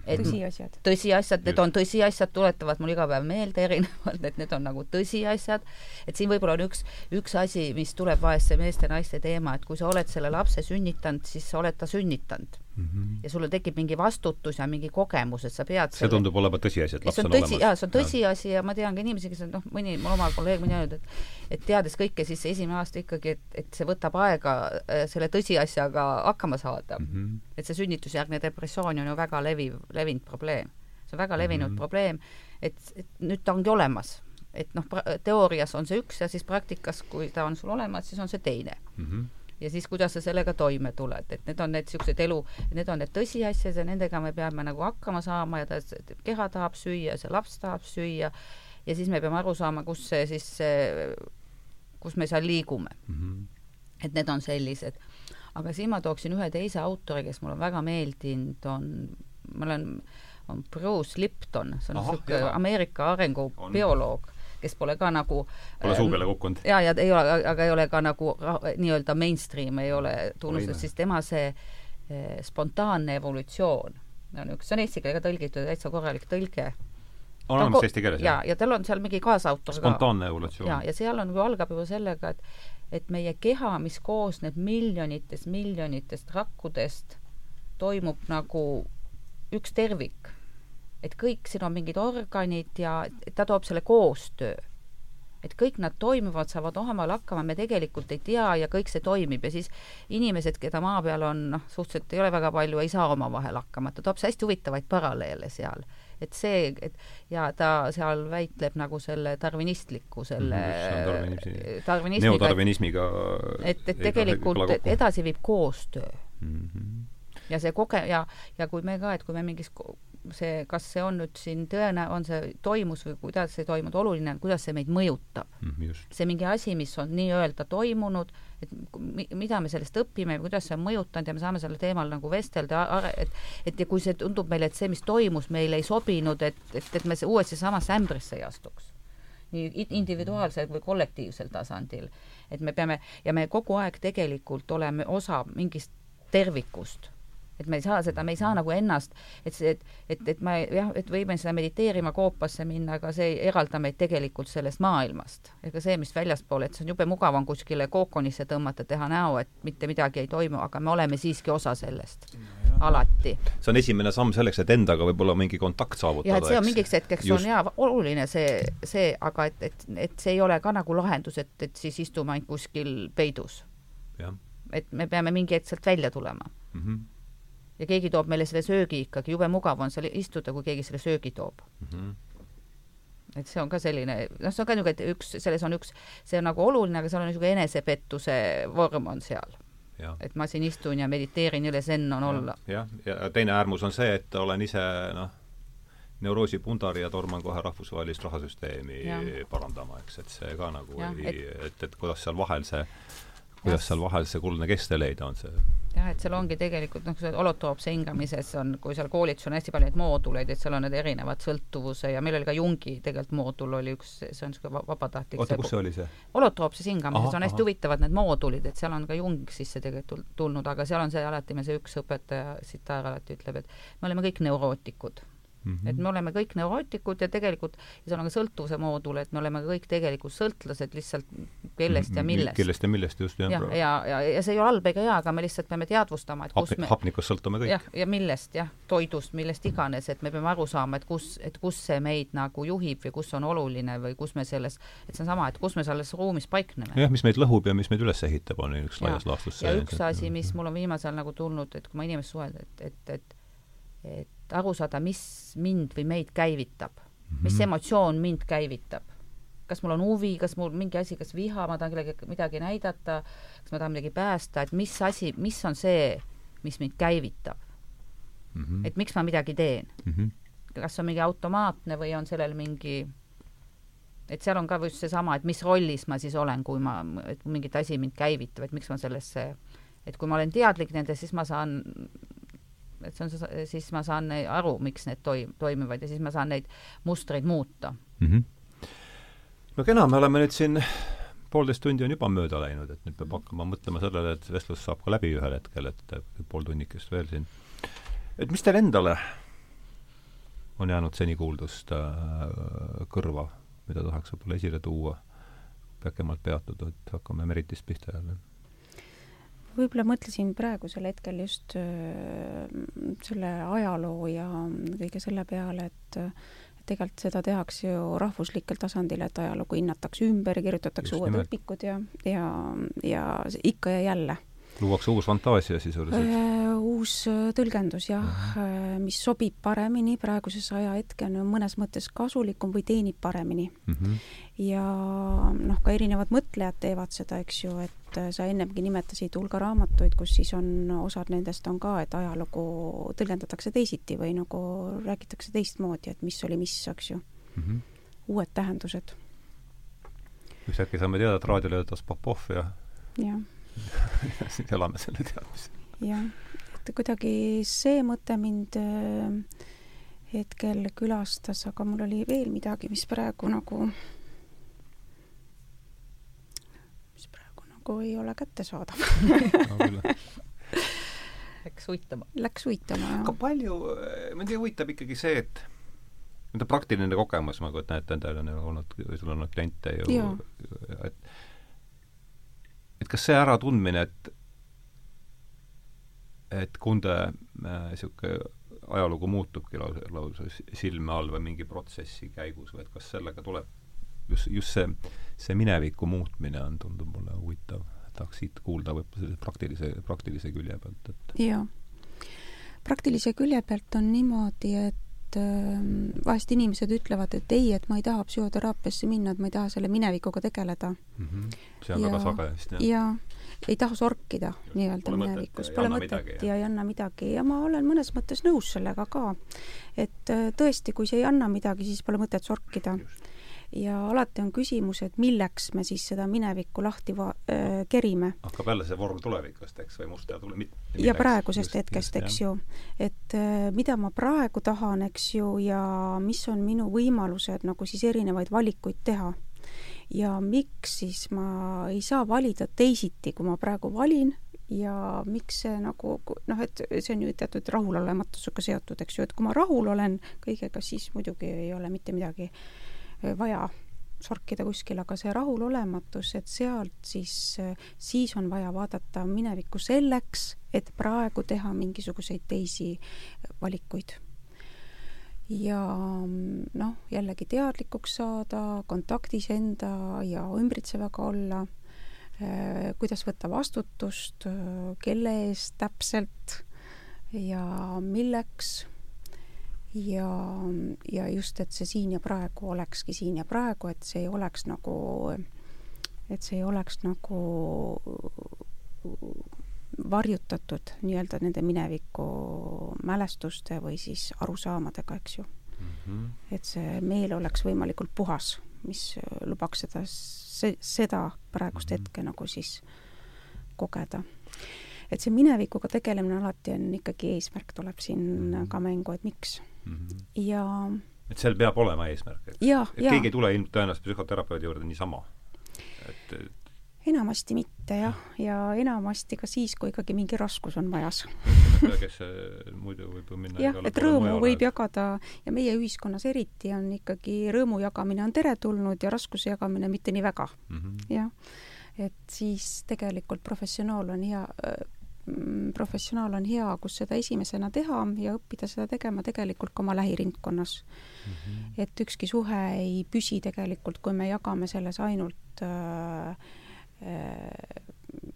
et tõsiasjad. tõsiasjad, need on tõsiasjad, tuletavad mul iga päev meelde erinevalt, et need on nagu tõsiasjad. et siin võib-olla on üks, üks asi, mis tuleb vahest see meeste-naiste teema, et kui sa oled selle lapse sünnitanud, siis sa oled ta sünnitanud mm. -hmm. ja sul tekib mingi vastutus ja mingi kogemus, et sa pead see selle... tundub olevat tõsiasi, et laps on, on tõsi, olemas. jaa, see on tõsiasi ja. ja ma tean ka inimesi, kes on noh, mõni, mul oma kolleeg on öelnud, et et teades kõike, siis esimene aasta ikkagi, et, et see võtab aega äh, selle tõsiasjaga hakkama saada mm. -hmm. et see sünnitusjärgne depressioon on ju väga leviv, levinud probleem. see on väga levinud mm -hmm. probleem, et, et nüüd ta ongi olemas. et noh, teoorias on see üks ja siis praktikas, kui ta on sul olemas, siis on see teine mm. -hmm ja siis kuidas sa sellega toime tuled, et need on need niisugused elu, need on need tõsiasjad ja nendega me peame nagu hakkama saama ja ta, keha tahab süüa, see laps tahab süüa. Ja siis me peame aru saama, kus see siis, kus me seal liigume. Mm. -hmm. et need on sellised. aga siin ma tooksin ühe teise autori, kes mulle väga meeldinud on, ma olen, on Bruce Lipton, see on niisugune Ameerika arengubioloog kes pole ka nagu Pole suu peale kukkunud? jaa, ja ei ole, aga ei ole ka nagu nii-öelda mainstream ei ole tunnustatud, siis tema see eh, spontaanne evolutsioon on üks, see on eesti keelega tõlgitud, täitsa korralik tõlge on olemas eesti keeles? jaa, ja tal on seal mingi kaasautor ka. spontaanne evolutsioon. jaa, ja seal on, algab juba sellega, et et meie keha, mis koosneb miljonitest, miljonitest rakkudest, toimub nagu üks tervik. Et kõik, siin on mingid organid ja ta toob selle koostöö et kõik nad toimivad, saavad omamoodi hakkama, me tegelikult ei tea ja kõik see toimib ja siis inimesed, keda maa peal on, noh, suhteliselt ei ole väga palju, ei saa omavahel hakkama, ta toob hästi huvitavaid paralleele seal et see, et ja ta seal väitleb nagu selle darwinistliku selle mm, darwinismiga, neodarwinismiga et, et tegelikult edasi viib koostöö mm. -hmm. ja see koge- ja, ja kui me ka, et kui me mingis see, kas see on nüüd siin tõene, on see toimus või kuidas see toimunud, oluline on, kuidas see meid mõjutab mm,. see mingi asi, mis on nii-öelda toimunud, et mida me sellest õpime, kuidas see on mõjutanud ja me saame sellel teemal nagu vestelda, et et ja kui see tundub meile, et see, mis toimus, meile ei sobinud, et, et, et me uuesti samasse ämbrisse ei astuks nii individuaalsel või kollektiivsel tasandil. et me peame ja me kogu aeg tegelikult oleme osa mingist tervikust et me ei saa seda, me ei saa nagu ennast, et see, et, et, et ma jah, et võime seda mediteerima koopasse minna, aga see ei eralda meid tegelikult sellest maailmast. ega see, mis väljaspool, et see on jube mugav on kuskile kookonisse tõmmata, teha näo, et mitte midagi ei toimu, aga me oleme siiski osa sellest no, alati. see on esimene samm selleks, et endaga võib-olla mingi kontakt saavutada. jah, et see on mingiks hetkeks Just. on jaa oluline see, see, aga et, et, et see ei ole ka nagu lahendus, et, et siis istume ainult kuskil peidus. et me peame mingi hetk sealt välja tulema mm. -hmm ja keegi toob meile selle söögi ikkagi, jube mugav on seal istuda, kui keegi selle söögi toob mm. -hmm. et see on ka selline, noh, see on ka niisugune, üks, selles on üks, see on nagu oluline, aga seal on niisugune enesepettuse vorm on seal. et ma siin istun ja mediteerin, jõle zen on olla. jah, ja teine äärmus on see, et olen ise noh, neuroosi pundari ja torman kohe rahvusvahelist rahasüsteemi ja. parandama, eks, et see ka nagu ja, ei, et, et, et kuidas seal vahel see kuidas seal vahel see kuldne kesktee leida on see? jah, et seal ongi tegelikult noh, see holotroopse hingamises on, kui seal koolitus on hästi palju neid mooduleid, et seal on need erinevad sõltuvuse ja meil oli ka Jungi tegelikult moodul oli üks, see on niisugune vabatahtlik oota, kus see oli see? holotroopses hingamises aha, on hästi aha. huvitavad need moodulid, et seal on ka Jung sisse tegelikult tulnud, aga seal on see alati, meil see üks õpetaja, Sitar alati ütleb, et me oleme kõik neurootikud Mm -hmm. et me oleme kõik neurootikud ja tegelikult, ja seal on ka sõltuvuse moodul, et me oleme kõik tegelikult sõltlased lihtsalt kellest ja millest. kellest ja millest, just, jah. ja, ja, ja, ja see ei ole halb ega hea, aga me lihtsalt peame teadvustama, et kus Hapni, me hapnikust sõltume kõik. jah, ja millest, jah, toidust, millest iganes, et me peame aru saama, et kus, et kus see meid nagu juhib või kus on oluline või kus me selles, et see on sama, et kus me selles ruumis paikneme. jah, mis meid lõhub ja mis meid üles ehitab, on üks laias laastus see. ja üks asi, mis mul on viimasel nagu tulnud, et kui ma inimest suhelda, et, et, et et aru saada, mis mind või meid käivitab mm, -hmm. mis emotsioon mind käivitab. kas mul on huvi, kas mul mingi asi, kas viha, ma tahan kellelegi midagi näidata, kas ma tahan midagi päästa, et mis asi, mis on see, mis mind käivitab mm. -hmm. et miks ma midagi teen mm. -hmm. kas on mingi automaatne või on sellel mingi et seal on ka just seesama, et mis rollis ma siis olen, kui ma, et mingit asi mind käivitab, et miks ma sellesse, et kui ma olen teadlik nendest, siis ma saan et see on, siis ma saan aru, miks need toim-, toimivad ja siis ma saan neid mustreid muuta mm. -hmm. no kena, me oleme nüüd siin poolteist tundi on juba mööda läinud, et nüüd peab hakkama mõtlema sellele, et vestlus saab ka läbi ühel hetkel, et pool tunnikest veel siin. et mis teil endale on jäänud seni kuuldust äh, kõrva, mida tahaks võib-olla esile tuua, pikemalt peatuda, et hakkame Meritist pihta jälle võib-olla mõtlesin praegusel hetkel just äh, selle ajaloo ja kõige selle peale, et tegelikult seda tehakse ju rahvuslikel tasandil, et ajalugu hinnatakse ümber kirjutatakse just uued nimelt. õpikud ja, ja, ja ikka ja jälle luuakse uus fantaasia sisuliselt? Äh, uus äh, tõlgendus jah uh, äh, -huh. mis sobib paremini praeguses ajahetkel, on mõnes mõttes kasulikum või teenib paremini. Mhm. -huh. ja noh, ka erinevad mõtlejad teevad seda, eks ju, et sa ennemgi nimetasid hulga raamatuid, kus siis on, osad nendest on ka, et ajalugu tõlgendatakse teisiti või nagu räägitakse teistmoodi, et mis oli mis, eks ju. Mhm. -huh. uued tähendused. üks hetk saame teada, et raadiole töötas Popov ja jah siis elame selle teadmisega. jah, et kuidagi see mõte mind äh, hetkel külastas, aga mul oli veel midagi, mis praegu nagu, mis praegu nagu ei ole kättesaadav Läks uitama. Läks uitama, jah. aga palju, mind huvitab ikkagi see, et enda praktiline kogemus, ma kujutan ette, endal on ju olnud, sul on olnud kliente ju, et et kas see äratundmine, et et Kunde niisugune äh, ajalugu muutubki lausa, lausa silme all või mingi protsessi käigus või et kas sellega tuleb just, just see, see mineviku muutmine on, tundub mulle huvitav, tahaks siit kuulda võib-olla sellise praktilise, praktilise külje pealt, et jaa. praktilise külje pealt on niimoodi, et et ähm, vahest inimesed ütlevad, et ei, et ma ei taha psühhoteraapiasse minna, et ma ei taha selle minevikuga tegeleda mm. -hmm. see on ja, väga sage vist, jah? jaa, ei taha sorkida nii-öelda minevikus, pole mõtet ja ei anna midagi ja ma olen mõnes mõttes nõus sellega ka. et äh, tõesti, kui see ei anna midagi, siis pole mõtet sorkida. just ja alati on küsimus, et milleks me siis seda minevikku lahti va-, äh, kerime. hakkab jälle see vorm tulevikust, eks, või must ja tule-, mit-. ja praegusest just, hetkest, eks ju. et äh, mida ma praegu tahan, eks ju, ja mis on minu võimalused nagu siis erinevaid valikuid teha. ja miks siis ma ei saa valida teisiti, kui ma praegu valin, ja miks see nagu noh, et see on ju teatud rahulolematusega seotud, eks ju, et kui ma rahul olen kõigega, siis muidugi ei ole mitte midagi äh, vaja sorkida kuskil, aga see rahulolematus, et sealt siis, siis on vaja vaadata minevikku selleks, et praegu teha mingisuguseid teisi valikuid. ja noh, jällegi teadlikuks saada, kontaktis enda ja ümbritsevaga olla, kuidas võtta vastutust, kelle eest täpselt ja milleks ja, ja just, et see siin ja praegu olekski siin ja praegu, et see ei oleks nagu, et see ei oleks nagu varjutatud nii-öelda nende mineviku mälestuste või siis arusaamadega, eks ju mm. -hmm. et see meel oleks võimalikult puhas, mis lubaks seda, seda praegust mm -hmm. hetke nagu siis kogeda. et see minevikuga tegelemine alati on ikkagi eesmärk, tuleb siin mm -hmm. ka mängu, et miks mm. -hmm. ja et seal peab olema eesmärk, et, et keegi ei tule ilmselt tõenäoliselt psühhoterapeudi juurde niisama. et, enamasti mitte jah, ja enamasti ka siis, kui ikkagi mingi raskus on majas kes muidu võib ju minna jah, et rõõmu võib jagada ja meie ühiskonnas eriti on ikkagi rõõmu jagamine on teretulnud ja raskuse jagamine mitte nii väga mm. -hmm. jah, et siis tegelikult professionaal on hea mm, professionaal on hea, kus seda esimesena teha ja õppida seda tegema tegelikult ka oma lähiringkonnas mm. -hmm. et ükski suhe ei püsi tegelikult, kui me jagame selles ainult äh, Äh,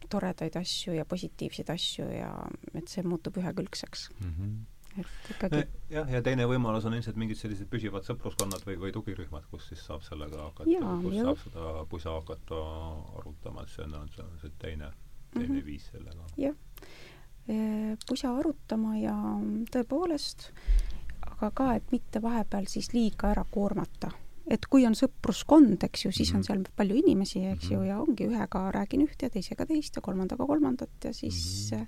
toredaid asju ja positiivseid asju ja et see muutub ühekülgseks mm. -hmm. et ikkagi jah, ja teine võimalus on ilmselt mingid sellised püsivad sõpruskonnad või, või tugirühmad, kus siis saab sellega hakata, kus ja. saab seda pusa hakata arutama, et see on, see on see teine, teine mm -hmm. viis sellega. jah, äh, pusa arutama ja tõepoolest, aga ka, et mitte vahepeal siis liiga ära koormata et kui on sõpruskond, eks ju, siis mm -hmm. on mhm. seal palju inimesi, eks mm -hmm. ju, ja ongi ühega räägin ühte ja teisega teist ja kolmandaga kolmandat ja siis mm -hmm.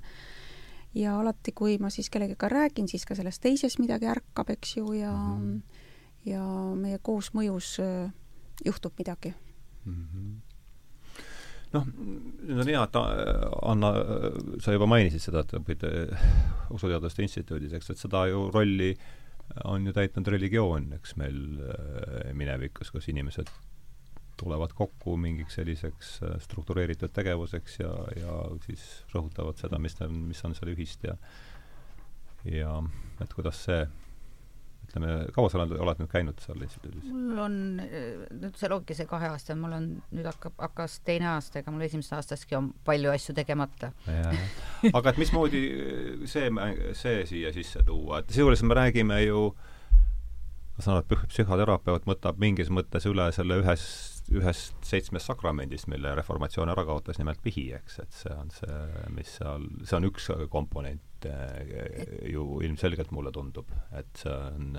ja alati, kui ma siis kellegagi räägin, siis ka selles teises midagi ärkab, eks ju, ja mm -hmm. ja meie koosmõjus juhtub midagi mm. -hmm noh, nüüd on hea, et Anna, sa juba mainisid seda, et õpid Usuteaduste Instituudis, eks, et seda ju rolli äh, on ju täitnud religioon, eks meil äh, minevikus, kus inimesed tulevad kokku mingiks selliseks äh, struktureeritud tegevuseks ja, ja siis rõhutavad seda, mis on, mis on seal ühist ja ja et kuidas see ütleme, kaua sa oled, oled nüüd käinud seal instituudis? mul on nüüd see ongi see kahe aasta, mul on nüüd hakkab, hakkas teine aasta, ega mul esimesest aastastki on palju asju tegemata. aga et mismoodi see, see siia sisse tuua, et sisuliselt me räägime ju ma saan aru, et psühhoterapeut võtab mingis mõttes üle selle ühest, ühest seitsmest sakramendist, mille reformatsioon ära kaotas, nimelt pihi, eks, et see on see, mis seal, see on üks komponent et ju ilmselgelt mulle tundub, et see on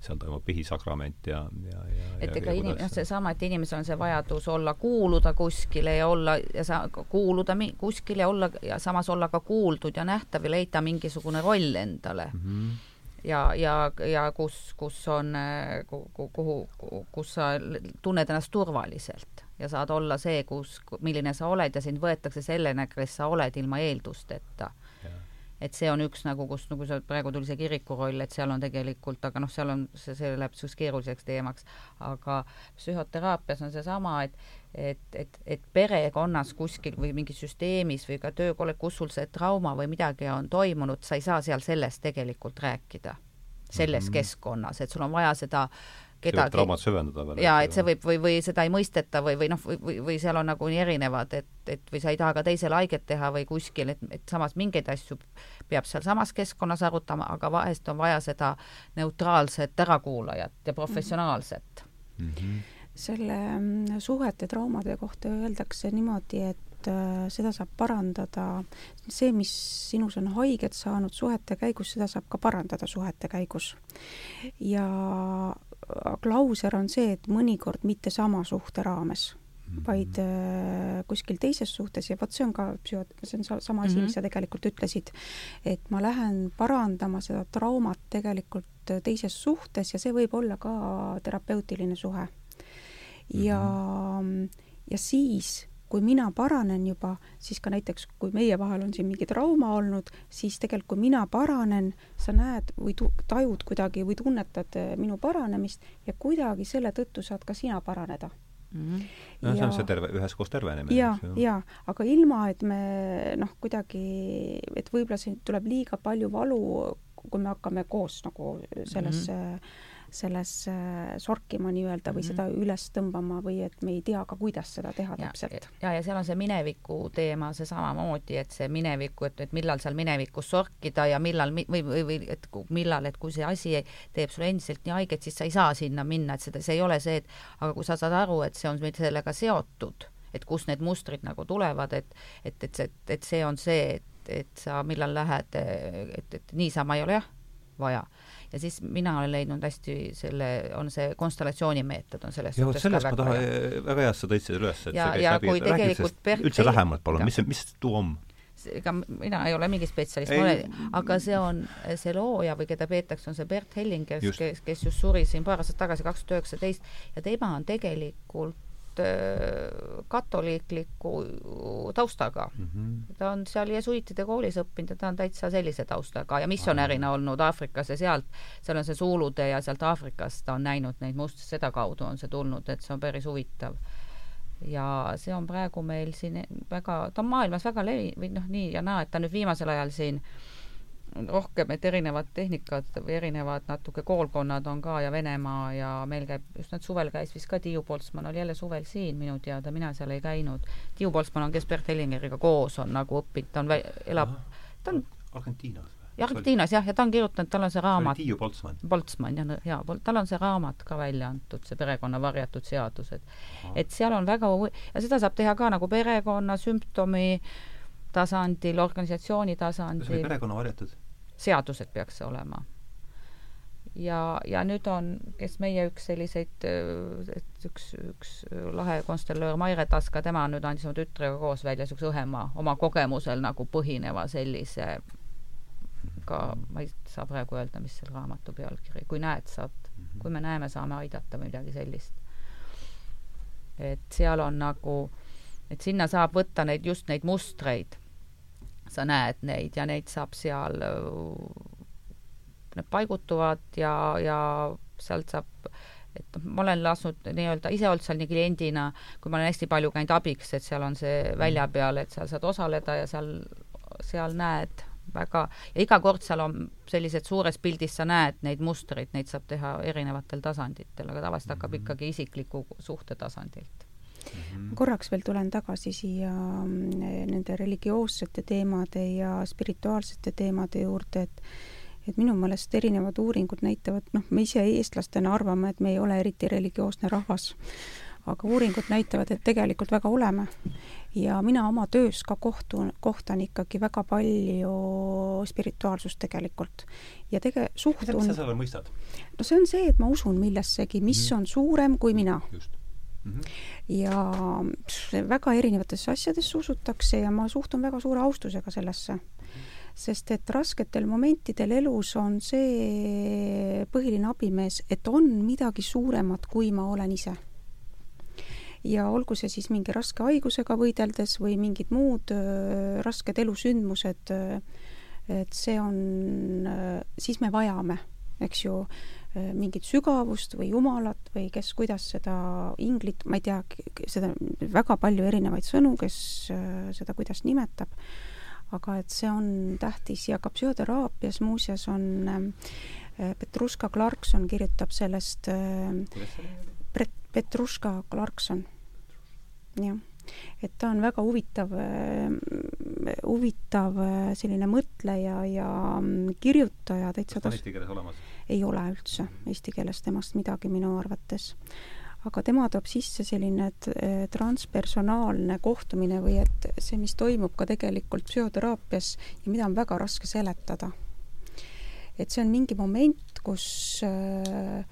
seal toimub pihisakrament ja, ja, ja et ega inim-, noh, seesama, et inimesel on see vajadus olla, kuuluda kuskile ja olla ja sa kuuluda kuskile ja olla ja samas olla ka kuuldud ja nähtav ja leida mingisugune roll endale mm. -hmm ja, ja, ja kus, kus on, kuhu, kuhu, kus sa tunned ennast turvaliselt ja saad olla see, kus, milline sa oled ja sind võetakse sellena, kes sa oled ilma eeldusteta et see on üks nagu, kus nagu sa praegu tuli see kiriku roll, et seal on tegelikult, aga noh, seal on see, see läheb niisuguseks keeruliseks teemaks, aga psühhoteraapias on seesama, et et, et, et perekonnas kuskil või mingis süsteemis või ka töökollektiivis, kus sul see trauma või midagi on toimunud, sa ei saa seal sellest tegelikult rääkida, selles mm -hmm. keskkonnas, et sul on vaja seda äh, kedagi. traumat süvendada veel. jaa, et see võib või, või seda ei mõisteta või, või noh, või, või, seal on nagu nii erinevad, et, et või sa ei taha ka teisele haiget teha või kuskil, et, et samas mingeid asju peab sealsamas keskkonnas arutama, aga vahest on vaja seda neutraalset ärakuulajat ja professionaalset mm. -hmm. selle suhete traumade kohta öeldakse niimoodi, et äh, seda saab parandada, see, mis sinus on haiget saanud suhete käigus, seda saab ka parandada suhete käigus. ja klauser on see, et mõnikord mitte sama suhte raames mm, -hmm. vaid äh, kuskil teises suhtes ja vot see on ka psühho-, see on sama asi mm, -hmm. mis sa tegelikult ütlesid, et ma lähen parandama seda traumat tegelikult teises suhtes ja see võib olla ka terapeutiline suhe. ja mm, -hmm. ja siis kui mina paranen juba, siis ka näiteks, kui meie vahel on siin mingi trauma olnud, siis tegelikult kui mina paranen, sa näed või tu-, tajud kuidagi või tunnetad eh, minu paranemist ja kuidagi selle tõttu saad ka sina paraneda mm. -hmm. no ja, see on see terve, üheskoos tervenemine. ja, ja, aga ilma, et me noh, kuidagi, et võib-olla siin tuleb liiga palju valu, kui me hakkame koos nagu sellesse mm -hmm selles äh, sorkima nii-öelda või mm -hmm. seda üles tõmbama või et me ei tea ka, kuidas seda teha ja, täpselt. ja, ja seal on see mineviku teema, see samamoodi, et see mineviku, et, et millal seal minevikus sorkida ja millal või, või, või et millal, et kui see asi teeb sulle endiselt nii haiget, siis sa ei saa sinna minna, et seda, see ei ole see, et aga kui sa saad aru, et see on sellega seotud, et kust need mustrid nagu tulevad, et et, et see, et see on see, et, et sa millal lähed, et, et niisama ei ole jah vaja ja siis mina olen leidnud hästi selle, on see konstellatsiooni meetod on selles suhtes ka väga taha, hea. väga hea, et sa tõid selle üles, et ja, ja läbi, kui tegelikult Bert üldse lähemalt palun, mis see, mis tuu on? ega mina ei ole mingi spetsialist, ma olen, aga see on see looja või keda peetakse, on see Bert Helling, kes, kes, kes just suri siin paar aastat tagasi, kaks tuhat üheksateist, ja tema on tegelikult Äh, katoliikliku taustaga mm. -hmm. ta on seal jesuiitide koolis õppinud ja ta on täitsa sellise taustaga ja missionärina olnud Aafrikas ja sealt, seal on see suulude ja sealt Aafrikast ta on näinud neid musti, sedakaudu on see tulnud, et see on päris huvitav. ja see on praegu meil siin väga, ta on maailmas väga levi- või noh, nii ja naa, et ta nüüd viimasel ajal siin äh, rohkem, et erinevad tehnikad või erinevad natuke koolkonnad on ka ja Venemaa ja meil käib, just nüüd suvel käis vist ka Tiiu Poltsmann oli jälle suvel siin minu teada, mina seal ei käinud. Tiiu Poltsmann on, kes Bert Hellingeriga koos on nagu õppinud, ta on, elab, ta on Argentiinas või? Argentiinas jah, ja ta on kirjutanud, tal on see raamat. Tiiu Poltsmann. Poltsmann jah, jaa, tal on see raamat ka välja antud, see perekonna varjatud seadused. et seal on väga ja seda saab teha ka nagu perekonna sümptomi tasandil, organisatsiooni tasandil. kas oli perekonna varjatud? Seadused peaks see olema. ja, ja nüüd on, kes meie üks selliseid, et üks, üks lahe konstellöör Maire Taska, tema nüüd andis oma tütrega koos välja niisuguse õhema, oma kogemusel nagu põhineva sellise ka, ma ei saa praegu öelda, mis selle raamatu pealkiri, kui näed, saad, kui me näeme, saame aidata või midagi sellist. et seal on nagu, et sinna saab võtta neid, just neid mustreid sa näed neid ja neid saab seal, need paigutuvad ja, ja sealt saab et noh, ma olen lasknud nii-öelda ise olnud seal nii kliendina, kui ma olen hästi palju käinud abiks, et seal on see välja peal, et seal saad osaleda ja seal, seal näed väga, ja iga kord seal on sellised suures pildis sa näed neid mustreid, neid saab teha erinevatel tasanditel, aga tavaliselt hakkab mhm. ikkagi isikliku suhte tasandilt mm. -hmm. korraks veel tulen tagasi siia mm, nende religioossete teemade ja spirituaalsete teemade juurde, et et minu meelest erinevad uuringud näitavad, noh, me ise eestlastena arvame, et me ei ole eriti religioosne rahvas, aga uuringud näitavad, et tegelikult väga oleme. ja mina oma töös ka kohtun, kohtan ikkagi väga palju spirituaalsust tegelikult. ja tege-, suhtun mida sa selle mõistad? no see on see, et ma usun millessegi, mis mm. on suurem kui mina. just mm. -hmm. ja väga erinevatesse asjadesse usutakse ja ma suhtun väga suure austusega sellesse sest et rasketel momentidel elus on see põhiline abimees, et on midagi suuremat, kui ma olen ise ja olgu see siis mingi raske haigusega võideldes või mingid muud äh, rasked elusündmused et see on siis me vajame, eks ju, mingit sügavust või Jumalat või kes kuidas seda inglit, ma ei tea, seda väga palju erinevaid sõnu, kes äh, seda kuidas nimetab, aga et see on tähtis ja ka psühhoteraapias muuseas on äh, Petruška Clarkson kirjutab sellest Petruška Clarkson, jah. Et ta on väga huvitav, huvitav selline mõtleja ja mm, kirjutaja täitsa kas on eesti keeles olemas? Ei ole üldse eesti keeles temast midagi minu arvates. aga tema toob sisse selline eh, transpersonaalne kohtumine või et see, mis toimub ka tegelikult psühhoteraapias ja mida on väga raske seletada. et see on mingi moment, kus, eh,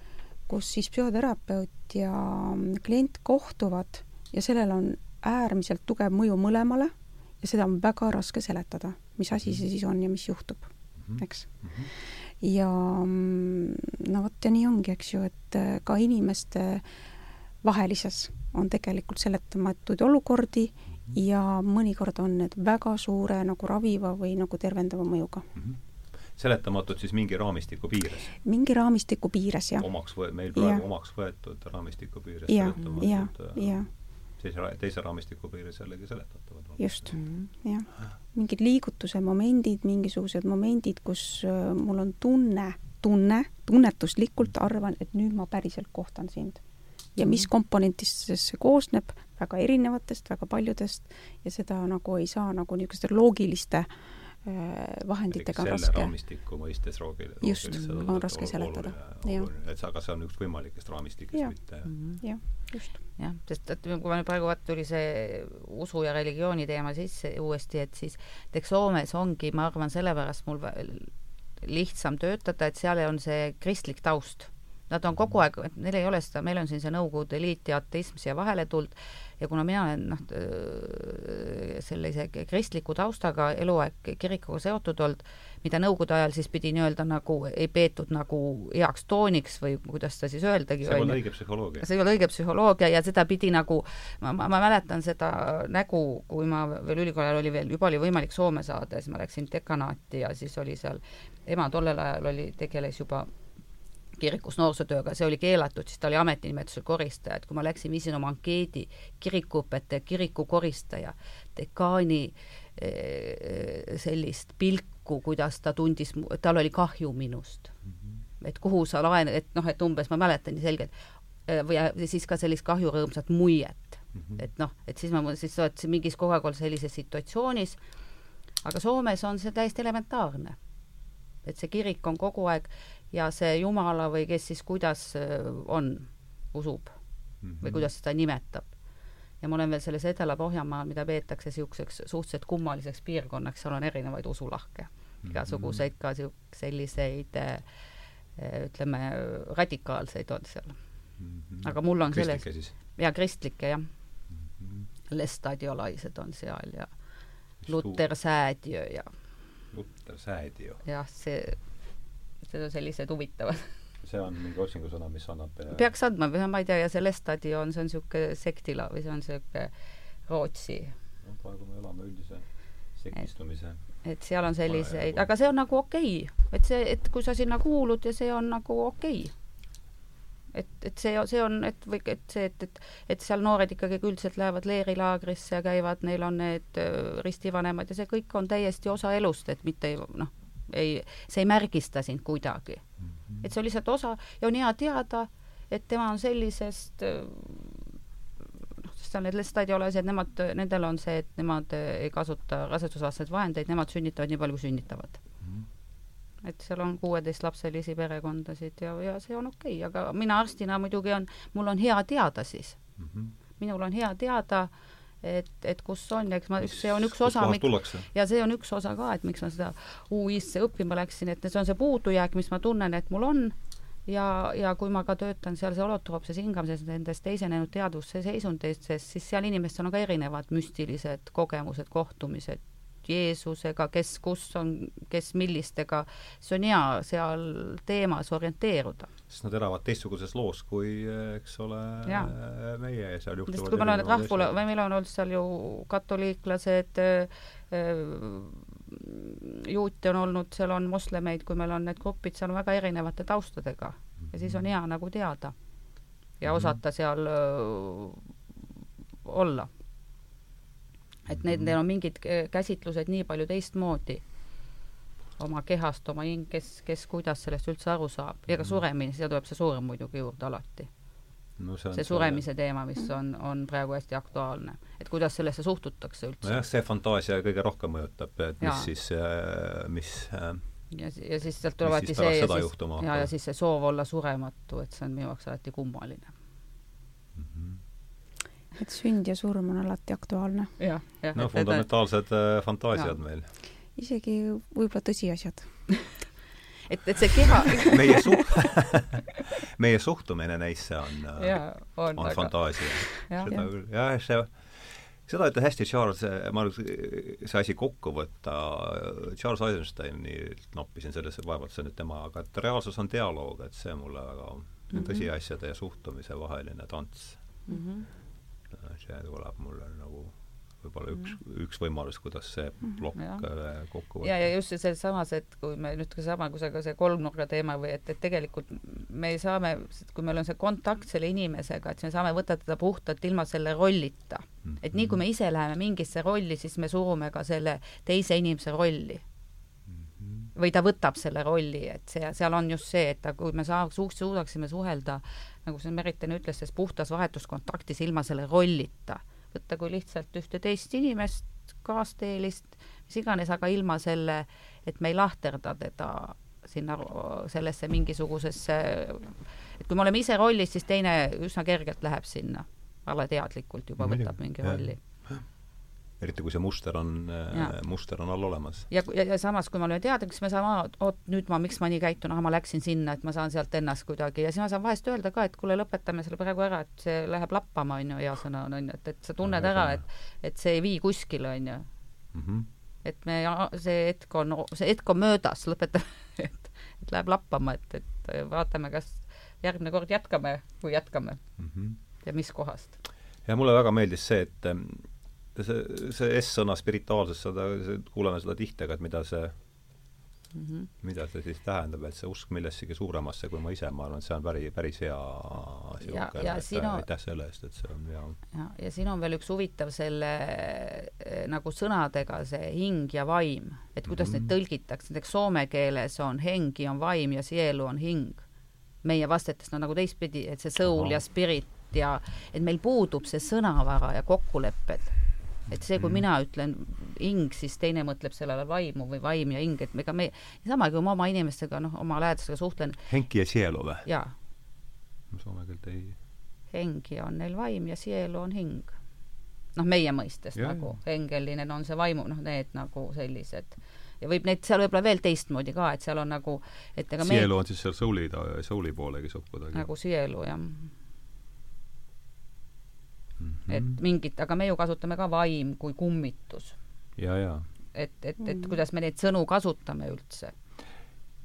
kus siis psühhoterapeut ja klient kohtuvad ja sellel on äärmiselt tugev mõju mõlemale ja seda on väga raske seletada, mis asi see siis on ja mis juhtub, mhm. eks mm. -hmm ja mm, no vot ja nii ongi, eks ju, et äh, ka inimeste vahelises on tegelikult seletamatuid olukordi ja mõnikord on need väga suure nagu raviva või nagu tervendava mõjuga mm. -hmm seletamatud siis mingi raamistiku piires? mingi raamistiku piires, jah. omaks võe-, meil praegu ja. omaks võetud raamistiku piires ja, ja, ja teise, teise raamistiku piires jällegi seletatavad. just mm, -hmm. jah. Mingid liigutuse momendid, mingisugused momendid, kus äh, mul on tunne, tunne, tunnetuslikult arvan, et nüüd ma päriselt kohtan sind. ja mis komponentist see koosneb, väga erinevatest, väga paljudest ja seda nagu ei saa nagu niisuguste loogiliste äh, vahenditega selle raske. raamistiku mõistes roogil-. just, on raske seletada, et see, aga see on üks võimalikest raamistikest, mitte mm -hmm. jah, just. jah, sest et kui ma nüüd praegu vaat tuli see usu ja religiooni teema sisse uuesti, et siis et eks Soomes ongi, ma arvan, sellepärast mul lihtsam töötada, et seal on see kristlik taust Nad on kogu aeg, et neil ei ole seda, meil on siin see Nõukogude Liit ja ateism siia vahele tulnud ja kuna mina olen noh, sellise kristliku taustaga eluaeg kirikuga seotud olnud, mida Nõukogude ajal siis pidi nii-öelda nagu ei peetud nagu heaks tooniks või kuidas seda siis öeldagi. see ei ole õige psühholoogia. see ei ole õige psühholoogia ja seda pidi nagu, ma, ma, ma mäletan seda nägu, kui ma veel ülikooli ajal oli veel, juba oli võimalik Soome saada ja siis ma läksin dekanaati ja siis oli seal, ema tollel ajal oli, tegeles juba kirikus noorsootööga, see oli keelatud, siis ta oli ametinimetusel koristaja, et kui ma läksin, viisin oma ankeedi kirikuõpetaja, kirikukoristaja, dekaani eh, sellist pilku, kuidas ta tundis, tal oli kahju minust mm. -hmm. et kuhu sa laen-, et noh, et umbes ma mäletan nii selgelt, eh, või siis ka sellist kahjurõõmsat muiet mm. -hmm. et noh, et siis ma, siis sa oled mingis kogu aeg olnud sellises situatsioonis, aga Soomes on see täiesti elementaarne. et see kirik on kogu aeg ja see Jumala või kes siis kuidas äh, on, usub mm -hmm. või kuidas seda nimetab. ja ma olen veel selles Edela-Pohjanmaal, mida peetakse niisuguseks suhteliselt kummaliseks piirkonnaks, seal on erinevaid usulahke igasuguseid ka selliseid äh, ütleme, radikaalseid on seal mm. -hmm. aga mul on selles, ja kristlikke jah mm. -hmm. lestadiolaised on seal ja Luter Säädjö ja Luter Säädjö. jah, see need on sellised huvitavad see on mingi otsingusõna, mis annab peaks andma või ma ei tea, ja see Lestadion, see on niisugune sektila või see on niisugune Rootsi no praegu me elame üldise sektistumise et seal on selliseid, aga see on nagu okei okay., et see, et kui sa sinna kuulud ja see on nagu okei okay. et, et see, see on, et või et see, et, et, et seal noored ikkagi üldiselt lähevad leerilaagrisse ja käivad, neil on need ristivanemad ja see kõik on täiesti osa elust, et mitte noh, ei, see ei märgista sind kuidagi. et see on lihtsalt osa ja on hea teada, et tema on sellisest noh, sest need stadiolasjad, nemad, nendel on see, et nemad ei kasuta rasedusvastaseid vahendeid, nemad sünnitavad nii palju, kui sünnitavad et seal on kuueteistlapselisi perekondasid ja, ja see on okei okay,, aga mina arstina muidugi on, mul on hea teada siis mm. -hmm. minul on hea teada äh, et, et kus on eks ma, see on üks osa, ja see on üks osa ka, et miks ma seda UI-sse õppima läksin, et see on see puudujääk, mis ma tunnen, et mul on, ja, ja kui ma ka töötan seal see holotroopses hingamises nendes teisenenud teadvusse seisundistes, siis seal inimestel on ka erinevad müstilised kogemused, kohtumised Jeesusega, kes kus on, kes millistega, see on hea seal teemas orienteeruda. sest nad elavad teistsuguses loos kui, eks ole, meie seal juhtuvad sest kui meil on need rahvule, või meil on olnud seal ju katoliiklased, juute on olnud, seal on moslemeid, kui meil on need grupid, seal on väga erinevate taustadega. Ja siis on hea nagu teada ja mhm. osata seal öö, olla et need, neil on mingid käsitlused nii palju teistmoodi. Oma kehast, oma hing, kes, kes kuidas sellest üldse aru saab. Ja ka mhm. suremine, siia tuleb see surm muidugi juurde alati. No see, see suremise see... teema, mis on, on praegu hästi aktuaalne, et kuidas sellesse suhtutakse üldse. nojah, see fantaasia kõige rohkem mõjutab, et mis ja. siis, äh, mis äh, ja, ja siis sealt tuleb alati see ja siis, ja, ja siis see soov olla surematu, et see on minu jaoks alati kummaline et sünd ja surm on alati aktuaalne. no fundamentaalsed äh, fantaasiad ja. meil. isegi võib-olla tõsiasjad et, et see keha meie suht- meie suhtumine neisse on, äh, ja, on, on aga... fantaasia. seda ja. küll, jah, see seda ütles hästi Charles, ma arvan, see asi kokku võtta, Charles Eisensteinilt noppisin selles, vaevalt see nüüd tema, aga et reaalsus on dialoog, et see mulle väga mm -hmm. tõsiasjade ja suhtumise vaheline tants mm. -hmm see tuleb mulle nagu võib-olla üks mm., üks võimalus, kuidas see mhm. plokk ja. Äh, kokku võtta. ja, ja just selles samas, et kui me nüüd sama, kui see, ka see kolmnurga teema või et, et tegelikult me saame, kui meil on see kontakt selle inimesega, et siis me saame võtta teda puhtalt ilma selle rollita mm. -hmm. et nii kui me ise läheme mingisse rolli, siis me surume ka selle teise inimese rolli mm. -hmm või ta võtab selle rolli, et see, seal on just see, et ta, kui me saaks, suudaksime suhelda, nagu see Meritene ütles, selles puhtas vahetuskontaktis ilma selle rollita, võtta kui lihtsalt ühte teist inimest, kaasteelist, mis iganes, aga ilma selle, et me ei lahterda teda sinna sellesse mingisugusesse, et kui me oleme ise rollis, siis teine üsna kergelt läheb sinna, alateadlikult juba võtab mingi rolli eriti kui see muster on, muster on all olemas. ja, ja, ja samas, kui me oleme teadlikud, siis me saame, oot, nüüd ma, miks ma nii käitun, ah, ma läksin sinna, et ma saan sealt ennast kuidagi ja siis ma saan vahest öelda ka, et kuule, lõpetame selle praegu ära, et see läheb lappama, on ju, hea sõna on, on ju, et, et sa tunned ära, et, et see ei vii kuskile, on ju. Mhm. et me, see hetk on, see hetk on möödas, lõpetame, et, et läheb lappama, et, et vaatame, kas järgmine kord jätkame, kui jätkame mm. -hmm. ja mis kohast. ja mulle väga meeldis see, et see, see S-sõna spirituaalsus, seda, kuuleme seda tihti, aga et mida see mm, -hmm. mida see siis tähendab, et see usk millessegi suuremasse kui ma ise, ma arvan, et see on päris, päris hea niisugune, aitäh selle eest, et see on hea. ja, ja siin on veel üks huvitav selle eh, nagu sõnadega see hing ja vaim, et kuidas mm -hmm. neid tõlgitakse, näiteks soome keeles on hengi on vaim ja sielu on hing. meie vastetest on nagu teistpidi, et see soul Aha. ja spirit ja et meil puudub see sõnavara ja kokkulepped et see, kui mm. mina ütlen hing, siis teine mõtleb sellele vaimu või vaim ja hing, et ega me, sama kui ma oma inimestega, noh, oma lähedastega suhtlen. henki ja sielu või? jaa. soome keelt ei. hengi on neil vaim ja sielu on hing. noh, meie mõistes ja, nagu, hengeline on see vaimu, noh, need nagu sellised ja võib neid seal võib-olla veel teistmoodi ka, et seal on nagu, et ega sielu me... on siis seal souli, souli poole kisub kuidagi? nagu sielu, jah mm. -hmm. et mingit, aga me ju kasutame ka vaim kui kummitus. ja, ja. et, et, et kuidas me neid sõnu kasutame üldse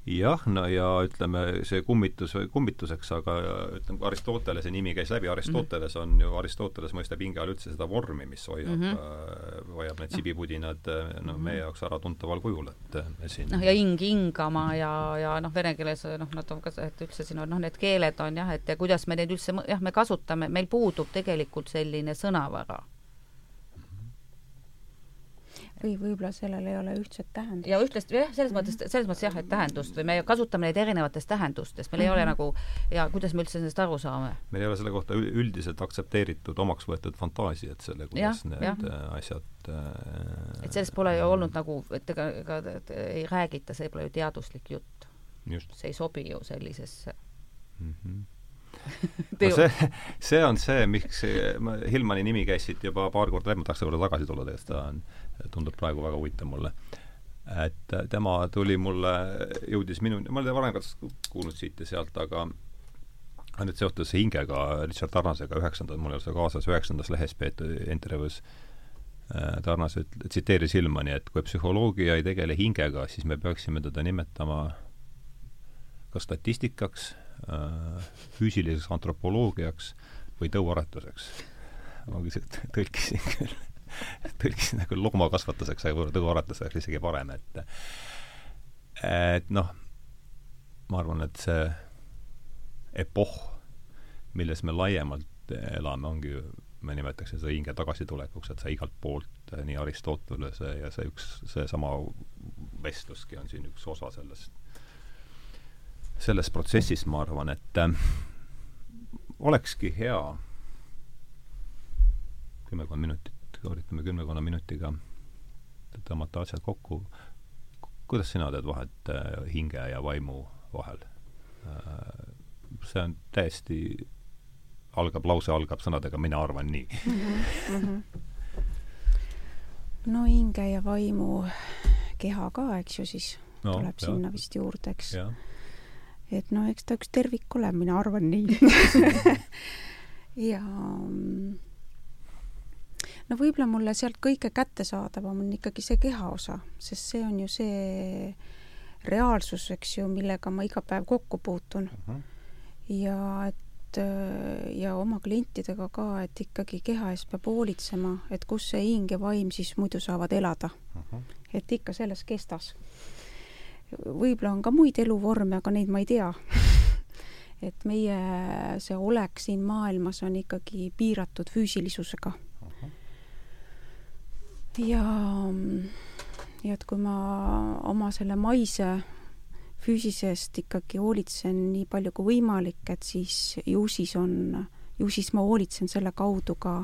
jah, no ja ütleme, see kummitus, kummituseks, aga ütleme, Aristotelese nimi käis läbi, Aristoteles on ju, Aristoteles mõistab hinge all üldse seda vormi, mis hoiab mm, -hmm. hoiab need sibipudinad noh no, mm -hmm. meie jaoks äratuntaval kujul, et siin noh, ja hing hingama ja, ja noh, vene keeles noh, nad on ka, et üldse siin on noh, need keeled on jah, et ja kuidas me neid üldse jah, me kasutame, meil puudub tegelikult selline sõnavara või võib-olla sellel ei ole ühtset tähendust. ja ühtlast, jah, selles mõttes, selles mõttes jah, et tähendust või me kasutame neid erinevates tähendustes, meil ei mm -hmm. ole mhm. nagu ja kuidas me üldse sellest aru saame? meil ei ole selle kohta üldiselt aktsepteeritud, omaks võetud fantaasiat selle, kuidas ja, need ja. Äh, asjad äh, et sellest pole ju olnud nagu, et ega, ega ei räägita, see pole ju teaduslik jutt. see ei sobi ju sellisesse mm. -hmm no see, see on see, miks Hillmani nimi käis siit juba paar korda läbi, ma tahaks selle juurde tagasi tulla, tegelikult ta on, tundub praegu väga huvitav mulle. et tema tuli mulle, jõudis minu, ma olen varem ka kuulnud siit ja sealt, aga nüüd seotud hingega, Richard Tarnasega üheksanda, mul ei ole seda kaasas, üheksandas lehes peetud intervjuus äh, Tarnas tsiteeris Hillmani, et kui psühholoogia ei tegele hingega, siis me peaksime teda nimetama kas statistikaks Äh, füüsiliseks antropoloogiaks või tõuaretuseks. ma tõlkisin küll, tõlkisin nagu loomakasvatuseks, aga võib-olla tõuaretus oleks isegi parem, et et noh, ma arvan, et see epohh, milles me laiemalt elame, ongi ju, me nimetaks seda hinge tagasitulekuks, et sa igalt poolt, nii Aristotelese ja see üks, seesama vestluski on siin üks osa sellest selles protsessis ma arvan, et äh, olekski hea kümmekond minutit, üritame kümmekonna minutiga tõmmata asjad kokku. kuidas sina teed vahet äh, hinge ja vaimu vahel äh,? see on täiesti, algab, lause algab sõnadega mina arvan nii mm. -hmm. no hinge ja vaimu keha ka, eks ju, siis no, tuleb jah. sinna vist juurde, eks et no eks ta üks tervik ole, mina arvan nii ja no võib-olla mulle sealt kõige kättesaadavam on ikkagi see keha osa, sest see on ju see reaalsus, eks ju, millega ma iga päev kokku puutun uh. Mhm. -huh. ja et ja oma klientidega ka, et ikkagi keha eest peab hoolitsema, et kus see hing ja vaim siis muidu saavad elada uh. Mhm. -huh. et ikka selles kestas võib-olla on ka muid eluvorme, aga neid ma ei tea et meie see olek siin maailmas on ikkagi piiratud füüsilisusega. Ja ja et kui ma oma selle maise füüsisest ikkagi hoolitsen nii palju kui võimalik, et siis ju siis on, ju siis ma hoolitsen selle kaudu ka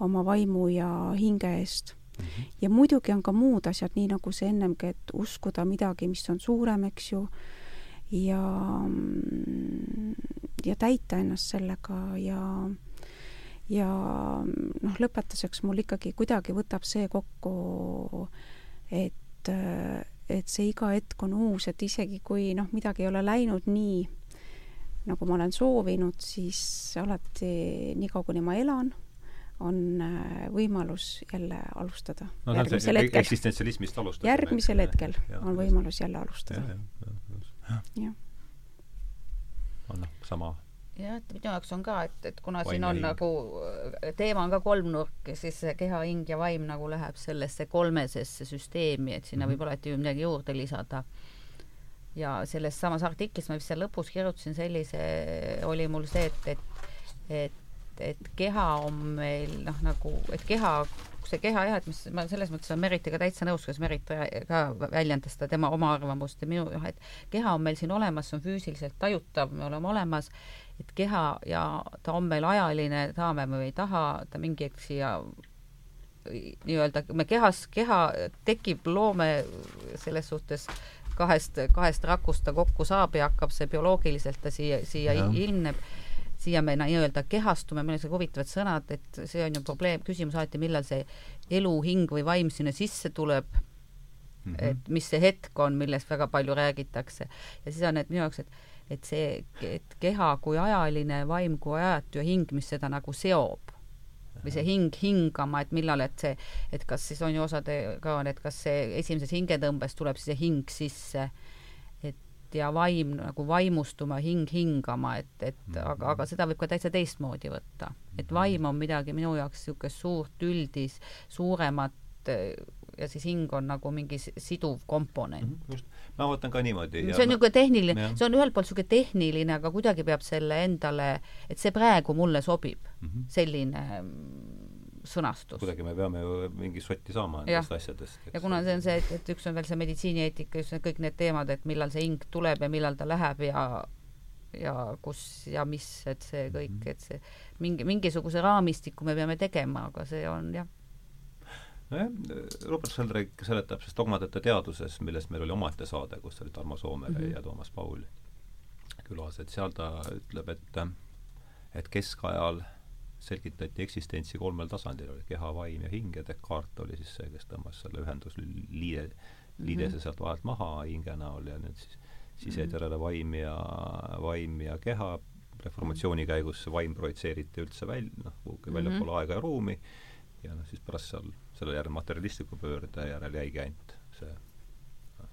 oma vaimu ja hinge eest mm. -hmm. ja muidugi on ka muud asjad, nii nagu see ennemgi, et uskuda midagi, mis on suurem, eks ju, ja, ja täita ennast sellega ja ja noh, lõpetuseks mul ikkagi kuidagi võtab see kokku, et, et see iga hetk on uus, et isegi kui noh, midagi ei ole läinud nii, nagu ma olen soovinud, siis alati niikaua, kuni ma elan, on äh, võimalus jälle alustada no, järgmisel hetkel. eksistentsialismist alustada. järgmisel hetkel ja, on võimalus jälle alustada. jah. on noh, sama jah, et minu jaoks on ka, et, et kuna vaim siin on hing. nagu, teema on ka kolmnurk, siis keha, hing ja vaim nagu läheb sellesse kolmesesse süsteemi, et sinna mm -hmm. võib alati ju midagi juurde lisada. ja selles samas artiklis ma vist seal lõpus kirjutasin sellise, oli mul see, et, et, et, et keha on meil noh, nagu, et keha see keha jah, et mis ma selles mõttes olen Meritiga täitsa nõus, kas Merit ka väljendas seda tema oma arvamust ja minu jah, et keha on meil siin olemas, see on füüsiliselt tajutav, me oleme olemas et keha ja ta on meil ajaline, tahame või ei taha, ta mingi hetk siia nii-öelda, me kehas, keha tekib, loome selles suhtes kahest, kahest rakust ta kokku saab ja hakkab see bioloogiliselt ta siia, siia ja. ilmneb, siia me nii-öelda kehastume, meil on sellised huvitavad sõnad, et see on ju probleem, küsimus alati, millal see elu, hing või vaim sinna sisse tuleb mm, -hmm. et mis see hetk on, millest väga palju räägitakse. ja siis on need minu jaoks, et et see, et keha kui ajaline, vaim kui ajatu ja hing, mis seda nagu seob või see hing hingama, et millal, et see, et kas siis on ju osade ka on, et kas see esimeses hingetõmbes tuleb siis see hing sisse, ja vaim nagu vaimustuma, hing hingama, et, et -hmm. aga, aga seda võib ka täitsa teistmoodi võtta. et vaim on midagi minu jaoks niisugust suurt üldis, suuremat ja siis hing on nagu mingi siduv komponent. -hmm, just ma mõtlen ka niimoodi. see on niisugune tehniline, see on ühelt poolt niisugune tehniline, aga kuidagi peab selle endale, et see praegu mulle sobib mm, -hmm. selline sõnastus. kuidagi me peame ju mingi sotti saama nendest asjadest. ja kuna see on see, et, et üks on veel see meditsiinieetika, just need kõik need teemad, et millal see hing tuleb ja millal ta läheb ja ja kus ja mis, et see kõik, mhm. et see mingi, mingisuguse raamistiku me peame tegema, aga see on jah nojah, Robert Sheldrake seletab siis dogmadeta teaduses, millest meil oli omaette saade, kus oli Tarmo Soomere mm -hmm. ja Toomas Paul külas, et seal ta ütleb, et et keskajal selgitati eksistentsi kolmel tasandil, oli keha, vaim ja hing ja Descartes oli siis see, kes tõmbas selle ühendusliide, liidese mm -hmm. sealt vahelt maha hinge näol ja nüüd siis siseterale mhm. vaim ja, vaim ja keha, reformatsiooni käigus see vaim projitseeriti üldse väl-, noh, kuhugi väljapoole mm -hmm. aega ja ruumi ja noh, siis pärast seal selle järel materialistliku pöörde järel jäigi ainult see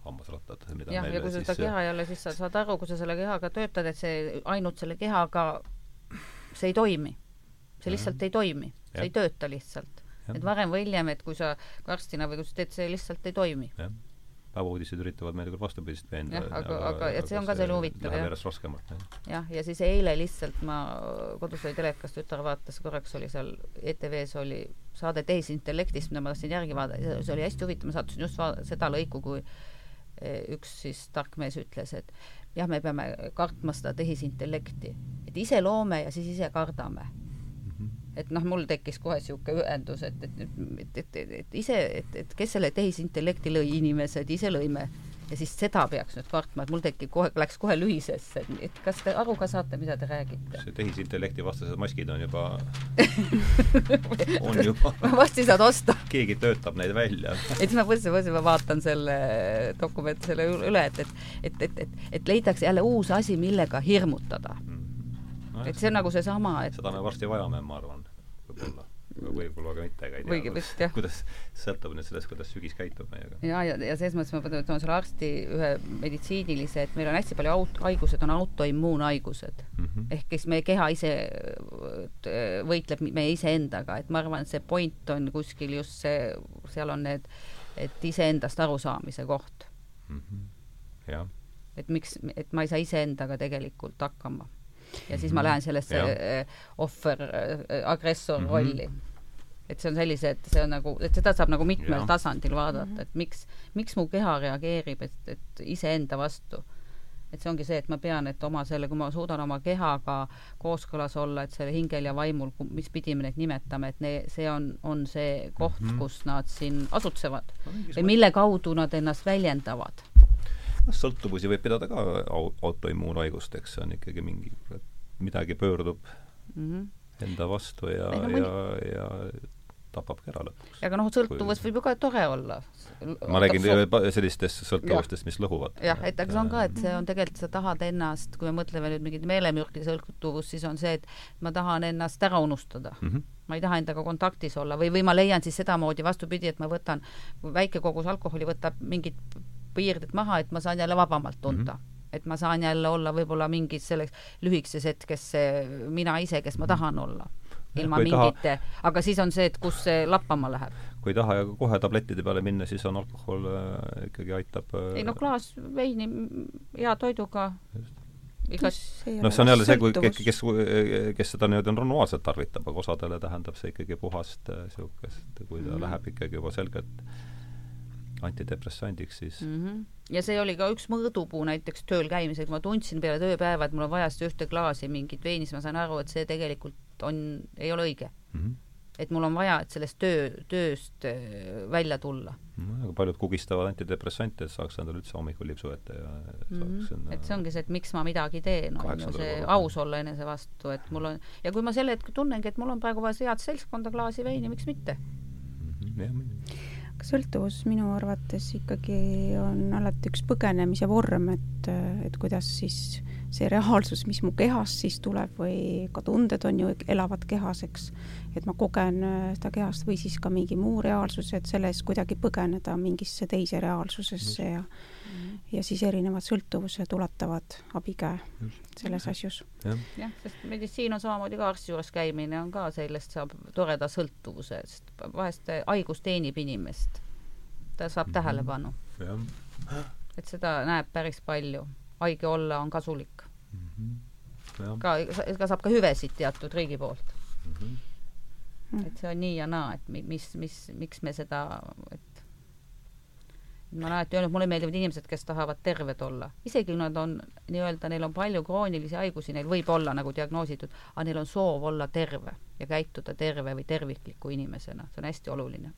hammasrattad, mida jah, ja kui sa seda keha jälle, siis sa saad aru, kui sa selle kehaga töötad, et see ainult selle kehaga, see ei toimi. See lihtsalt ja. ei toimi, see ei tööta lihtsalt. et varem või hiljem, et kui sa arstina või kui sa teed, see lihtsalt ei toimi päevauudised üritavad meile küll vastupidist veenda. jah, aga, aga, et see on ka selle huvitav, jah. järjest raskemalt, jah. ja siis eile lihtsalt ma, kodus oli telekas, tütar vaatas, korraks oli seal ETV-s oli saade tehisintellektist, mida ma tahtsin järgi vaadata, see oli hästi huvitav, ma sattusin just seda lõiku, kui e, üks siis tark mees ütles, et jah, me peame kartma seda tehisintellekti, et ise loome ja siis ise kardame et noh, mul tekkis kohe niisugune ühendus, et, et, et, et, et, et ise, et, et kes selle tehisintellekti lõi, inimesed ise lõime ja siis seda peaks nüüd kartma, et mul tekib kohe, läks kohe lühisesse, et kas te aru ka saate, mida te räägite? see tehisintellekti vastased maskid on juba on juba varsti saad osta. keegi töötab neid välja et siis ma mõtlesin, mõtlesin, ma vaatan selle dokumendi selle üle, et, et, et, et, et, et leitakse jälle uus asi, millega hirmutada mm. no,. et see on nagu seesama, et seda me varsti vajame, ma arvan võib-olla võib-olla ka mitte, ega ei tea, kuidas, kuidas, sõltub nüüd sellest, kuidas sügis käitub meiega. ja, ja, ja selles mõttes ma toon selle arsti ühe meditsiinilise, et meil on hästi palju aut-, haigused on autoimmuunhaigused mm. -hmm. ehk siis meie keha ise äh, võitleb meie iseendaga, et ma arvan, et see point on kuskil just see, seal on need, et iseendast arusaamise koht mm. -hmm. jah. et miks, et ma ei saa iseendaga tegelikult hakkama ja siis ma lähen sellesse äh, ohver, äh, agressor rolli. et see on sellised, see on nagu, et seda saab nagu mitmel Jah. tasandil vaadata, et miks, miks mu keha reageerib, et, et iseenda vastu. et see ongi see, et ma pean, et oma selle, kui ma suudan oma kehaga kooskõlas olla, et selle hingel ja vaimul, mis pidi me neid nimetame, et ne, see on, on see koht mm, Mhm. -hmm. kus nad siin asutsevad või mille kaudu nad ennast väljendavad. Sõltuvusi võib pidada ka au- autoimmuunhaigusteks, see on ikkagi mingi, midagi pöördub Mm -hmm. enda vastu ja no ja, ja tapab ka ära lõpuks. aga noh, sõltuvus võib ju ka tore olla. ma räägin sellistest sõltuvustest, mis lõhuvad. jah, et aga see on ka, et see on tegelikult, sa tahad ennast, kui me mõtleme nüüd mingit meelemürki sõltuvust, siis on see, et ma tahan ennast ära unustada mm. -hmm. ma ei taha endaga kontaktis olla või, või ma leian siis sedamoodi vastupidi, et ma võtan, väike kogus alkoholi võtab mingid piirded maha, et ma saan jälle vabamalt tunda mm. -hmm. et ma saan jälle olla võib-olla mingis selleks lühikeses hetkes see mina ise, kes ma tahan olla. ilma kui mingite, aga siis on see, et kus see lappama läheb. kui ei taha ja kohe tablettide peale minna, siis on alkohol äh, ikkagi aitab äh, ei no klaas veini hea toiduga, igas noh, see on jälle see, kui kes, kes, kes seda nii-öelda normaalselt tarvitab, aga osadele tähendab see ikkagi puhast niisugust äh,, kui ta mm Mhm. -hmm. läheb ikkagi juba selgelt antidepressandiks, siis mm mm. -hmm. ja see oli ka üks mõõdupuu näiteks tööl käimisel, kui ma tundsin peale tööpäeva, et mul on vaja seda ühte klaasi mingit veini, siis ma sain aru, et see tegelikult on, ei ole õige. -hmm. et mul on vaja, et sellest töö, tööst äh, välja tulla no, aga paljud kugistavad antidepressante, et saaks endale üldse hommikul lipsu ette ja mm. saaks -hmm. sinna et see ongi see, et miks ma midagi teen, on ju see aus olla enese vastu, et mul on, ja kui ma sel hetkel tunnengi, et mul on praegu vaja head seltskonda, klaasi veini, miks mitte? mm. -hmm. jah, sõltuvus minu arvates ikkagi on alati üks põgenemise vorm, et, et kuidas siis see reaalsus, mis mu kehast siis tuleb või ka tunded on ju, elavad kehas, eks, et ma kogen äh, seda kehast või siis ka mingi muu reaalsus, et sellest kuidagi põgeneda mingisse teise reaalsusesse ja ja siis erinevad sõltuvused ulatavad abikäe selles asjus. jah, sest meditsiin on samamoodi ka arsti juures käimine on ka, sellest saab toreda sõltuvuse, sest vahest haigus teenib inimest. ta saab Mhm. tähelepanu, jah et seda näeb päris palju. haige olla on kasulik. mm. -hmm. ka, ka saab ka hüvesid teatud riigi poolt. mm. -hmm. Mm. et see on nii ja naa, et mi- mis, mis, miks me seda, et ma olen alati öelnud, mulle meeldivad inimesed, kes tahavad terved olla. isegi kui nad on nii-öelda, neil on palju kroonilisi haigusi, neil võib olla nagu diagnoositud, aga neil on soov olla terve ja käituda terve või tervikliku inimesena, see on hästi oluline.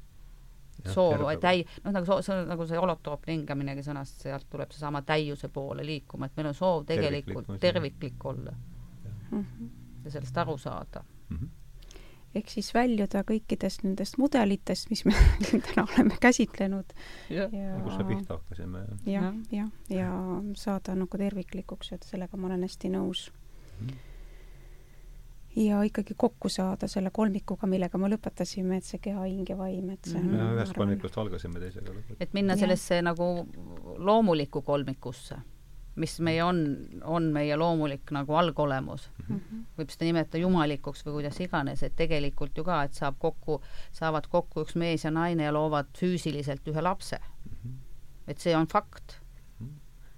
soov täi-, noh nagu soo-, see on nagu see holotroopne hingaminegi sõnast, sealt tuleb seesama täiuse poole liikuma, et meil on soov tegelikult Terviklik, terviklik olla ja sellest aru saada. mm. -hmm. Ehk siis väljuda kõikidest nendest mudelitest, mis me täna oleme käsitlenud jah, ja kus me pihta hakkasime ja jah, jah, ja saada nagu terviklikuks, et sellega ma olen hästi nõus. Mhm. ja ikkagi kokku saada selle kolmikuga, millega me lõpetasime, et see keha, hing ja vaim, et see on ja ma ühest kolmikust algasime, teisega lõpetasime. et minna Jah. sellesse nagu loomulikku kolmikusse, mis meie on, on meie loomulik nagu algolemus. Mhm. võib seda nimetada jumalikuks või kuidas iganes, et tegelikult ju ka, et saab kokku, saavad kokku üks mees ja naine ja loovad füüsiliselt ühe lapse. Mhm. et see on fakt.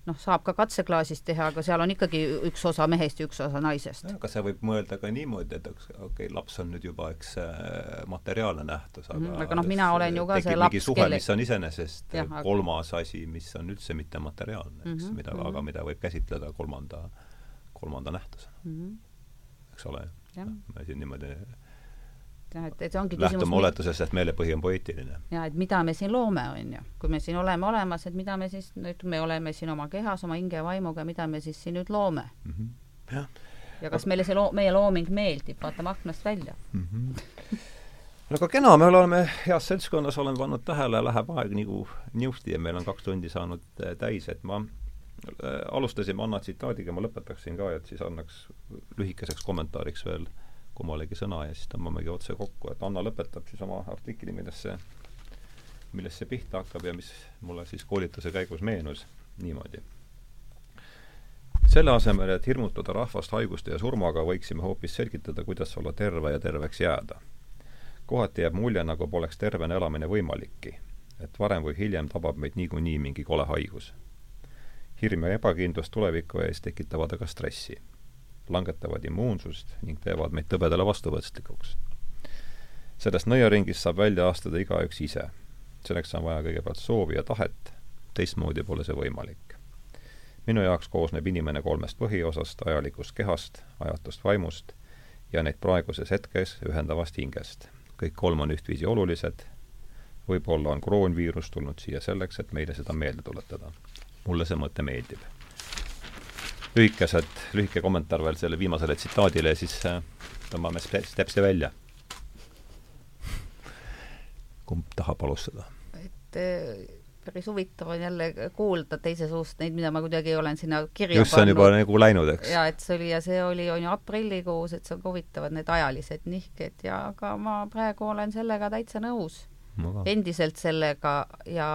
Noh, saab ka katseklaasis teha, aga seal on ikkagi üks osa mehest ja üks osa naisest. aga sa võib mõelda ka niimoodi, et okei okay,, laps on nüüd juba eks äh, materiaalne nähtus, aga Mhm, aga noh, mina olen ju ka see laps, kelle- mis on iseenesest jah, aga- kolmas asi, mis on üldse mitte materiaalne, eks mm, -hmm, mida mhm. mm, -hmm. aga mida võib käsitleda kolmanda, kolmanda nähtusena, Mhm. eks ole. me siin niimoodi jah, et, et see ongi lähtume küsimus, oletusest, et meelepõhi on poeetiline. ja et mida me siin loome, on ju. kui me siin oleme olemas, et mida me siis nüüd, me oleme siin oma kehas, oma hinge ja vaimuga, mida me siis siin nüüd loome jah ja kas meile see loo-, meie looming meeldib, vaatame aknast välja. mm. -hmm. no aga kena, me oleme heas seltskonnas, olen pannud tähele, läheb aeg nagu niuhti ja meil on kaks tundi saanud äh, täis, et ma äh, alustasime Anna tsitaadiga, ma lõpetaksin ka, et siis annaks lühikeseks kommentaariks veel kummalegi sõna ja siis tõmbamegi otse kokku, et Anna lõpetab siis oma artikli, millest see, millest see pihta hakkab ja mis mulle siis koolituse käigus meenus niimoodi selle asemel, et hirmutada rahvast haiguste ja surmaga, võiksime hoopis selgitada, kuidas olla terve ja terveks jääda. kohati jääb mulje, nagu poleks tervena elamine võimalikki, et varem või hiljem tabab meid niikuinii mingi kole haigus. hirm ja ebakindlus tuleviku ees tekitavad aga stressi, langetavad immuunsust ning teevad meid tõbedale vastuvõtlikuks. sellest nõiaringist saab välja astuda igaüks ise. selleks on vaja kõigepealt soovi ja tahet, teistmoodi pole see võimalik. minu jaoks koosneb inimene kolmest põhiosast, ajalikust kehast, ajatust vaimust ja neid praeguses hetkes ühendavast hingest. kõik kolm on ühtviisi olulised, võib-olla on kroonviirus tulnud siia selleks, et meile seda meelde tuletada. mulle see mõte meeldib. Lühikesed, lühike kommentaar veel selle viimasele tsitaadile ja siis äh, tõmbame stepsi välja kumb tahab alustada? et eh, päris huvitav on jälle kuulda teise suust neid, mida ma kuidagi olen sinna kirja just, see on juba nagu läinud, eks? jaa, et see oli ja see oli, on ju aprillikuus, et see on ka huvitavad need ajalised nihked ja aga ma praegu olen sellega täitsa nõus. endiselt sellega ja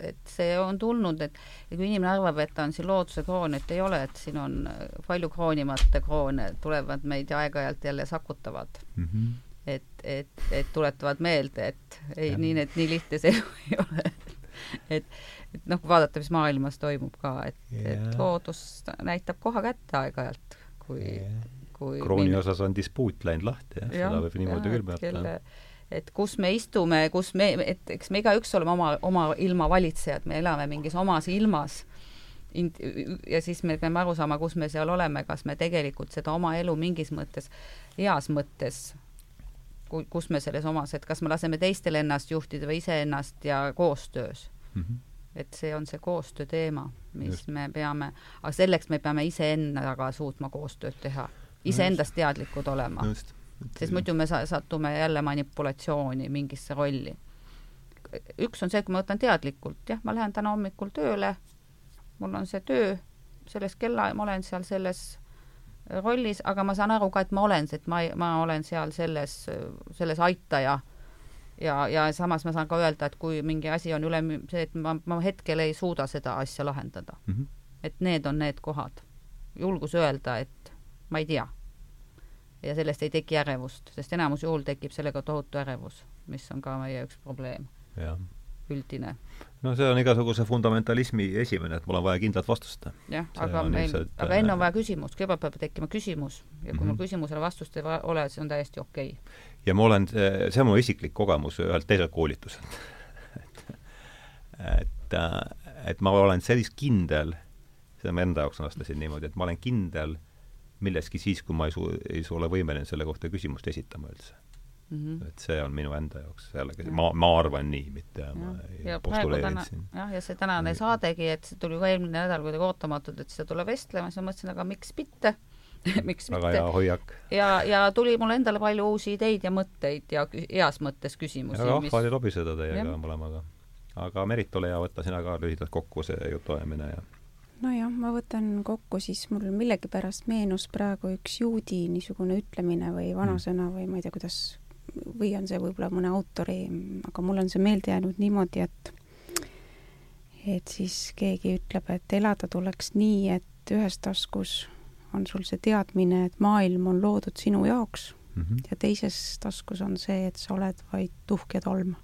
et see on tulnud, et kui inimene arvab, et ta on siin looduse kroon, et ei ole, et siin on palju kroonimata kroone, tulevad meid ja aeg-ajalt jälle sakutavad mm. -hmm et, et, et tuletavad meelde, et ei, nii need, nii lihtne see elu ei ole. et, et noh, kui vaadata, mis maailmas toimub ka, et yeah., et loodus näitab koha kätte aeg-ajalt, kui yeah., kui krooni minna. osas on dispuut läinud lahti, jah ja,, seda võib niimoodi küll peata. Et kus me istume, kus me, et eks me igaüks oleme oma, oma ilma valitsejad, me elame mingis omas ilmas ja siis me peame aru saama, kus me seal oleme, kas me tegelikult seda oma elu mingis mõttes, heas mõttes kus me selles omas, et kas me laseme teistel ennast juhtida või iseennast ja koostöös mm. -hmm. et see on see koostöö teema, mis Just. me peame, aga selleks me peame iseendaga suutma koostööd teha, iseendast teadlikud olema. Sest muidu me sa-, satume jälle manipulatsiooni mingisse rolli. üks on see, kui ma võtan teadlikult, jah, ma lähen täna hommikul tööle, mul on see töö, selles kella, ma olen seal selles rollis, aga ma saan aru ka, et ma olen, et ma, ma olen seal selles, selles aitaja. ja, ja samas ma saan ka öelda, et kui mingi asi on üle, see, et ma, ma hetkel ei suuda seda asja lahendada mm. -hmm. et need on need kohad. julgus öelda, et ma ei tea. Ja sellest ei teki ärevust, sest enamus juhul tekib sellega tohutu ärevus, mis on ka meie üks probleem. üldine no see on igasuguse fundamentalismi esimene, et mul on vaja kindlat vastust. jah, aga meil, aga enne on vaja küsimust, kõigepealt peab tekkima küsimus ja kui mm -hmm. mul küsimusele vastust ei ole, see on täiesti okei okay.. ja ma olen, see on mu isiklik kogemus ühelt teiselt koolituselt et, et, et ma olen sellist kindel, seda ma enda jaoks sõnastasin niimoodi, et ma olen kindel milleski siis, kui ma ei su-, ei ole võimeline selle kohta küsimust esitama üldse Mm -hmm. et see on minu enda jaoks jällegi, ma, ma arvan nii, mitte ja, ma ei postuleeri siin. jah, ja see tänane ja. saadegi, et see tuli ka eelmine nädal kuidagi ootamatult, et seda tuleb vestlema, siis ma mõtlesin, aga miks mitte miks väga hea hoiak. ja, ja tuli mulle endale palju uusi ideid ja mõtteid ja heas mõttes küsimusi. väga vahva oli lobiseda teiega mõlemaga. aga Merit, ole hea, võta sina ka lühidalt kokku see jutuajamine ja nojah, ma võtan kokku, siis mul millegipärast meenus praegu üks juudi niisugune ütlemine või vanasõna või ma ei tea, kuidas või on see võib-olla mõne autori, aga mul on see meelde jäänud niimoodi, et et siis keegi ütleb, et elada tuleks nii, et ühes taskus on sul see teadmine, et maailm on loodud sinu jaoks mm -hmm. ja teises taskus on see, et sa oled vaid tuhk ja tolm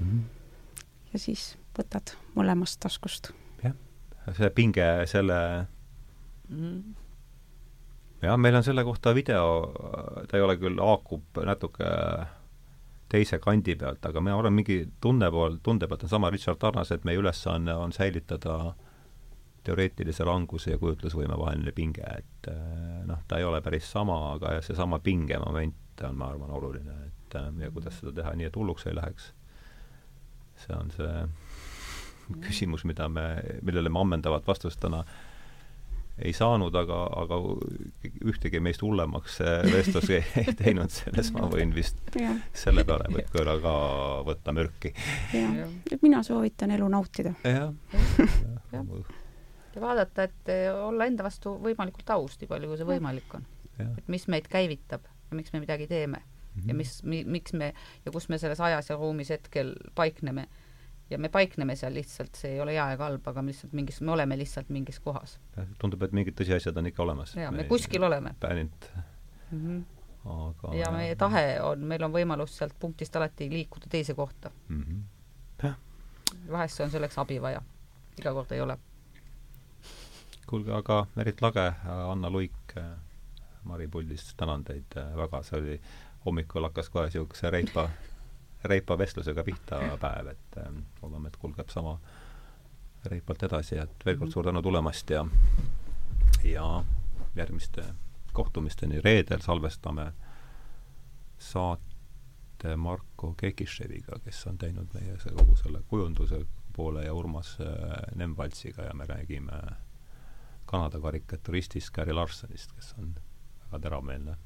mm. -hmm. ja siis võtad mõlemast taskust. See pinge selle mm jah, meil on selle kohta video, ta ei ole küll, haakub natuke teise kandi pealt, aga ma arvan, mingi tunne pool, tunde pealt on sama Richard Tarnas, et meie ülesanne on säilitada teoreetilise languse ja kujutlusvõime vaheline pinge, et eh, noh, ta ei ole päris sama, aga seesama pingemoment on, ma arvan, oluline, et eh, ja kuidas seda teha nii, et hulluks ei läheks. see on see küsimus, mida me, millele me ammendavat vastust täna ei saanud, aga, aga ühtegi meist hullemaks vestlus ei, ei teinud, selles ma võin vist selle peale võib-olla ka võtta mürki. jah, et mina soovitan elu nautida. jah. ja vaadata, et olla enda vastu võimalikult aus, nii palju kui see võimalik on. et mis meid käivitab ja miks me midagi teeme mm -hmm. ja mis mi,, miks me ja kus me selles ajas ja ruumis hetkel paikneme ja me paikneme seal lihtsalt, see ei ole hea ega halb, aga me lihtsalt mingis, me oleme lihtsalt mingis kohas. tundub, et mingid tõsiasjad on ikka olemas. jaa, me kuskil oleme. ainult mm. -hmm. aga ja meie tahe on, meil on võimalus sealt punktist alati liikuda teise kohta mm. -hmm. vahest on selleks abi vaja, iga kord ei ole. kuulge, aga Merit Lage, Anna Luik, Mari Puldis, tänan teid väga, see oli hommikul hakkas kohe niisuguse reipa, reipa vestlusega pihta päev, et äh, loodame, et kulgeb sama reipalt edasi, et veel kord suur tänu tulemast ja ja järgmiste kohtumisteni. Reedel salvestame saate Marko Kekiševiga, kes on teinud meie see, kogu selle kujunduse poole ja Urmas äh, Nemvaltsiga ja me räägime Kanada karikaturistist Gary Larsonist, kes on väga teravmeelne,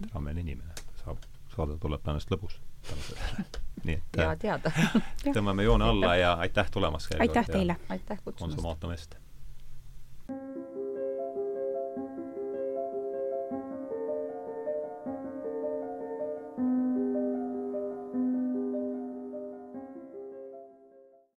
teravmeelne inimene. saab, saade tuleb tõenäoliselt lõbus tänu sellele. nii et hea teada tõmbame joone alla ja aitäh tulemast! aitäh teile! aitäh kutsumast! Konsumatum Est!